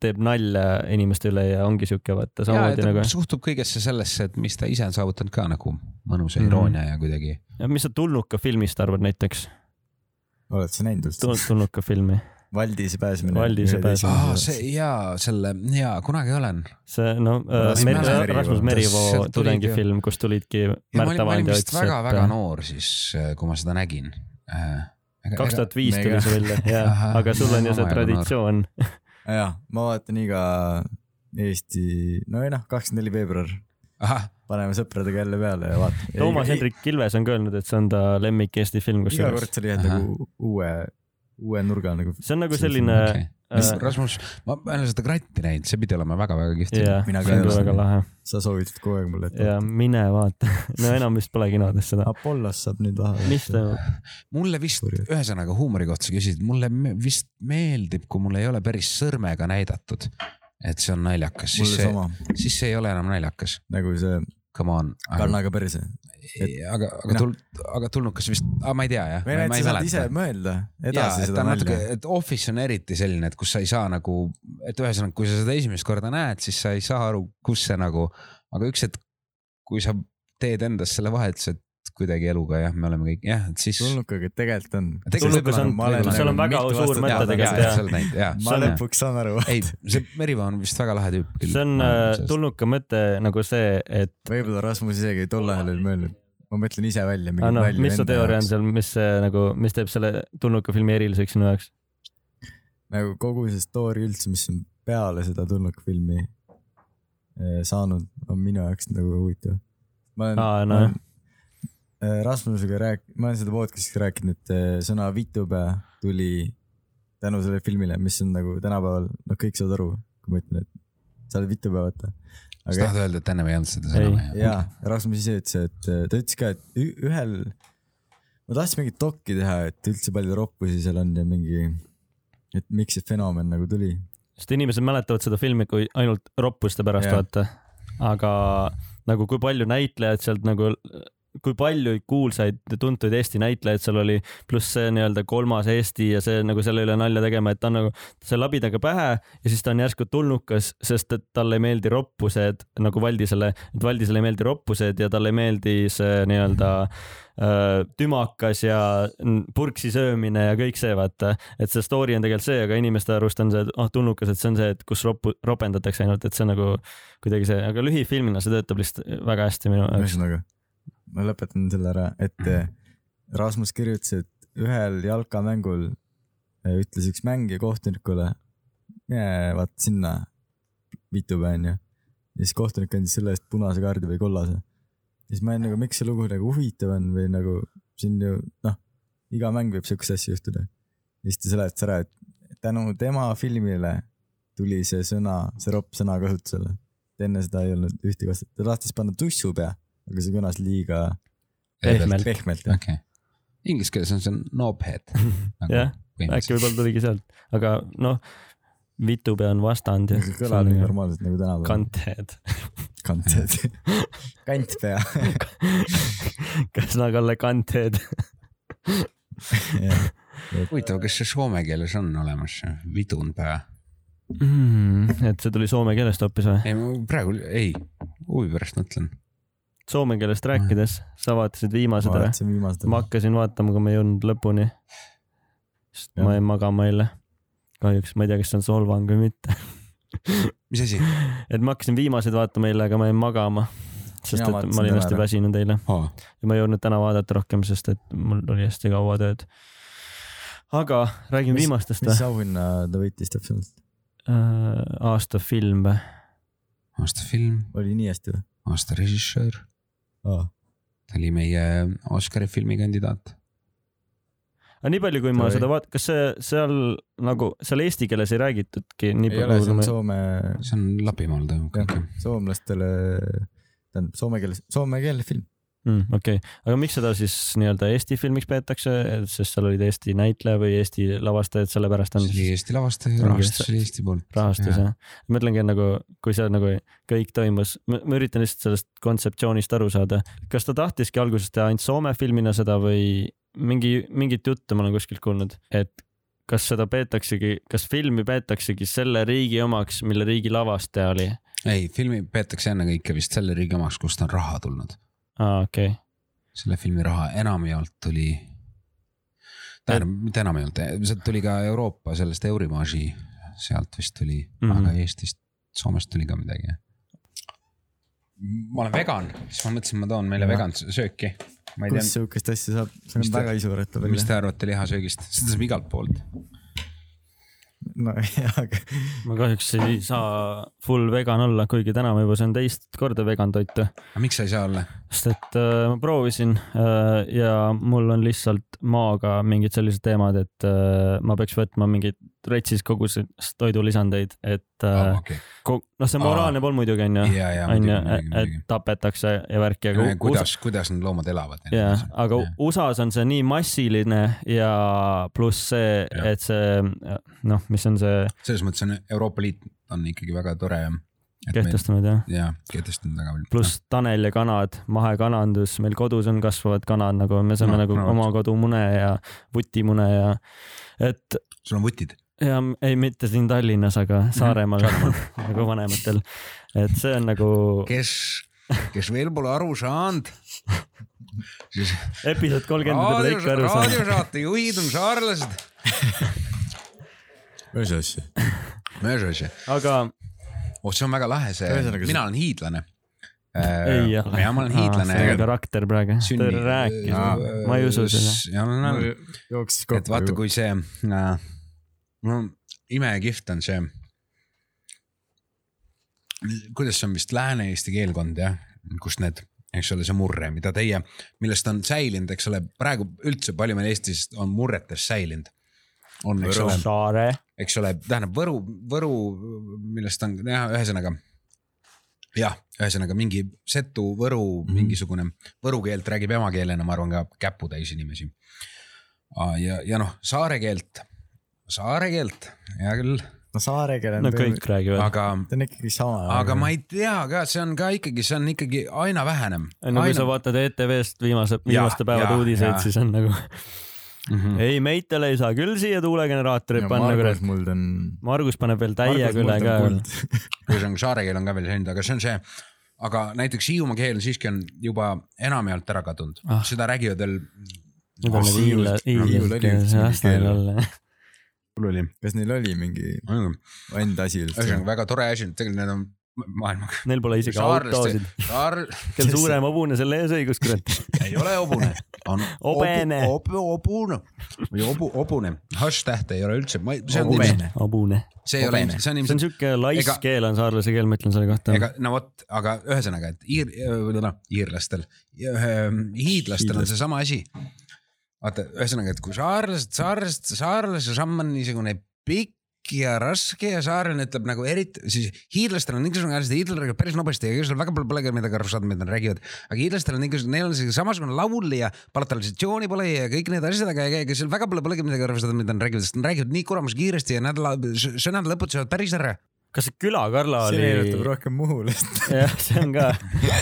teeb nalja inimeste üle ja ongi siuke vaata samamoodi nagu. suhtub kõigesse sellesse, et mis ta ise on saavutanud ka nagu mõnusa Mhm. iroonia ja kuidagi. mis sa Tulnuka filmist arvad näiteks? oled sa näinud üldse? Tulnuka filmi? Valdise pääsemine. Valdise pääsemine. aa, see jaa, selle jaa, kunagi olen. see no äh, Rasmus Mer- Merivoo. Rasmus Merivoo tudengifilm, kus tulidki ja ma Märta olin, ma olin Vaand ja vist ütles, väga-väga et noor siis, kui ma seda nägin. kaks tuhat viis tuli see välja, jah, Ahah, aga sul on ju see traditsioon. jah, ma vaatan iga Eesti, no ei noh, kakskümmend neli veebruar, ahah, paneme sõpradega jälle peale ja vaatame. Toomas Hendrik Ilves on ka öelnud, et see on ta lemmik Eesti film, iga kusjuures kord sa leiad nagu uue, uue nurga nagu. see on nagu selline okei. äh, Rasmus, ma ma ei ole seda kratti näinud, see pidi olema väga-väga kihvt. jah, Mina see ka on ei ole väga seda- lahe sa soovitad kogu aeg mulle, et ja mine vaata, *laughs* no enam vist pole kinodes seda. Apollos saab nüüd vahepeal. mis toimub? mulle vist, ühesõnaga huumori kohta sa küsisid, mulle vist meeldib, kui mul ei ole päris sõrmega näidatud, et see on naljakas, siis mulle see, sama, siis see ei ole enam naljakas. nagu see Come on. kannaga perse. aga, aga Noh. tul-, aga tulnukas vist, ma ei tea jah. või näed, sa saad ise mõelda edasi et ta seda nalja., et Office on eriti selline, et kus sa ei saa nagu, et ühesõnaga, kui sa seda esimest korda näed, siis sa ei saa aru, kus see nagu, aga üks hetk, kui sa teed endas selle vahetuse, et kuidagi eluga jah, me oleme kõik jah, et siis. tulnukaga tegelikult on. Tulnukas on- seal on väga suur mõte tegelikult, jah. ma lõpuks saan aru. ei, see Merivaa on vist väga lahe tüüp küll. see on äh, tulnuka mõte nagu see, et võib-olla Rasmus isegi tol ajal ei mõelnud. ma mõtlen ise välja. ah, noh, mis su teooria on seal, mis nagu, mis teeb selle tulnuka filmi eriliseks sinu jaoks? nagu kogu see story üldse, mis on peale seda tulnuka filmi eh, saanud, on minu jaoks nagu huvitav. ma olen olen, eh, Rasmusega rääk-, ma olen seda podcast'is rääkinud, et eh, sõna vitupea tuli tänu sellele filmile, mis on nagu tänapäeval, noh, kõik saavad aru, kui ma ütlen, et sa oled vitupea, vaata. sa tahad öelda, et ennem ei olnud seda sõna? ja Rasmus ise ütles, et äh, ta ütles ka, et ühel, ma tahtsin mingit dokki teha, et üldse palju roppusi seal on ja mingi, et miks see fenomen nagu tuli. sest inimesed mäletavad seda filmi kui ainult roppuste pärast vaata, aga nagu kui palju näitlejaid sealt nagu, kui palju kuulsaid tuntuid Eesti näitlejaid seal oli, pluss see nii-öelda kolmas Eesti ja see nagu selle üle nalja tegema, et ta on nagu see labidaga pähe ja siis ta on järsku tulnukas, sest et talle ei meeldi roppused nagu Valdisele, et Valdisele ei meeldi roppused ja talle ei meeldi see nii-öelda äh, tümakas ja purksi söömine ja kõik see, vaata, et see story on tegelikult see, aga inimeste arust on see, ah tulnukas, et see on see, et kus roppu, ropendatakse ainult, et see on nagu kuidagi see, aga lühifilmina see töötab lihtsalt väga hästi minu jaoks. ühesõnaga, ma lõpetan selle ära, et äh, Rasmus kirjutas, et ühel jalkamängul äh, ütles üks mängija kohtunikule, mine vaata sinna vitupea onju. ja siis kohtunik andis selle eest punase kaardi või kollase. ja siis ma olin nagu, miks see lugu nagu huvitav on või nagu siin ju noh, iga mäng võib siukest asja juhtuda. ja siis ta seletas ära, et tänu tema filmile tuli see sõna, see ropp sõna kasutusele. enne seda ei olnud ühtegi vastet, ta tahtis panna tussupea, aga see kõlas liiga Pehmelt. pehmelt jah. okei. Inglise keeles on see knobhead. *laughs* jah, äkki võib-olla tuligi sealt, aga noh, vitupea on vastand ja kõlab nii normaalselt nagu tänapäeval. kanted. kanted. kantpea. *laughs* kas Kalle kanted? huvitav, kas see soome keeles on olemas, vidunpää? Mm, et see tuli soome keelest hoopis või? ei, ma praegu ei, huvi pärast mõtlen. Soome keelest rääkides, sa vaatasid viimased ära? vaatasin viimased. ma hakkasin vaatama, aga ma ei jõudnud lõpuni. sest Jah. ma jäin magama eile. kahjuks ma ei tea, kas see on solvang või mitte. *laughs* mis asi et ma hakkasin viimaseid vaatama eile, aga ma jäin magama. sest Mina et ma olin hästi väsinud eile oh.? ja ma ei jõudnud täna vaadata rohkem, sest et mul oli hästi kaua tööd. aga räägime Mis- viimastest mis või? auhinna ta võitis täpsemalt? aasta film või? aasta film, oli nii hästi või? aasta režissöör, ta oli meie Oscari filmikandidaat. aga nii palju, kui ma seda vaat-, kas see seal nagu seal eesti keeles ei räägitudki nii ei ole, see palju on? Soome, see on Lapimaal toimub kõik soomlastele, tähendab soome keeles, soome-keelne film. mm,. okei okay., aga miks seda siis nii-öelda Eesti filmiks peetakse, sest seal olid Eesti näitleja või Eesti lavastajad, sellepärast on see oli Eesti lavastaja, rahastus oli Eesti poolt. rahastus jah? ma mõtlengi, et nagu kui see nagu kõik toimus, ma ma üritan lihtsalt sellest kontseptsioonist aru saada. kas ta tahtiski alguses teha ainult Soome filmina seda või mingi, mingit juttu ma olen kuskilt kuulnud, et kas seda peetaksegi, kas filmi peetaksegi selle riigi omaks, mille riigi lavastaja oli? ei, filmi peetakse ennekõike vist selle riigi omaks, kust on raha tulnud. aa, okei okay.. selle filmi raha enamjaolt tuli, tähendab, mitte enam ei olnud, sealt tuli ka Euroopa sellest Eurimaži, sealt vist tuli mm. -hmm. aga Eestist, Soomest tuli ka midagi. ma olen vegan, siis ma mõtlesin, ma toon meile vegan sööki. kus sihukest asja saab, see on väga isuratav mis te arvate lihasöögist, seda saab igalt poolt. No *laughs* jah, aga ma kahjuks ei saa full vegan olla, kuigi täna ma juba söön teist korda vegan toitu, aga miks sa ei saa olla? sest et äh, ma proovisin äh, ja mul on lihtsalt maaga mingid sellised teemad, et äh, ma peaks võtma mingeid retsis koguses toidulisandeid, et äh, okei, ko- noh, see moraalne pool muidugi on ju, ja, ja on ju, et tapetakse ja värki, aga USA- kuidas, kuidas need loomad elavad? jah, aga USA-s on see nii massiline ja pluss see et see noh, mis on see selles mõttes on Euroopa Liit on ikkagi väga tore. kehtestanud jah, ja kehtestanud väga palju. pluss Tanel ja kanad, mahekanandus, meil kodus on kasvavad kanad nagu me saame No, nagu no, oma kodumune ja vutimune ja et sul on vutid? Ja ei, mitte siin Tallinnas, aga Saaremaal *laughs* nagu vanematel, et see on nagu kes, kes veel pole aru saanud, siis episood kolmkümmend peab ikka aru saama. raadiosaate juhid on saarlased. *laughs* mis asja? mis asja? aga oh, see on väga lahe, see mina olen hiidlane. ei jah. ja ma olen hiidlane see. karakter praegu, ta sünni- rääkis Aa., ma ei usu seda. et vaata, kui see äh,, no imekihvt on see. kuidas see on vist lääne-eesti keelkond jah, kus need, eks ole, see murre, mida teie, millest on säilinud, eks ole, praegu üldse palju meil Eestis on murretest säilinud. on, eks Võru. ole, Saare, eks ole, tähendab Võru, Võru, millest on jah, ühesõnaga. jah, ühesõnaga mingi setu, Võru mm. -hmm. mingisugune, võru keelt räägib emakeelena, ma arvan ka käputäis inimesi. ja, ja noh, saare keelt, saare keelt, hea küll, no saare keel on no, kõik räägivad. aga, ta on ikkagi sama. aga ma ei tea ka, see on ka ikkagi, see on ikkagi aina vähenem. no kui sa vaatad ETV-st viimase, viimaste päevade uudiseid siis on nagu mm. -hmm. ei, meitele ei saa küll siia tuulegeneraatorit panna, Margus. Muld on. Margus paneb veel täiega üle ka. ühesõnaga *laughs* saare keel on ka veel säilinud, aga see on see, aga näiteks Hiiumaa keel siiski on juba enamjaolt ära kadunud Ah. seda räägivad veel. Need on need Hiiul- hiinla-, Hiiul oli üks hiinlased, mingi keel. jälle. Mul oli, kas neil oli mingi enda asi üldse ühesõnaga? väga tore asi, tegelikult need on maailma. Neil pole isegi autosid, saar, *laughs* kel suurem hobune, selle ees õigus, kurat. *laughs* ei ole hobune, on Obene. obu, obu, hobune või obu, hobune, hash-tähte ei ole üldse, ma ei, see on ilmselt, hobune. see ei ole ilmselt, see on see on ilmselt, siuke laisk keel on saarlase keel, ma ütlen selle kohta. ega no vot, aga ühesõnaga, et iir-, noh, iirlastel, hiidlastel on seesama asi. vaata, ühesõnaga, et kui saarlased, saarlased, saarlase samm on niisugune pikk ja raske ja saarlane ütleb nagu eriti, siis hiidlastel on niisugune asi, räägivad päris nobedasti ja seal väga palju polegi midagi aru saada, mida nad räägivad. aga hiidlastel on niisugune, neil on selline samasugune laul ja palatalisatsiooni pole ja kõik need asjad, aga ega seal väga palju polegi midagi aru saada, mida nad räägivad, sest nad räägivad nii kuramus kiiresti ja nädala, sõnad lõputavad päris ära. Kas see Küla-Karla see oli, meenutab rohkem Muhulast. *laughs* jah, see on ka,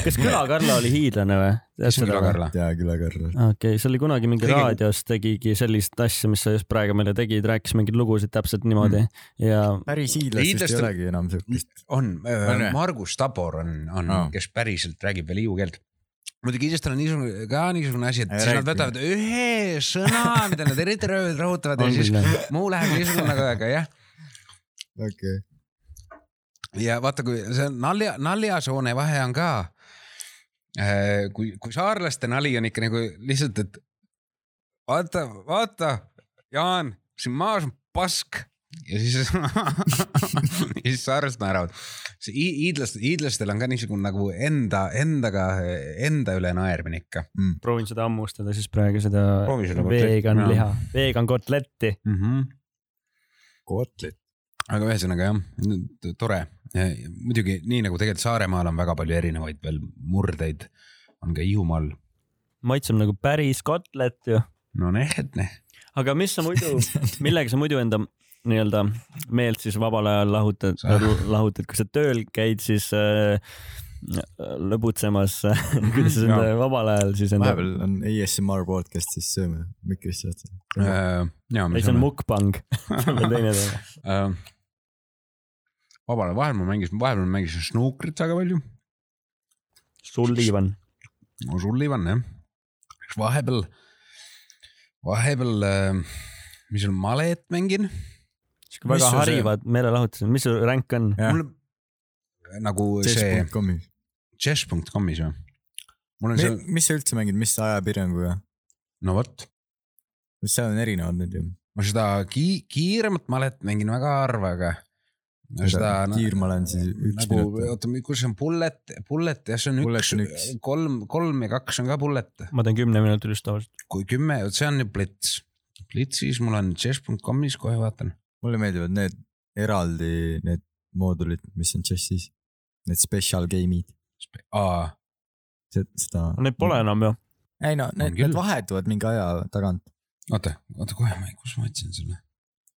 kas Küla-Karla oli hiidlane või? kes on Küla-Karla? jaa, Küla-Karla. okei okay,, see oli kunagi mingi Kõige- raadios tegigi sellist asja, mis sa just praegu meile tegid, rääkis mingeid lugusid täpselt niimoodi mm. ja päris hiidlastest ei Hiidlastel- olegi enam siukest. on On või?, Margus Tabor on, on oh., kes päriselt räägib veel hiiu keelt. muidugi hiidlastel on niisugune ka niisugune asi, et Ei siis nad võtavad ühe sõna, mida nad eriti rõhutavad ja On siis muu läheb niisugune nagu, aga jah. okei. Ja vaata, kui see nalja, naljasoone vahe on ka. kui, kui saarlaste nali on ikka nagu lihtsalt, et vaata, vaata, Jaan, siin maas on pask ja siis *laughs* ja siis saarlased naeravad. see hi- hiidlast, hiidlastel on ka niisugune nagu enda, endaga, enda üle naermine ikka proovin seda hammustada siis praegu seda vegan liha, vegan kotletti. mm. -hmm. Kotlet. Aga ühesõnaga jah, tore. muidugi nii nagu tegelikult Saaremaal on väga palju erinevaid veel murdeid, on ka Hiiumaal. maitseb nagu päris kotlet ju. no näed, näed. aga mis sa muidu, *laughs* millega sa muidu enda nii-öelda meelt siis vabal ajal lahutad Sa-, lahutad, kui sa tööl käid, siis äh, lõbutsemas, *laughs* kuidas sa enda vabal ajal siis enda, vahepeal on ASMR podcast, siis sööme mikrisse otsa. ja, ei see on mukbang, *laughs* see on teine teema. äh,. vabal ajal, vahel ma mängisin, vahepeal ma mängisin snuukrit väga palju. sul liivan. no sul Ivan jah. vahepeal, vahepeal, mis seal malet mängin, sihuke Mis väga sul see- harivad meelelahutused, mis su ränk on? Mul nagu see chess.com'i. chess.com'is või? mul on seal, mis sa üldse mängid, mis ajapiiranguga? no vot, seal on erinevad need ju. ma seda ki-, kiiremat malet mängin väga harva, aga seda no, kiirmal on siis üks nagu, minut. oota, kus see on bullet, bullet jah, see on Bullet üks, üks. kolm, kolm ja kaks on ka bullet, ma teen kümne minutilist tavaliselt. kui kümme, see on ju plits. plitsis mul on chess.com'is, kohe vaatan. mulle meeldivad need eraldi need moodulid, mis on chess'is. Need special game'id, aa, seda. Neid pole enam ju. ei no need, need vahetuvad mingi aja tagant. oota, oota kohe, kus ma otsin selle?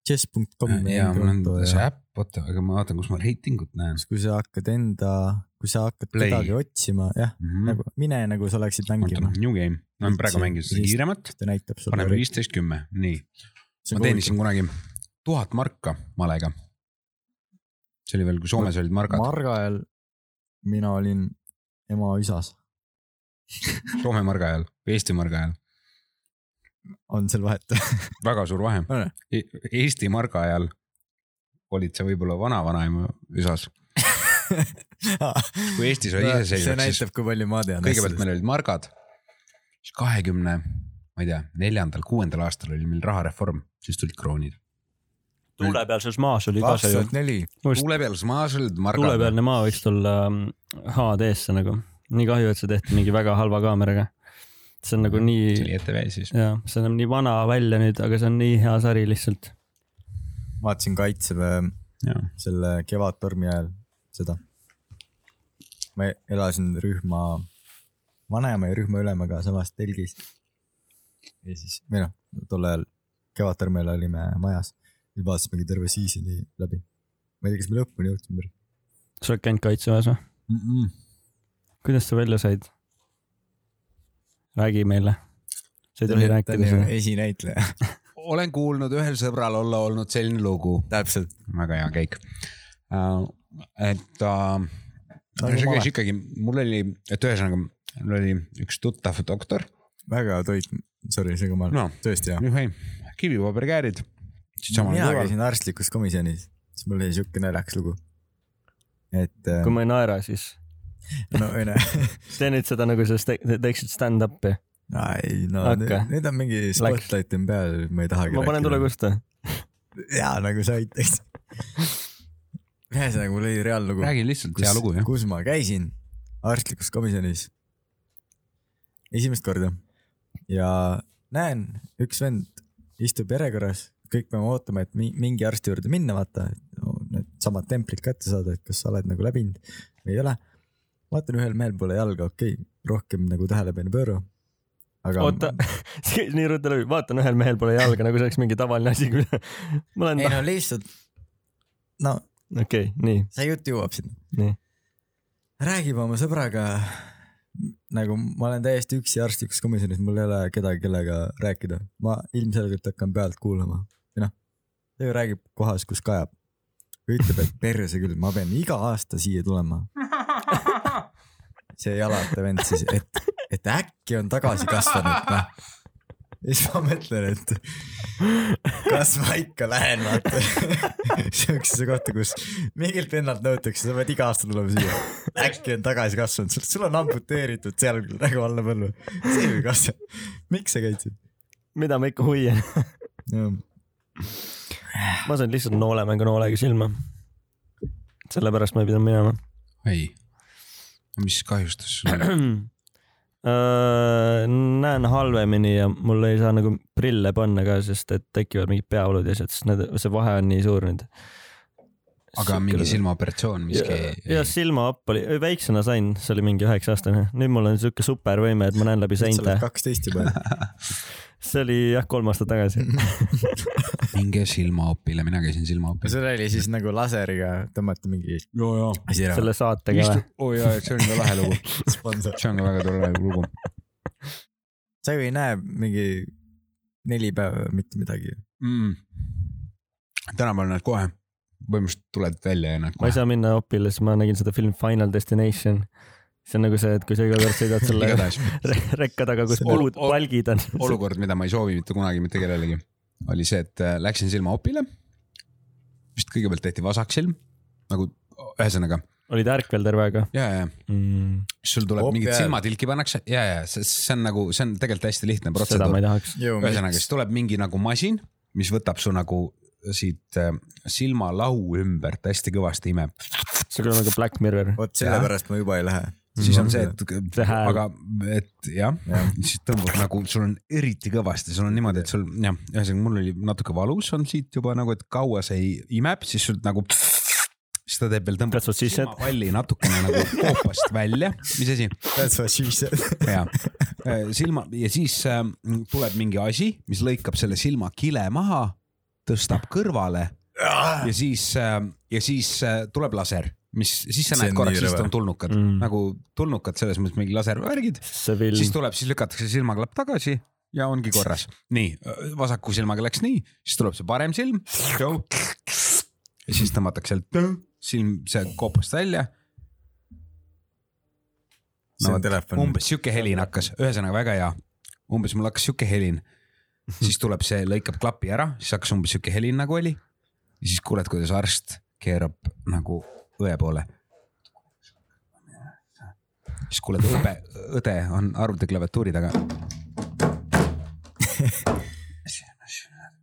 chess.com. ja mul on see äpp, oota, aga ma vaatan, kus ma reitingut näen. kui sa hakkad enda, kui sa hakkad Play. kedagi otsima, jah, nagu mine nagu sa oleksid mängima noh, New Game, ma olen praegu mänginud seda kiiremat, paneme viisteist, kümme, nii. ma teenisin kunagi tuhat marka malega. see oli veel, kui Soomes olid margad, Marga ajal mina olin ema isas, Soome marga ajal, Eesti marga ajal, on seal vahet? väga suur vahe e. Eesti marga ajal olid sa võib-olla vana-vanaema üsas, *laughs* kui Eestis oli see iseseisvaks, siis näitab, kui palju ma tean. kõigepealt meil olid margad, siis kahekümne, ma ei tea, neljandal, kuuendal aastal oli meil rahareform, siis tulid kroonid. tuulepealses maas oli ka see ju. tuulepealses maas olid margad. tuulepealne maa võiks tulla ähm, HD-sse nagu. nii kahju, et see tehti mingi väga halva kaameraga. see on nagu see nii oli, ETV siis. jaa, see näeb nii vana välja nüüd, aga see on nii hea sari lihtsalt. Vaatasin kaitseväe selle Kevadtormi ajal seda. ma elasin rühma vanema ja rühma ülemaga samas telgis. ja siis, või noh, tol ajal Kevadtormi ajal olime majas, siis vaatasimegi terve season'i läbi. ma ei tea, kas me lõpuni jõudsime. sa oled käinud kaitseväes või? mm. -mm. kuidas sa välja said? räägi meile. sa ei tohi rääkida seda. esinäitleja, *laughs* olen kuulnud ühel sõbral olla olnud selline lugu, täpselt. väga hea käik. et äh, Nagu see käis ikkagi, mul oli, et ühesõnaga mul oli üks tuttav doktor, väga toit, sorry, seega ma no tõesti hea. juhi, kivipaberkäärid. siitsamal mina käisin arstlikus komisjonis, siis mul oli siuke naljakas lugu. et äh, kui ma ei naera, siis no ei näe, *laughs* tee nüüd seda nagu sa te- te- teeksid stand-up'i. Ei no Hakka. nüüd on mingi spotlight on peal, ma ei tahagi ma panen tule. kusta. jaa, nagu sa aitaks. ühesõnaga, mul oli reaallugu, räägi lihtsalt hea lugu jah. kus ma käisin arstlikus komisjonis esimest korda ja näen, üks vend istub järjekorras, kõik peame ootama, et mi- mingi arsti juurde minna, vaata, no, need samad templid kätte saada, et kas sa oled nagu läbinud või ei ole. vaatan ühel mehel pole jalga, okei okay,, rohkem nagu tähelepanu pööra. Aga oota, *laughs* nii ruttu läbi, vaatan ühel mehel pole jalga, nagu see oleks mingi tavaline asi. *laughs* ma olen ei, no lihtsalt, no okei okay,, nii, see jutt jõuab sinna. nii. räägib oma sõbraga. nagu ma olen täiesti üksi arstlikus komisjonis, mul ei ole kedagi, kellega rääkida, ma ilmselgelt hakkan pealt kuulama või noh, ta ju räägib kohas, kus kajab. ütleb, et perse küll, ma pean iga aasta siia tulema. *laughs* see jalata vend siis, et, et äkki on tagasi kasvanud, noh. ja siis ma mõtlen, et kas ma ikka lähen, vaata. siuksesse kohta, kus mingilt vennalt nõutakse, sa pead iga aasta tulema siia. äkki on tagasi kasvanud, sul, on amputeeritud seal nagu alla põlve. see ei kasva. miks sa käid siin? mida ma ikka hoian. ma sain lihtsalt noolemängu noolega silma. sellepärast ma ei pidanud minema. ei, mis kahjustas sulle? *clears throat* Äh, näen halvemini ja mul ei saa nagu prille panna ka, sest et tekivad mingid peavalud ja asjad, sest need, see vahe on nii suur nüüd. Aga mingi. silmaoperatsioon, miski ja, ja silmaopp oli, väiksena sain, see oli mingi üheksa aastane, nüüd mul on siuke supervõime, et ma näen läbi sa seinte oled. kaksteist juba. *laughs* see oli jah, kolm aastat tagasi. *laughs* minge silmaopile, mina käisin silmaopil. sul oli siis nagu laseriga tõmmati mingi ära. selle saatega või? oo oh, jaa, see on ka lahe lugu, *laughs* see on ka väga tore lugu. sa ju ei näe mingi neli päeva mitte midagi. mm.. tänapäeval näed kohe, põhimõtteliselt tuled välja ja näed ma ei kohe. saa minna opile, siis ma nägin seda filmi Final Destination see on nagu see, et kui sa iga kord sõidad selle rekka taga, kus ol- palgid on. olukord, mida ma ei soovi mitte kunagi mitte kellelegi, oli see, et äh, läksin silmaopile. vist kõigepealt tehti vasaksilm nagu ühesõnaga olid ärkvel terve aega ja, ja mm,? sul tuleb Op, mingid silmatilki pannakse ja, ja see, see on nagu, see on tegelikult hästi lihtne seda ma protseduur ei. tahaks. ühesõnaga, siis tuleb mingi nagu masin, mis võtab su nagu siit äh, silmalau ümbert hästi kõvasti imeb. see kõlab nagu Black Mirror. vot sellepärast ma juba ei lähe. siis on see, et See hääl. aga et jah ja., siis tõmbab nagu sul on eriti kõvasti, sul on niimoodi, et sul jah, ühesõnaga mul oli natuke valus on siit juba nagu, et kaua see imeb, siis sul nagu, siis ta teeb veel tõmbab silmapalli natukene nagu koopast välja, mis asi That's what she said. ja silma ja siis äh, tuleb mingi asi, mis lõikab selle silmakile maha, tõstab kõrvale ja siis äh,, ja siis äh, tuleb laser, mis siis sa näed korraks, siis on tulnukad Mm. nagu tulnukad selles mõttes mingi laservärgid, siis tuleb, siis lükatakse silmaklapp tagasi ja ongi korras. nii, vasaku silmaga läks nii, siis tuleb see parem silm. ja siis tõmmatakse sealt silm see koopast välja. telefon. umbes sihuke helin hakkas, ühesõnaga väga hea. umbes mul hakkas sihuke helin, *laughs* siis tuleb see, lõikab klapi ära, siis hakkas umbes sihuke helin nagu oli. ja siis kuuled, kuidas arst keerab nagu õe poole. siis kuuled õde, õde on arvuti klaviatuuri taga. *laughs*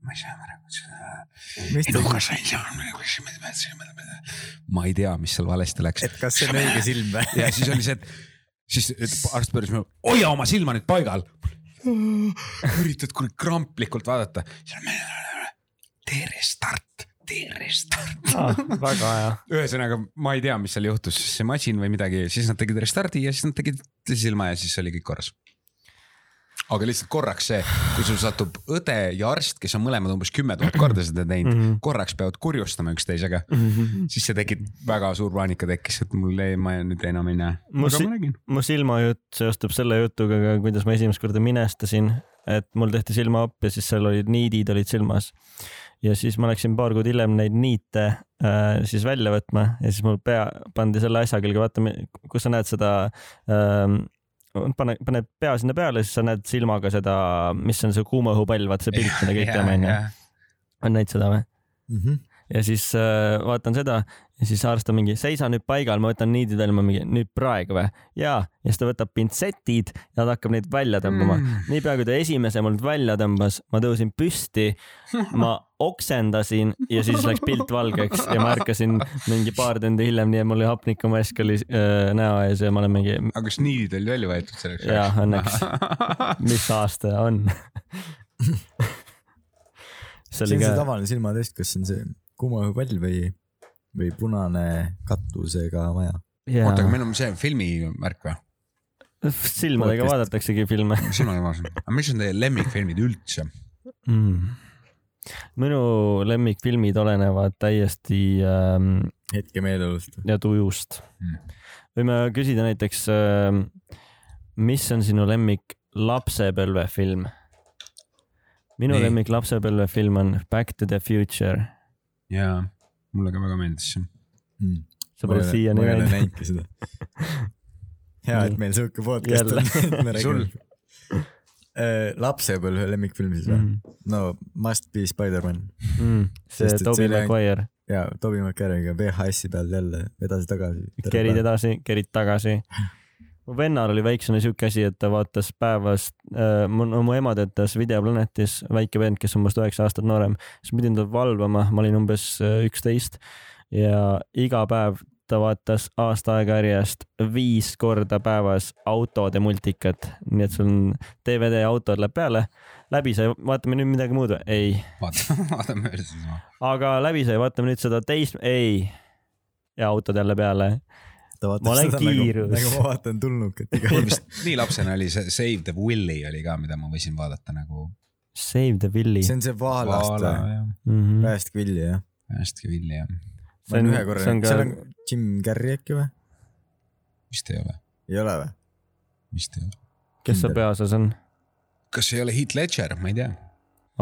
ma ei saa aru, mis ta, ma ei tea, mis seal valesti läks. et kas see on õige silm või? *laughs* ja siis oli see, et siis et arst pööras mulle, hoia oma silma nüüd paigal. Üritad kurat kramplikult vaadata. tee restart, tee restart. Ah, väga hea. ühesõnaga, ma ei tea, mis seal juhtus, see masin või midagi, siis nad tegid restardi ja siis nad tegid silma ja siis oli kõik korras. Aga lihtsalt korraks see, kui sul satub õde ja arst, kes on mõlemad umbes kümme tuhat korda seda teinud mm. -hmm. korraks peavad kurjustama üksteisega, siis see tekib, väga suur paanika tekkis, et mul ei, ma nüüd enam ei näe. Mu si- mu silmajutt seostub selle jutuga ka, kuidas ma esimest korda minestasin, et mul tehti silmaopp ja siis seal olid niidid olid silmas. ja siis ma läksin paar kuud hiljem neid niite äh, siis välja võtma ja siis mul pea pandi selle asja külge, vaata, kus sa näed seda ähm, pane, pane pea sinna peale, siis sa näed silmaga seda, mis on see kuuma õhupall, vaata see pilt, mida kõik teame onju. on näinud seda või? Ja siis äh, vaatan seda ja siis arst on mingi, seisa nüüd paigal, ma võtan niidid välja, ma mingi nüüd praegu või? jaa, ja siis ta võtab pintsetid ja ta hakkab neid välja tõmbama mm.. niipea kui ta esimese mult välja tõmbas, ma tõusin püsti, ma oksendasin ja siis läks pilt valgeks ja ma ärkasin mingi paar tundi hiljem, nii et mul oli hapnikumask oli äh, näo ees ja ma olen mingi, aga kas niidid olid välja võetud selleks Jaa, õnneks. *laughs* mis aasta on see *laughs* see oli on see ka, tavaline silmatest, kas see on see kumaõhupall või, või punane katusega maja? oota, aga meil on see filmivärk või? silmadega podcast. vaadataksegi filme silmaga vaatasin, aga mis on teie lemmikfilmid üldse? mm.. minu lemmikfilmid olenevad täiesti ähm, hetke meeleolust. ja tujust Mm. võime küsida näiteks ähm,, mis on sinu lemmik lapsepõlvefilm? minu Nii. lemmik lapsepõlvefilm on Back to the Future. jaa, mulle ka väga meeldis see. sa pole siiani ma ei ole näinud? näinudki seda. *laughs* hea, et meil siuke podcast on. Sul? *laughs* lapsepõlve lemmikfilm siis või? no Must be Spider-man Mm, see Tobey Maguire, ja Tobey Maguire'iga VHS-i peal jälle edasi-tagasi. kerid. edasi, kerid tagasi. *laughs* mu vennal oli väiksena siuke asi, et ta vaatas päevas äh,, mu, mu ema töötas Videoplanetis, väike vend, kes on minust üheksa aastat noorem, siis ma pidin teda valvama, ma olin umbes äh, üksteist ja iga päev ta vaatas aasta aega järjest viis korda päevas autode multikat, nii et sul on DVD autod läheb peale, läbi sai, vaatame nüüd midagi muud või? ei, vaata, *laughs* vaatame mööda siis ma. aga läbi sai, vaatame nüüd seda teist, ei. ja autod jälle peale. Ma Ma olen kiirus. nagu ma vaatan tulnukat iga *laughs* mul kord. vist nii lapsena oli see Save the Willy oli ka, mida ma võisin vaadata nagu. Save the Willy. see on see Vaalast või? jah, Mm -hmm. Väest Villi jah? hästi Willy jah, ma olen ühe korra see on, ka seal on Jim Carrey äkki või? vist ei ole, ei ole või? vist ei ole. kes seal peaosas on? kas ei ole Heath Ledger, ma ei tea.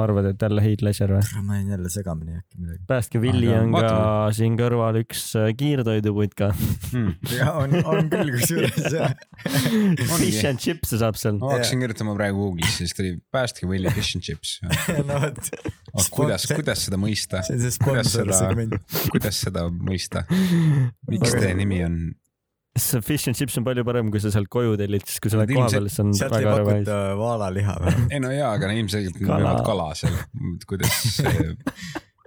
arvad, et jälle Heath Ledger või? ma jäin jälle segamini äkki midagi. päästke Willi Aga on ka vaatame. siin kõrval üks äh, kiirtoiduputka. mm. *laughs* ja on, on küll kusjuures jah. *laughs* Fish and chips saab seal. ma hakkasin kirjutama praegu Google'isse, siis tuli päästke Willie Fish and Chips. *laughs* no vot, kuidas, kuidas seda mõista? kuidas seda kuidas seda mõista? miks teie nimi on? See fish and chips on palju parem, kui sa sealt koju tellid, siis kui sa lähed Nad koha ilmselt- peale, siis on sealt ei väga harva pakuta vaalaliha või? *laughs* ei no jaa, aga no ilmselgelt nad müüvad kala seal, kuidas *laughs*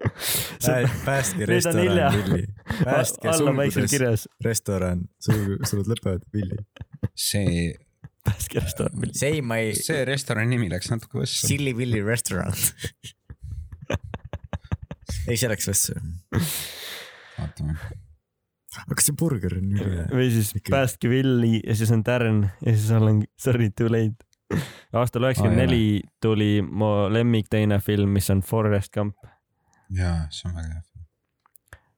*laughs* see päästke restoran Villi. päästke sulgudes kirjas, restoran, sulg, sulud lõpevad Villi. see, päästke restoran. Say my see restorani nimi läks natuke võssa. Silly Villi restaurant. ei, see läks võssa. vaatame. Aga see burger on hea. või siis Ikka. päästke Willi ja siis on Darren ja siis on sorry too late. aastal üheksakümmend neli tuli mu lemmik teine film, mis on Forest Gump. jaa, see on väga hea.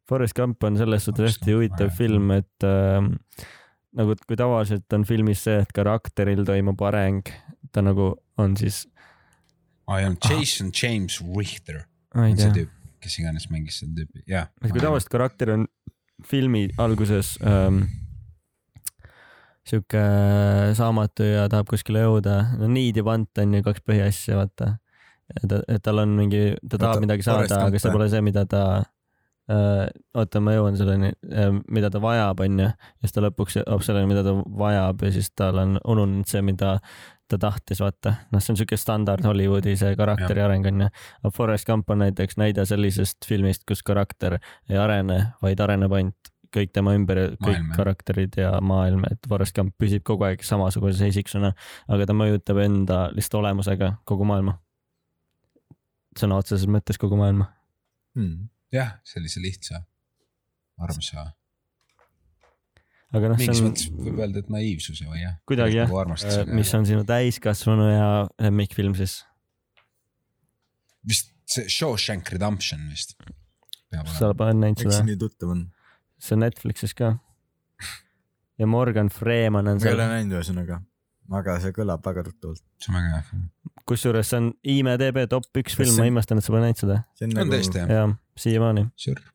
Forest Gump on selles suhtes hästi huvitav film, et äh, nagu, kui tavaliselt on filmis see, et karakteril toimub areng, ta nagu on siis, ja on Jason James Richter ei on see tüüp, kes iganes mängis seda tüüpi, jaa. kui tavaliselt karakter on filmi alguses ähm, sihuke saamatu ja tahab kuskile jõuda, no need ja want on ju kaks põhiasja, vaata. et, et tal on mingi, ta tahab Oota, midagi saada, aga see pole see, mida ta äh,, oota, ma jõuan selleni äh,, mida ta vajab, onju, ja siis ta lõpuks jõuab selleni, mida ta vajab ja siis tal on ununenud see, mida ta tahtis, vaata. noh, see on siuke standard Hollywoodi see karakteri Jah. areng onju. aga Forest Gump on näiteks näide sellisest filmist, kus karakter ei arene, vaid areneb ainult kõik tema ümber, kõik Maailm, karakterid ja maailm, et Forest Gump püsib kogu aeg samasuguse isiksuna, aga ta mõjutab enda lihtsalt olemusega kogu maailma. sõna otseses mõttes kogu maailma. Hmm. jah, sellise lihtsa, armsa, aga noh, mingis see on mõttes võib öelda, et naiivsuse või jah. Kuidagi jah. nagu äh, armastusega. mis on sinu täiskasvanu ja lemmikfilm siis? vist see Shawshank Redemption vist. sa oled näinud eks see seda? nii tuttav on? see on Netflixis ka. ja Morgan Freeman on ma ei ole seal, näinud ühesõnaga, aga see kõlab väga tuttavalt. see on väga hea film. kusjuures see on IMDB top üks film, see ma on- imestan, et sa pole näinud seda. see on on nagu, tõesti jah? jah, siiamaani, Sure.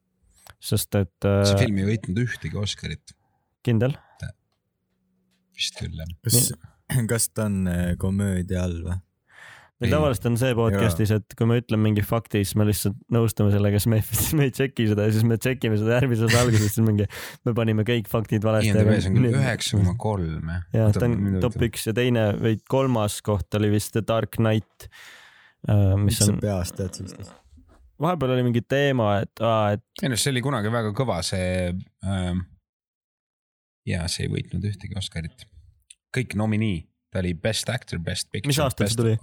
sest et see äh, film ei võitnud ühtegi Oscarit, kindel, vist küll jah. kas, *clears throat* kas ta on äh, komöödia all või? meil Ei. tavaliselt on see podcast'is, et kui me ütleme mingi fakti, siis me lihtsalt nõustume sellega, siis me, *laughs* me ei tšeki seda ja siis me tšekime seda järgmises alguses, siis mingi, me panime kõik faktid valesti. IMDB-s on küll üheksa koma kolm jah. ja ta on top. üks ja teine või kolmas koht oli vist The Dark Knight, mis mis sa on, peast tead siis? vahepeal oli mingi teema, et aa, et ei noh, see oli kunagi väga kõva, see ähm,. Ja see ei võitnud ühtegi Oscarit. kõik nominii, ta oli best actor, best picture. Mis aastal see tuli??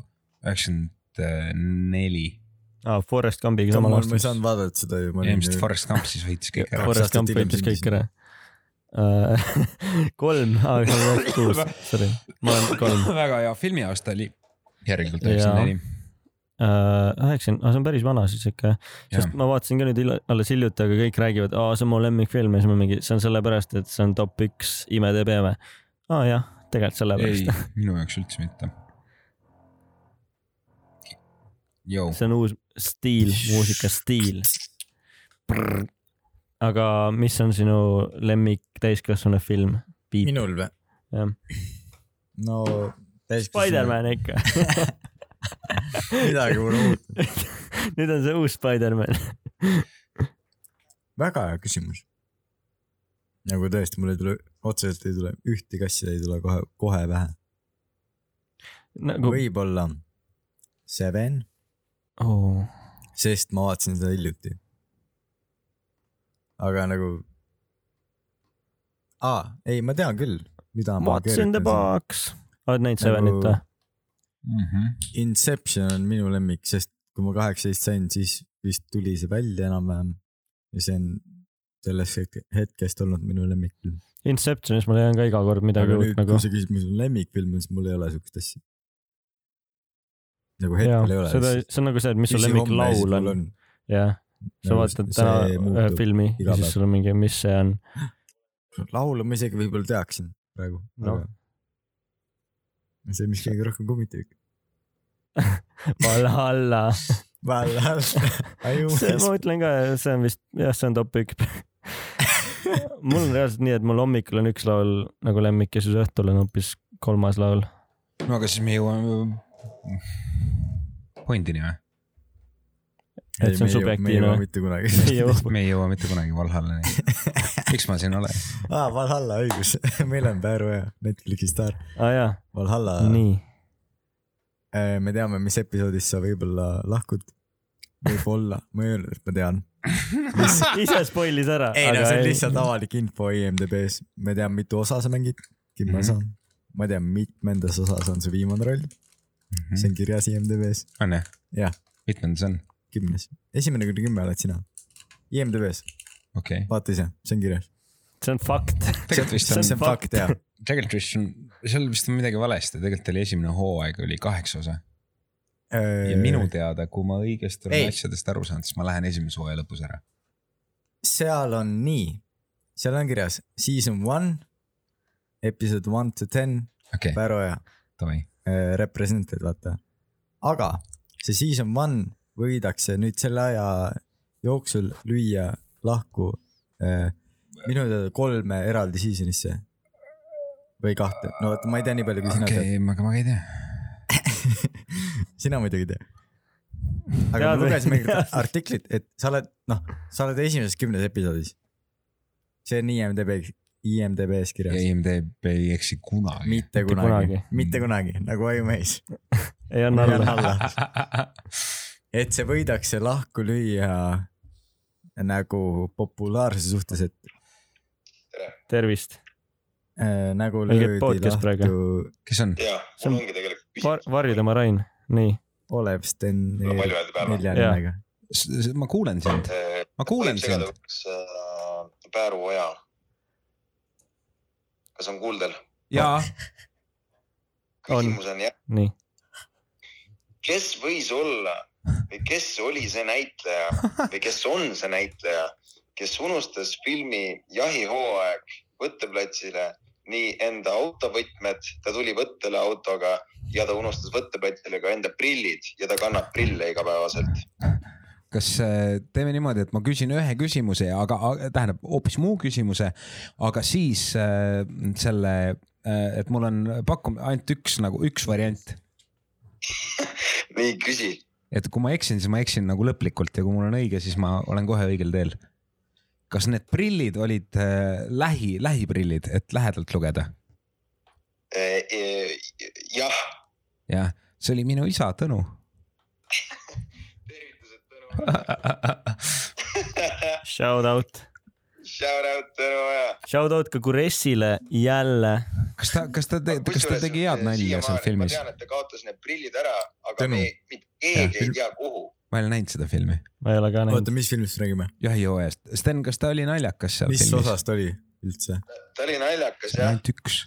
üheksakümmend neli. aa, Forest Gumpiga samal ma ei aastal. saanud vaadata seda ju. ilmselt Forest Gump siis võitis kõik ära. Forest Gump võitis kõik ära. *laughs* kolm, aa, see on üheksakümmend kuus, sorry, ma olen kolm. *laughs* väga hea filmiaasta oli järelikult üheksakümmend neli. üheksakümmend, see on päris vana siis ikka, sest ma vaatasin ka nüüd alles hiljuti, aga kõik räägivad, aa, see on mu lemmikfilm ja siis ma mingi, see on sellepärast, et see on top üks IMDB või? aa jah, tegelikult ei sellepärast., minu jaoks üldse mitte. See on uus stiil, muusika stiil. aga mis on sinu lemmik täiskasvanu film? minul või? jah, no. Spider-man ikka. *laughs* midagi pole uut. *laughs* nüüd on see uus Spider-man. *laughs* väga hea küsimus. nagu tõesti, mul ei tule, otseselt ei tule, ühtegi asja ei tule kohe, kohe pähe. nagu, võib-olla Seven, oh. sest ma vaatasin seda hiljuti. aga nagu. aa, ei, ma tean küll, mida What's in the box? oled näinud Nagu- Sevenit või? Mhm. Inception on minu lemmik, sest kui ma kaheksateist sain, siis vist tuli see välja enam-vähem. ja see on sellest hetke- hetkest olnud minu lemmikfilm. Inceptionis ma leian ka iga kord midagi aga uut nagu kui. sa küsid, mis mu lemmikfilm on, siis mul ei ole siukest asja. nagu hetkel ei ole. seda, see on nagu see, et mis su lemmiklaul on. jah, sa Nagu vaatad täna ühe filmi ja siis sul on mingi, mis see on. laulu ma isegi võib-olla teaksin praegu no.. see, mis kõige rohkem kummitab. Valhalla. Valhalla, ma ütlen ka, see on vist, jah, see on top üks. *laughs* mul on reaalselt nii, et mul hommikul on üks laul nagu lemmik ja siis õhtul on hoopis kolmas laul. no aga siis me jõuame pointini või? et see on me ei subjektiivne jõua. mitte kunagi. ei jõua. me ei jõua mitte kunagi Valhallani. *laughs* miks ma siin olen? aa, Valhalla, õigus. *laughs* meil on Pääru ja Netflixi staar. aa jaa, Valhalla, nii. me teame, mis episoodis sa võib-olla lahkud. võib-olla, ma ei öelnud, et ma tean. *laughs* ise spoilis ära. ei no see on lihtsalt avalik info IMDB-s, me teame, mitu osa sa mängid, kümnes Mhm. on. ma tean, mitmendas osas on su viimane roll, Mhm. see on kirjas IMDB-s, on jah? Jah.. mitmendas on? kümnes, esimene kuni kümme oled sina. IMDB-s, okay.. vaata ise, see on kirjas. see on fakt. tegelikult vist See on see on fakt jah. tegelikult vist on, seal vist on midagi valesti, tegelikult oli esimene hooaeg oli kaheksa osa ja minu teada, kui ma õigesti olen asjadest aru saanud, siis ma lähen esimese hooaja lõpus ära. seal on nii, seal on kirjas season one, episode one to ten, okay,, davai. äh, represented, vaata. aga see season one võidakse nüüd selle aja jooksul lüüa lahku äh, minu teada kolme eraldi seasonisse. või kahte, no vot ma ei tea nii palju, kui sina okei tead okay,, aga ma ka ei tea. *laughs* sina muidugi ei tea. aga Tead ma lugesin mingit artiklit, et sa oled, noh, sa oled esimeses kümnes episoodis. see on IMDB, IMDB-s ja kirjas. IMDB ei eksi kunagi. mitte kunagi mitte kunagi, nagu ajumees. ei anna alla. et see võidakse lahku lüüa nagu populaarsuse suhtes, et tervist. äh, nagu löödi podcast praegu. lahku kes on? jaa, mul ongi tegelikult Var-, küsimus. varju tema Rain, nii. Olev Sten päeva. nelja nimega. ma kuulen sind, ma kuulen sind. äh, Pääru Oja. kas on kuuldel? jaa, On. küsimus on jah, nii. kes võis olla või kes oli see näitleja või kes on see näitleja, kes unustas filmi Jahihooaeg võtteplatsile nii enda autovõtmed, ta tuli võttele autoga ja ta unustas võtteplatsile ka enda prillid ja ta kannab prille igapäevaselt. kas äh, teeme niimoodi, et ma küsin ühe küsimuse, aga tähendab hoopis muu küsimuse, aga siis äh, selle, et mul on pakkum- ainult üks nagu üks variant, *laughs* nii, küsi. Et kui ma eksin, siis ma eksin nagu lõplikult ja kui mul on õige, siis ma olen kohe õigel teel. kas need prillid olid äh, lähi, lähiprillid, et lähedalt lugeda? jah, jah, see oli minu isa Tõnu. *laughs* tervitused Tõnu. *laughs* Shout out. Shout out Tõnu Oja. Shout out ka Kuressile jälle. kas ta, kas ta, kas ta tegi head nalja seal ma filmis? tean, et ta kaotas need prillid ära, aga Tõnu. me, keegi Jah. ei tea, kuhu. ma ei ole näinud seda filmi. ma ei ole ka näinud. oota, mis filmist räägime? jahihooajast. Sten, kas ta oli naljakas seal mis filmis? osast oli üldse? ta oli naljakas jah, ainult üks.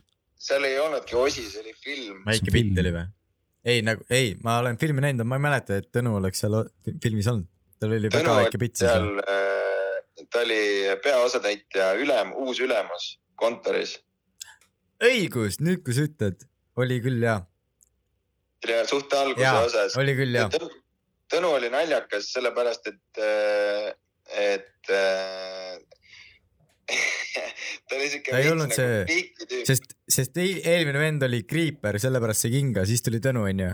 seal ei olnudki osi, see oli film. väike pilt oli või? ei nagu, ei, ma olen filmi näinud, ma ei mäleta, et Tõnu oleks seal filmis olnud. tal oli väga Tõnu väike oli pilt seal. seal, ta oli peaosatäitja ülem, uus ülemus kontoris. õigus, nüüd kui sa ütled, oli küll jaa. Suht alguse jaa, osas. oli küll jaa. Tõnu oli naljakas sellepärast, et, et *laughs* ta oli siuke. Ta ei olnud see- see. sest, sest eel- eelmine vend oli Creeper, sellepärast sai kinga, siis tuli Tõnu onju.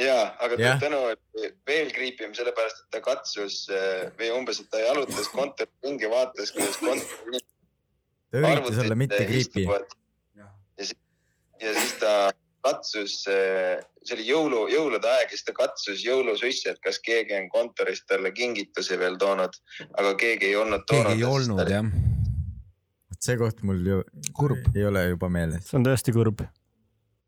jaa, aga Jah. Tõnu oli veel kriipim, sellepärast et ta katsus eh, või umbes, et ta jalutas *laughs* kontori ringi, vaatas, kuidas kontori ta üritas olla mitte ja siis, ja siis ta katsus, see oli jõulu, jõulude aeg ja siis ta katsus jõulusussi, et kas keegi on kontorist talle kingitusi veel toonud, aga keegi ei olnud toonud. keegi ei olnud. jah. see koht mul ju Kurb. ei ole juba meeles. see on tõesti kurb.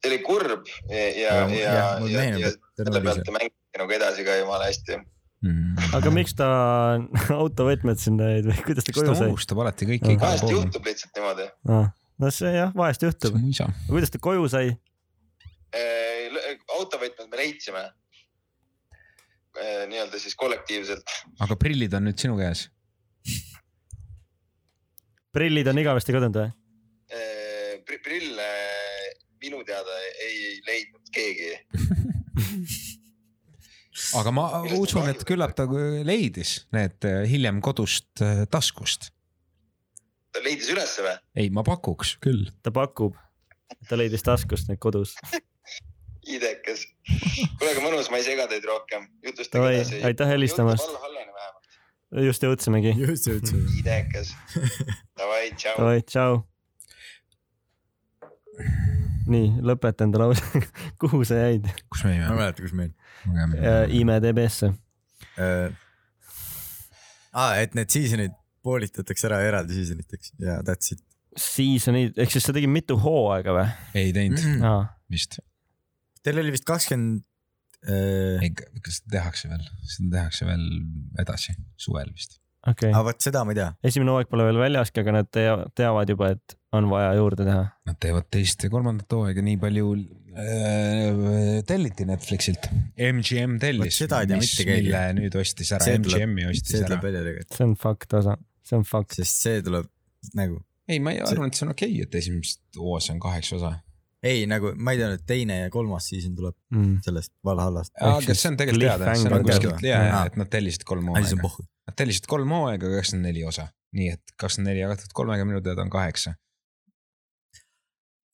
see oli kurb ja, ja, ja, ja, ja et Tõnu selle pealt ta mängis nagu edasi ka jumala hästi. Mm. aga miks ta *laughs* autovõtmed sinna jäid või kuidas ta ta koju sai? unustab alati kõiki Ah. vahest juhtub lihtsalt niimoodi. no see jah, vahest juhtub kuidas ta koju sai? Autovõtmed me leidsime. nii-öelda siis kollektiivselt. aga prillid on nüüd sinu käes. prillid on igavesti kadunud või? prille minu teada ei leidnud keegi. *laughs* aga ma usun, et küllap ta leidis need äh, hiljem kodust äh, taskust. ta leidis ülesse või? ei, ma pakuks küll. ta pakub, ta leidis taskust need kodus. *laughs* idekas. kuule, aga mõnus, ma ei sega teid rohkem. jutustage edasi. aitäh helistamast. Just jõudsimegi. just jõudsin. idekas. *laughs* Davai, tšau. davai, tšau. nii, lõpeta enda lause. *laughs* kuhu sa jäid? kus me ma ei jäime? mäleta, kus meil. IMDB-sse. aa, et need season'id poolitatakse ära eraldi seasoniteks ja that's it. Seasonid, ehk siis sa tegid mitu hooaega või? ei teinud aa, vist. Teil oli vist kakskümmend äh,, ei, kas tehakse veel, seda tehakse veel edasi, suvel vist. okei aga. vot seda ma ei tea. esimene hooaeg pole veel väljaski, aga nad tea- teavad juba, et on vaja juurde teha. Nad teevad teist ja kolmandat hooaega nii palju äh, telliti Netflixilt. MGM tellis. Seda ei tea mitte keegi. mille nüüd ostis ära, MGM-i ostis see ära see on fakt osa, see on fakt. sest see tuleb nagu, ei, ma ei See- arvan, et see on okei okay,, et esimesest hooajas on kaheksa osa. Ei nagu ma ei teadnud, et teine ja kolmas season tuleb Mm. sellest Valhallast. Aga see on tegelikult teada, see on kuskilt teada. ja, ja Aa. et nad tellisid kolm on hooaega. Nad tellisid kolm hooaega, kakskümmend neli osa, nii et kakskümmend neli jagatud kolmega minu teada on kaheksa.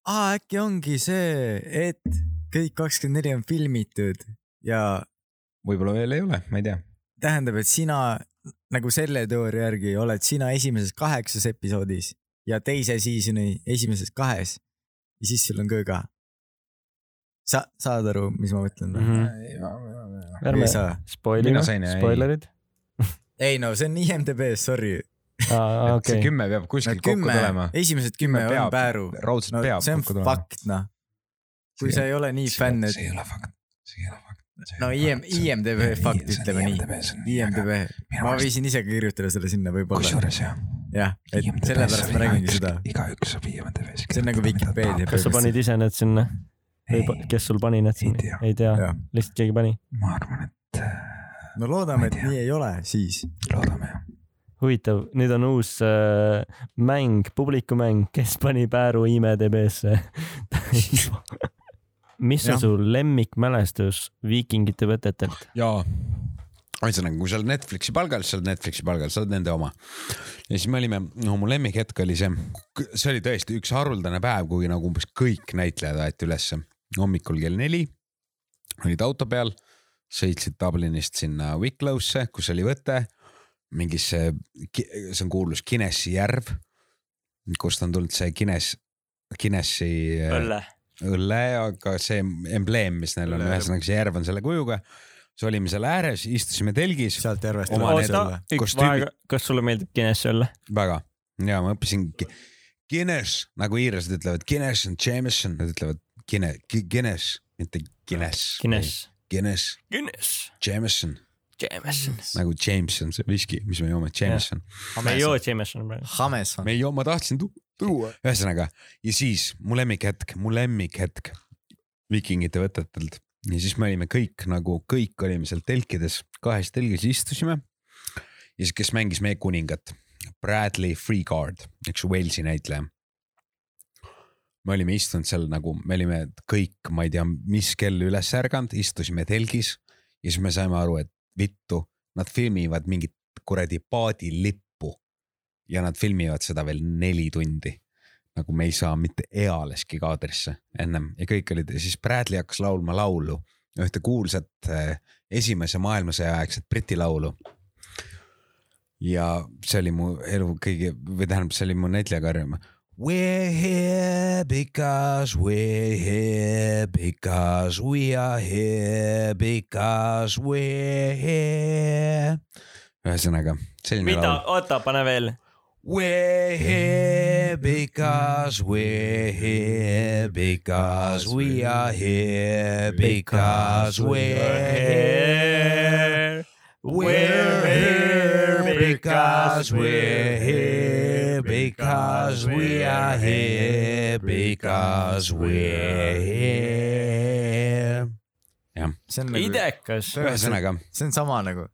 aa, äkki ongi see, et kõik kakskümmend neli on filmitud ja võib-olla veel ei ole, ma ei tea. tähendab, et sina nagu selle teooria järgi oled sina esimeses kaheksas episoodis ja teise season'i esimeses kahes ja siis sul on ka. sa saad aru, mis ma mõtlen või? Mhm. ärme ei saa. spoilime spoilerid. ei no see on IMDB-s, sorry. aa, et see kümme peab kuskilt kokku tulema., esimesed kümme Kümme on peab, Pääru. raudselt no peab see on kokku tulema. fakt noh. kui sa ei ole nii fänn, et see ei ole fakt, see ei ole fakt. No IM, IMDB fakt ütleme nii. IMDB, ma võisin ise ka kirjutada selle sinna võib-olla. kusjuures jah. jah, et sellepärast ma räägingi seda. igaüks saab IMDB-s. see on nagu Vikipeedia. kas sa panid ise need sinna või kes sul pani need sinna ei tea lihtsalt keegi pani. ma arvan, et äh, no loodame, et nii ei ole siis. loodame jah. huvitav, nüüd on uus äh, mäng, publikumäng, kes pani Pääru IMDB-sse *laughs* mis on Jah. su lemmikmälestus viikingite võtetelt? jaa. ühesõnaga, kui sa oled Netflixi palgal, siis sa oled Netflixi palgal, sa oled nende oma. ja siis me olime, no mu lemmikhetk oli see, see oli tõesti üks haruldane päev, kui nagu umbes kõik näitlejad aeti ülesse. hommikul kell neli olid auto peal, sõitsid Dublinist sinna Wicklow'sse, kus oli võte, mingisse, see on kuulus Guinessi järv, kust on tulnud see Guinness, Guinessi äh, õlle, aga see embleem, mis neil on, ühesõnaga see järv on selle kujuga. siis olime seal ääres, istusime telgis, sealt järvest kas sulle meeldib Guinness õlle? väga ja ma õppisin Gu- Guinness nagu iirlased ütlevad, Guinness and Jameson, nad ütlevad Guinness, Guinness, mitte Guinness. Guinness. Guinness, Guinness. Jameson Jameson. nagu Jameson, see viski, mis me joome, Jameson. me ei joo Jameson praegu. Hames on me. ei joo, ma tahtsin tu- tuua. ühesõnaga ja siis mu lemmikhetk, mu lemmikhetk viikingite võtetelt ja siis me olime kõik nagu kõik olime seal telkides, kahes telgis istusime. ja siis, kes mängis meie kuningat, Bradley Freeguard, üks Walesi näitleja. me olime istunud seal nagu, me olime kõik, ma ei tea, mis kell üles ärganud, istusime telgis ja siis me saime aru, et vittu, nad filmivad mingit kuradi paadilippu ja nad filmivad seda veel neli tundi. nagu me ei saa mitte ealeski kaadrisse ennem ja kõik olid ja siis Bradley hakkas laulma laulu, ühte kuulsat eh, esimese maailmasõja aegset Briti laulu. ja see oli mu elu kõige või tähendab, see oli mu näitlejakarjum. We're here because we're here because we are here because we're here. ühesõnaga mida oota, pane veel. We're here because we're here because we are here because we're here. We're here because we're here because we are here because we're here. jah, see on nagu, ühesõnaga see on sama nagu.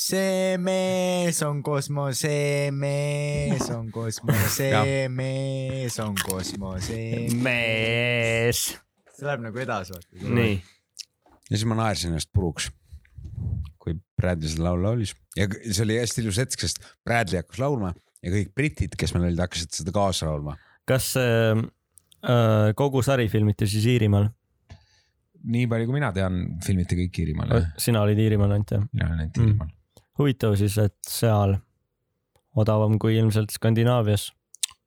See mees on kosmos, see mees on kosmos, see mees on kosmos, see. mees. see läheb nagu edasi, vaata. nii, ja siis ma naersin ennast puruks. Bradley seda laulu laulis ja see oli hästi ilus hetk, sest Bradley hakkas laulma ja kõik britid, kes meil olid, hakkasid seda kaasa laulma. kas see äh, kogu sari filmiti siis Iirimaal? nii palju, kui mina tean, filmiti kõik Iirimaal sina olid Iirimaal ainult jah? mina olen ainult Mm. Huvitav siis, et seal odavam kui ilmselt Skandinaavias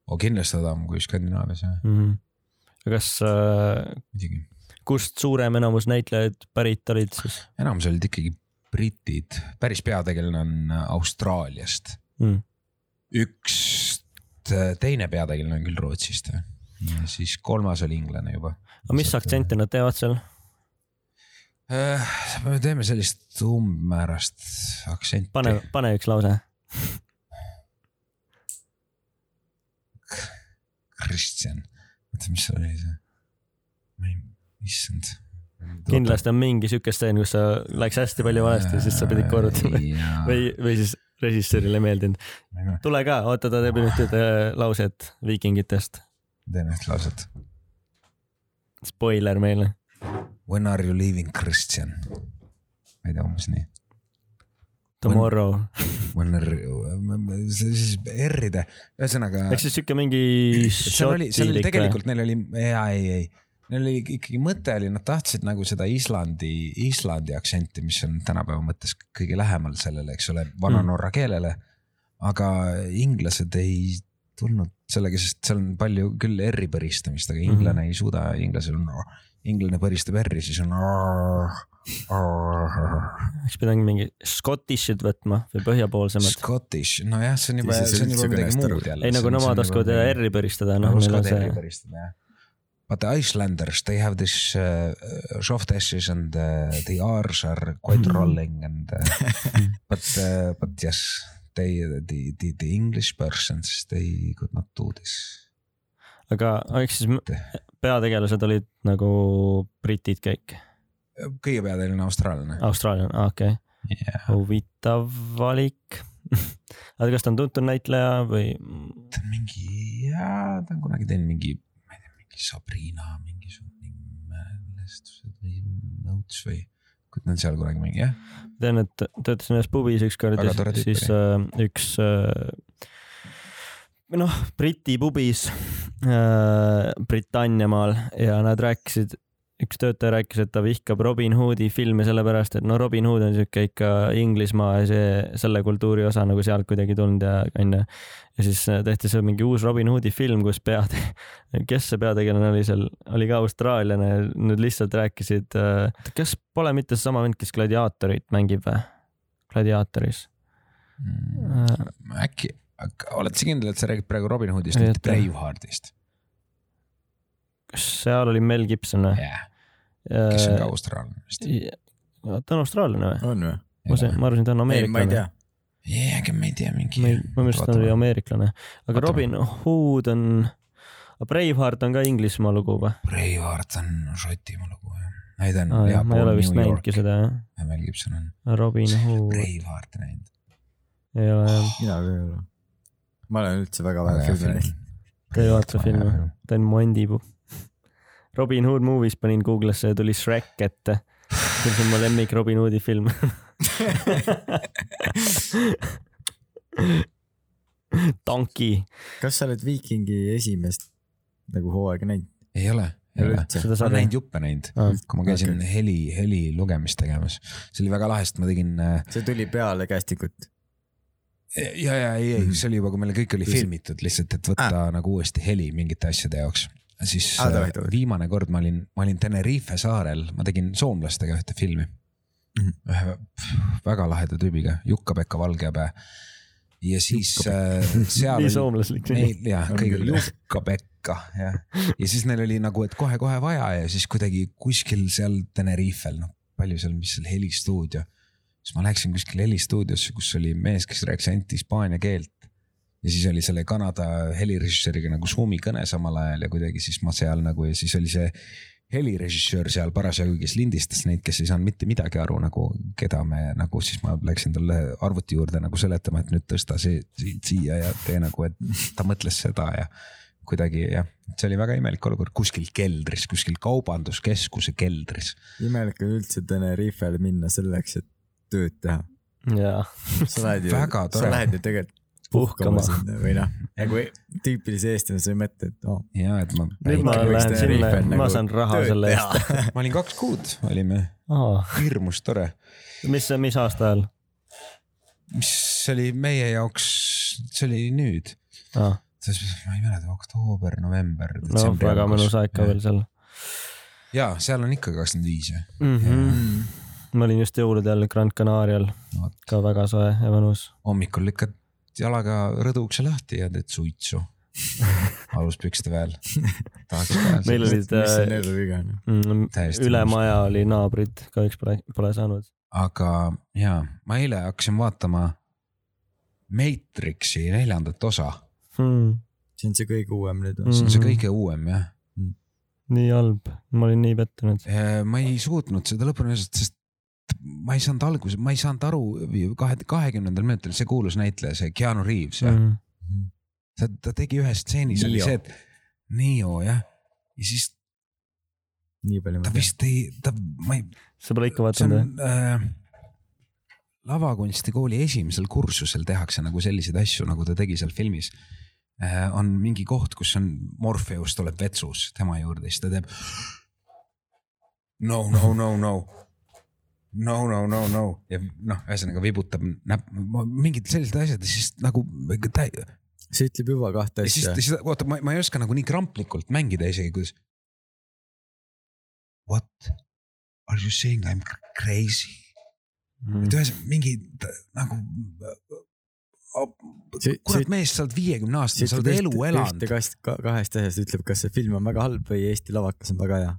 oh,. kindlasti odavam kui Skandinaavias jah, mm. -hmm. kas äh,, kust suurem enamus näitlejaid pärit olid siis enamus olid ikkagi britid, päris peategelane on Austraaliast mm.? üks teine peategelane on küll Rootsist ja siis kolmas oli inglane juba. aga mis aktsenti nad teevad seal? Äh, me teeme sellist umbmäärast aktsenti. pane, pane üks lause. Kristjan, oota, mis oli see? ma ei, issand. kindlasti on mingi siuke stseen, kus sa läks hästi palju valesti, siis sa pidid korrutama või, või siis režissöörile ei meeldinud. tule ka, oota, ta teeb nüüd ühte lauset viikingitest. teen üht lauset. Spoiler meile. When are you leaving Kristjan? ma ei tea, umbes nii. Tomorrow. When are you, siis R-ide, ühesõnaga. ehk siis siuke mingi seal oli, seal oli tegelikult neil oli, jaa, ei, ei, neil oli ikkagi mõte oli, nad tahtsid nagu seda Islandi, Islandi aktsenti, mis on tänapäeva mõttes kõige lähemal sellele, eks ole, vana-norra keelele. aga inglased ei tulnud sellega, sest seal on palju küll R-i põristamist, aga inglane mm -hmm. ei suuda, inglasel on, inglane põristab R-i, siis on. oleks pidanud mingi Scottish'id võtma või põhjapoolsemad. Scottish, nojah, see on juba, Siis ei see on juba midagi muud jälle. ei, nagu nemad oskavad R-i põristada, noh, neil on oskavad R-i see. päristada jah. But the Icelanders, they have this uh, soft ashes and uh, the R's are quite rolling and uh, *laughs* but uh, but yes, they the, the the English persons they could not do this. aga ehk siis m- peategelased olid nagu britid kõik, kõige peategelane on austraallane. Austraalia, okei okay., jah, huvitav valik. *laughs* aga kas ta on tuntud näitleja või? ta on mingi, jaa, ta on kunagi teinud mingi, ma ei tea, mingi Sabrina mingisugune mälestused või notes või, ta on seal kunagi mingi jah. tean, et töötasin ühes pubis ükskord ja siis äh, üks äh, noh, Briti pubis äh, Britanniamaal ja nad rääkisid, üks töötaja rääkis, et ta vihkab Robin Hoodi filme sellepärast, et no Robin Hood on siuke ikka Inglismaa ja see, selle kultuuri osa nagu sealt kuidagi tulnud ja onju. ja siis äh, tehti seal mingi uus Robin Hoodi film, kus pead, *laughs* kes see peategelane oli seal, oli ka austraallane nad lihtsalt rääkisid, kas pole mitte seesama vend, kes gladiaatorit mängib või? gladiaatoris. Äh, äkki, oled sa kindel, et sa räägid praegu Robin Hoodist, Ei, mitte Braveheartist? kas seal oli Mel Gibson või? jah, kes on ka austraallane vist. ta on austraallane või? on või? ma sain, ma arvasin, ta on ei, ei ameeriklane jah, aga ma ei tea, mingi. ma ei, ma mõtlesin, et ta oli ameeriklane, aga Vaatame. Robin Hood on, Braveheart on ka Inglismaa lugu või? Braveheart on Šotimaa lugu jah. ei ta on aa jah, ma ei ole vist näinudki seda jah. Mel Gibson on Robin Hood, Braveheart näinud. ei ole jah, mina ka ei ole. Ma olen üldse väga vähe filme näinud. ta ei vaata filme, ta on andipuu. Robin Hood Movies panin Google'isse ja tuli Shrek ette. see on mu lemmik Robin Hoodi film. *laughs* Donkey, kas sa oled Viikingi esimest nagu hooaega näinud? ei ole, ei ole üldse? ma olen näinud. juppe näinud, kui ma käisin okay. heli, heli lugemist tegemas. see oli väga lahe, sest ma tegin äh, see tuli peale kästikut. ja, ja ei, ei, see oli juba, kui meil kõik oli filmitud lihtsalt, et võtta ah. nagu uuesti heli mingite asjade jaoks. siis Ah, ah, davai, davai. viimane kord ma olin, ma olin Tenerife saarel, ma tegin soomlastega ühte filmi mm. Mhm. -hmm. ühe väga laheda tüübiga, Jukka-Pekka Valgepää. ja siis äh, *laughs* seal nii soomlaslik. jah, jah. Jukka-Pekka jah, ja siis neil oli nagu, et kohe-kohe vaja ja siis kuidagi kuskil seal Tenerifel, noh palju seal, mis seal helistuudio. Siis ma läksin kuskile helistuudiosse, kus oli mees, kes rääkis ainult hispaania keelt. ja siis oli selle Kanada helirežissööriga nagu Zoom'i kõne samal ajal ja kuidagi siis ma seal nagu ja siis oli see helirežissöör seal parasjagu, kes lindistas neid, kes ei saanud mitte midagi aru nagu, keda me nagu siis ma läksin talle arvuti juurde nagu seletama, et nüüd tõsta see siia ja tee nagu, et ta mõtles seda ja kuidagi jah, see oli väga imelik olukord kuskil keldris, kuskil kaubanduskeskuse keldris. imelik on üldse Tenerifele minna selleks, et tööd teha. jaa, sa lähed ju, Väga sa lähed ju tegelikult Puhkama. sinna või noh, nagu *laughs* tüüpilise eestlane sa ei mõtle, et oh, ja et ma, nüüd ma lähen sinna teha, ma nagu saan raha selle eest. *laughs* ma olin kaks kuud, olime. Hirmus tore, mis, mis aasta ajal? Mis oli meie jaoks, see oli nüüd, ah,? ma ei mäleta, oktoober, november, no väga mõnus aeg ka veel seal. Ja seal on ikka kakskümmend viis jah. -hmm. ma olin just jõulude ajal Grand Canarial, No ka väga soe ja mõnus. hommikul lükkad jalaga rõdu ukse lahti ja teed suitsu *laughs* aluspükste peal. meil olid äh, on. mm, üle maja oli naabrid, kahjuks pole, pole saanud. aga ja ma eile hakkasin vaatama Matrixi neljandat osa, Hmm, see on see kõige uuem nüüd Mm. see on see Mhm. kõige uuem jah. nii halb, ma olin nii pettunud. ma ei suutnud seda lõpuni öelda, sest ma ei saanud alguses, ma ei saanud aru kahe, kahekümnendal minutil see kuulus näitleja, see Keanu Reaves jah mm., Mm. ta, ta tegi ühes stseenis oli see, et Neo jah, ja siis nii palju ta vist ei, ta, ma ei, sa pole ikka vaadanud on äh, lavakunstikooli esimesel kursusel tehakse nagu selliseid asju, nagu ta tegi seal filmis äh,. on mingi koht, kus on Morpheus tuleb vetsus tema juurde, siis ta teeb. *gasps* no, no, no, no. no, no, no, no ja noh, ühesõnaga vibutab näpp, mingid sellised asjad ja siis nagu ta, see ütleb juba kahte ja siis asja., siis oota, ma, ma ei oska nagu nii kramplikult mängida isegi, kuidas. What are you saying I m crazy? mm. et. ühesõnaga mingi nagu. Kurat mees, sa oled viiekümne aastane, sa oled elu elanud kahest asjast ütleb, kas see film on väga halb või Eesti lavakas on väga hea.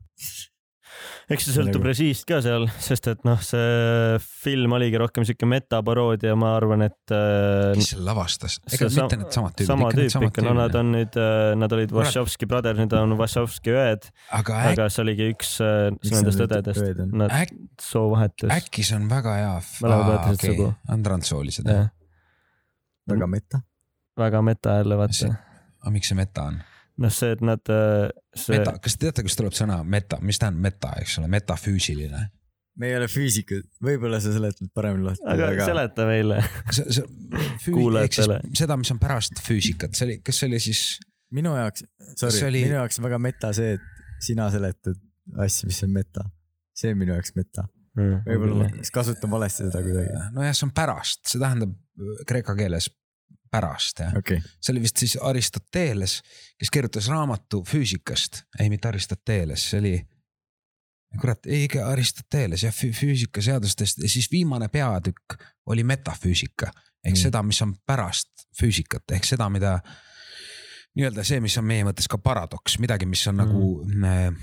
Eks see sõltub Nagu- režiist ka seal, sest et noh, see film oligi rohkem siuke metaparoodia, ma arvan, et äh, kes selle lavastas? ega see mitte needsamad tüübid. sama tüüp ikka, no nad on nüüd, nad olid. Wachowski brothers, nüüd on Wachowski õed, aga äk, aga see oligi üks äh, nendest õdedest, nad äk, soovahetus. äkki see on väga hea. Mõlemad võetasid sugu. on transsoolised jah? väga meta. väga meta jälle vaata aga miks see meta on? noh, see, et nad, see, meta, kas te teate, kust tuleb sõna meta, mis tähendab meta, eks ole, metafüüsiline? me ei ole füüsikud, võib-olla sa seletad paremini lahti, aga aga seleta meile. Kuulajatele. seda, mis on pärast füüsikat, see oli, kas see oli siis minu jaoks, sorry oli- minu jaoks on väga meta see, et sina seletad asja, mis on meta. see on minu jaoks meta. võib-olla ma kasutan valesti seda kuidagi. nojah, see on pärast, see tähendab äh, kreeka keeles pärast jah. okay., see oli vist siis Aristoteles, kes kirjutas raamatu füüsikast, ei mitte Aristoteles, see oli. kurat, ei ikka Aristoteles jah, füüsikaseadustest ja siis viimane peatükk oli metafüüsika ehk Mm. mm. seda, mis on pärast füüsikat ehk seda, mida nii-öelda see, mis on meie mõttes ka paradoks, midagi, mis on mm. nagu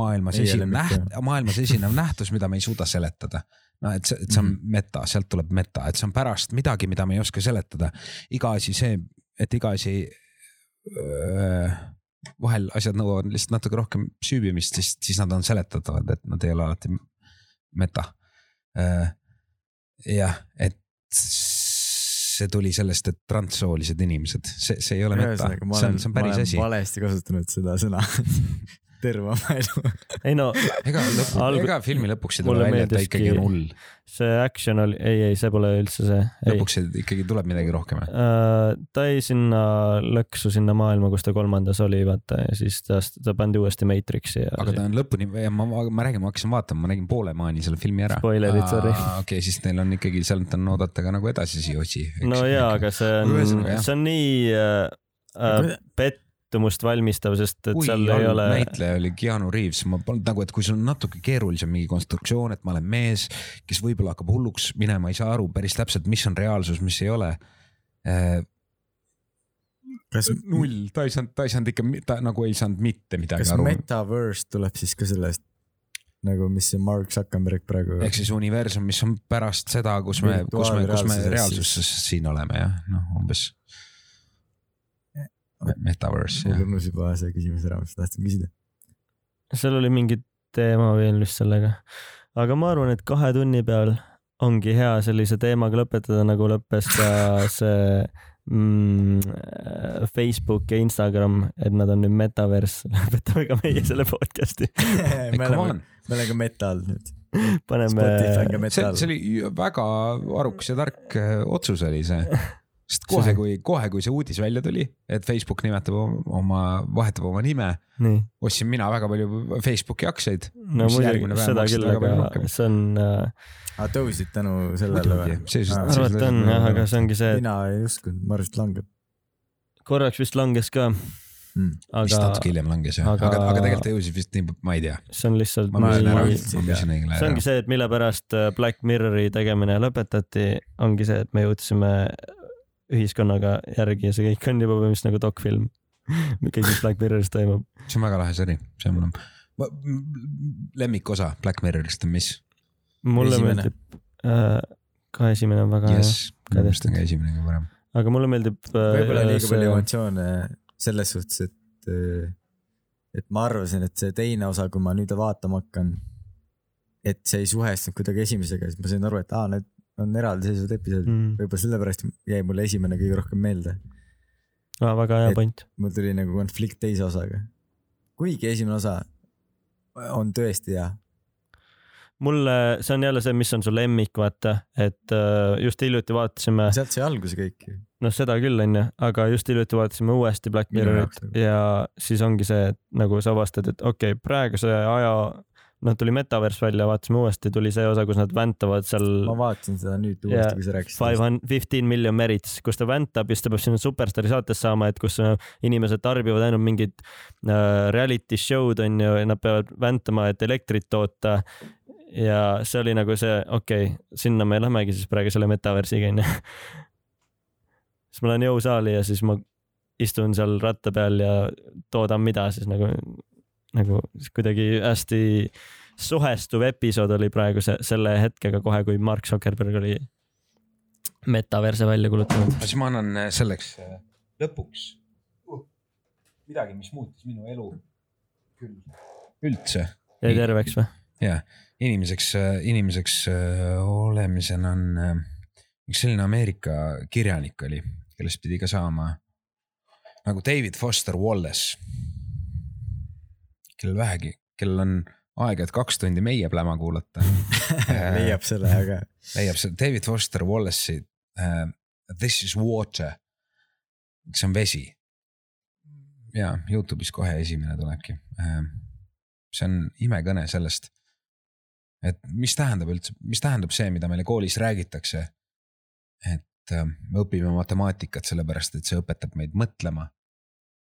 maailmas esinev näht-, maailmas esinev nähtus, mida me ei suuda seletada no et see, et see on Mhm. meta, sealt tuleb meta, et see on pärast midagi, mida me ei oska seletada. iga asi see, et iga asi. vahel asjad nõuavad lihtsalt natuke rohkem süübimist, siis, siis nad on seletatavad, et nad ei ole alati meta. jah, et see tuli sellest, et transsoolised inimesed, see, see ei ole meta, see on, see on päris asi. valesti kasutanud seda sõna *laughs* terve oma elu. ei no ega lõpu, Alg- ega filmi lõpuks ei tule välja, et ta ikkagi on hull. see action oli, ei, ei, see pole üldse see. lõpuks ei- ikkagi tuleb midagi rohkem. Äh, ta jäi sinna lõksu sinna maailma, kus ta kolmandas oli, vaata ja siis ta, ta pandi uuesti Matrixi ja aga ta on lõpuni, ma, ma, ma räägin, ma hakkasin vaatama, ma nägin poole maani selle filmi ära. Spoilerid, sorry. okei siis neil on ikkagi sealt on oodata ka nagu edasisi osi. no jaa, aga see on see on nii äh, äh, pettumust valmistav, sest et kui seal ei ole, näitleja oli Keanu Reaves, ma polnud nagu, et kui sul on natuke keerulisem mingi konstruktsioon, et ma olen mees, kes võib-olla hakkab hulluks minema, ei saa aru päris täpselt, mis on reaalsus, mis ei ole. kas, null, ta ei saanud, ta ei saanud ikka, ta nagu ei saanud mitte midagi kas aru. metaverse tuleb siis ka sellest nagu, mis see Mark Zuckerberg praegu. ehk siis universum, mis on pärast seda, kus me, kus me, kus me reaalsuses siin oleme jah, noh umbes. Metaverse mul jah, unus juba see küsimus ära, mis tahtsin küsida. seal oli mingi teema veel vist sellega. aga ma arvan, et kahe tunni peal ongi hea sellise teemaga lõpetada, nagu lõppes ka *laughs* see mm, Facebook ja Instagram, et nad on nüüd metaverse, *laughs* lõpetame ka meie selle podcast'i. *laughs* me oleme on,, me oleme ka meta all nüüd. paneme see, metal see. oli väga arukas ja tark äh, otsus oli see. Sest kohe, kui, kohe, kui see uudis välja tuli, et Facebook nimetab oma- vahetab oma nime, ostsin mina väga palju Facebooki aktsiaid. no muidugi seda küll, aga see on äh,, aa, tõusid tänu sellele või? Seepärast- arvata on jah, aga see ongi see, et mina ei uskunud, ma arvasin, et langeb korraks vist langes ka, mm.. vist aga natuke hiljem langes jah, aga- aga, aga tegelikult ta jõudis vist nii, ma ei tea. see on lihtsalt ma müüsin ära, õigel see ongi see, et mille pärast äh, Black Mirrori tegemine lõpetati, ongi see, et me jõudsime ühiskonnaga järgi ja see kõik on juba põhimõtteliselt nagu dokfilm. kõik, mis Black Mirroris toimub. see on väga lahe sari, see on mul lemmikosa Black Mirrorist on mis? mulle Esimene. meeldib äh,, ka esimene on väga hea, jess, minu meelest on ka esimene kõige parem. aga mulle meeldib äh, võib-olla liiga see- palju emotsioone selles suhtes, et, et ma arvasin, et see teine osa, kui ma nüüd vaatama hakkan, et see ei suhestunud kuidagi esimesega, siis ma sain aru, et aa, need on eraldiseisvad episoodid mm.. võib-olla sellepärast jäi mulle esimene kõige rohkem meelde. Ah, väga hea point. mul tuli nagu konflikt teise osaga. kuigi esimene osa on tõesti hea. mulle, see on jälle see, mis on su lemmik, vaata, et äh, just hiljuti vaatasime, sealt sai alguse kõik ju. noh, seda küll onju, aga just hiljuti vaatasime uuesti Black Mirrorit nagu. ja siis ongi see, et nagu sa avastad, et okei okay,, praeguse aja, noh, tuli Metaverse välja, vaatasime uuesti, tuli see osa, kus nad väntavad seal ma vaatasin seda nüüd uuesti, kui sa rääkisid. five hundred, fifteen million merits, kus ta väntab ja siis ta peab sinna Superstaari saates saama, et kus äh, inimesed tarbivad ainult mingit äh, reality show'd on ju ja nad peavad väntama, et elektrit toota. ja see oli nagu see, okei okay,, sinna me lähmegi siis praegu selle metaversiga onju. *laughs* siis ma lähen jõusaali ja siis ma istun seal ratta peal ja toodan mida siis nagu, nagu kuidagi hästi suhestuv episood oli praegu see, selle hetkega kohe, kui Mark Zuckerberg oli metaverse välja kuulutanud. siis ma annan äh, selleks äh, lõpuks midagi, mis muutis minu elu küll üldse jäi terveks või? ja inimeseks, inimeseks äh, olemisena on üks selline Ameerika kirjanik oli, kellest pidi ka saama nagu David Foster Wallace. Kellel vähegi, kellel on aega, et kaks tundi meie pläma kuulata *laughs* leiab selle aga leiab see David Foster Wallace'i uh, This is water, see on vesi. ja Youtube'is kohe esimene tulebki uh,. see on imekõne sellest, et mis tähendab üldse, mis tähendab see, mida meile koolis räägitakse. et uh, me õpime matemaatikat sellepärast, et see õpetab meid mõtlema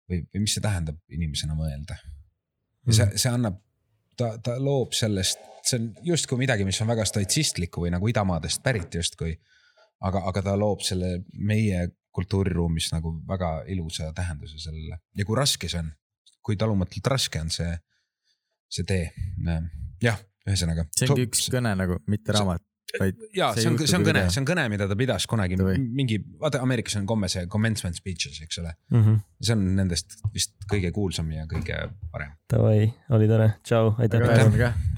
või, või mis see tähendab inimesena mõelda. Ja see, see annab, ta, ta loob sellest, see on justkui midagi, mis on väga stoitsistlikku või nagu idamaadest pärit justkui. aga, aga ta loob selle meie kultuuriruumis nagu väga ilusa tähenduse sellele ja kui raske see on, kui talumatult raske on see, see tee. jah, ühesõnaga. see ongi üks kõne nagu, mitte raamat, ja see on, see on kõne, see on kõne, mida ta pidas kunagi Davai. mingi, vaata Ameerikas on komme see commencement speeches, eks ole. mm. -hmm. see on nendest vist kõige kuulsam ja kõige parem. Davai, oli tore, tšau, aitäh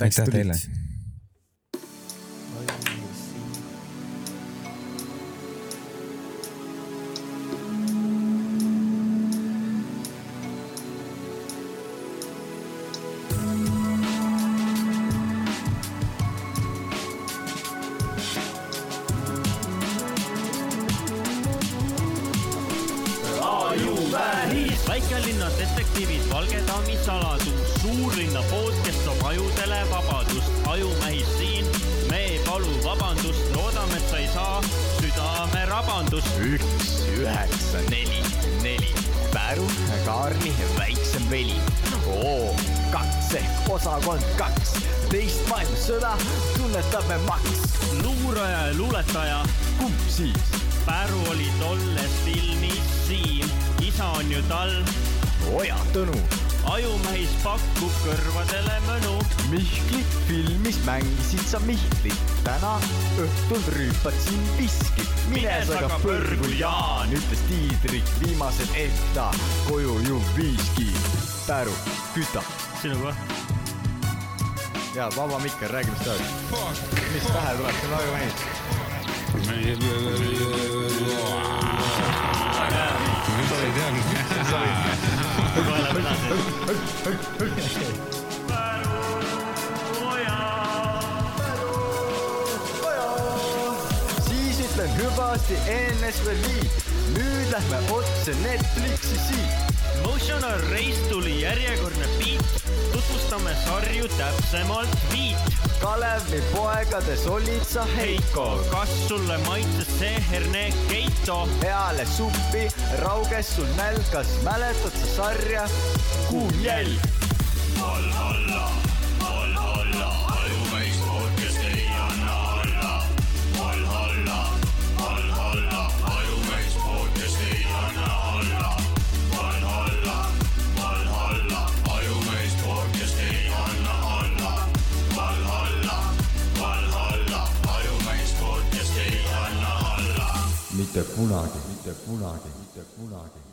Aitäh teile. Rüüpad siin viskit. mine sa ka põrgu, Jaan, ütles Tiidrik, viimased ehk ta koju ju viiski. Päru, küta sinuga. ja vaba mikker, räägi, mis tahad. mis pähe tuleb, see on ajumähis. kohe läheb edasi. *laughs* NSV Liit, nüüd lähme otse Netflixi siit. Motional Race tuli järjekordne beat, tutvustame sarju täpsemalt viit. Kalevi poegades olid sa Heiko, kas sulle maitses see herne Keito? peale suppi rauges sul nälgas, mäletad sa sarja Kuum jälg? Valhalla, Valhalla, anna alla. mitte kunagi, mitte kunagi, mitte kunagi, mitte kunagi.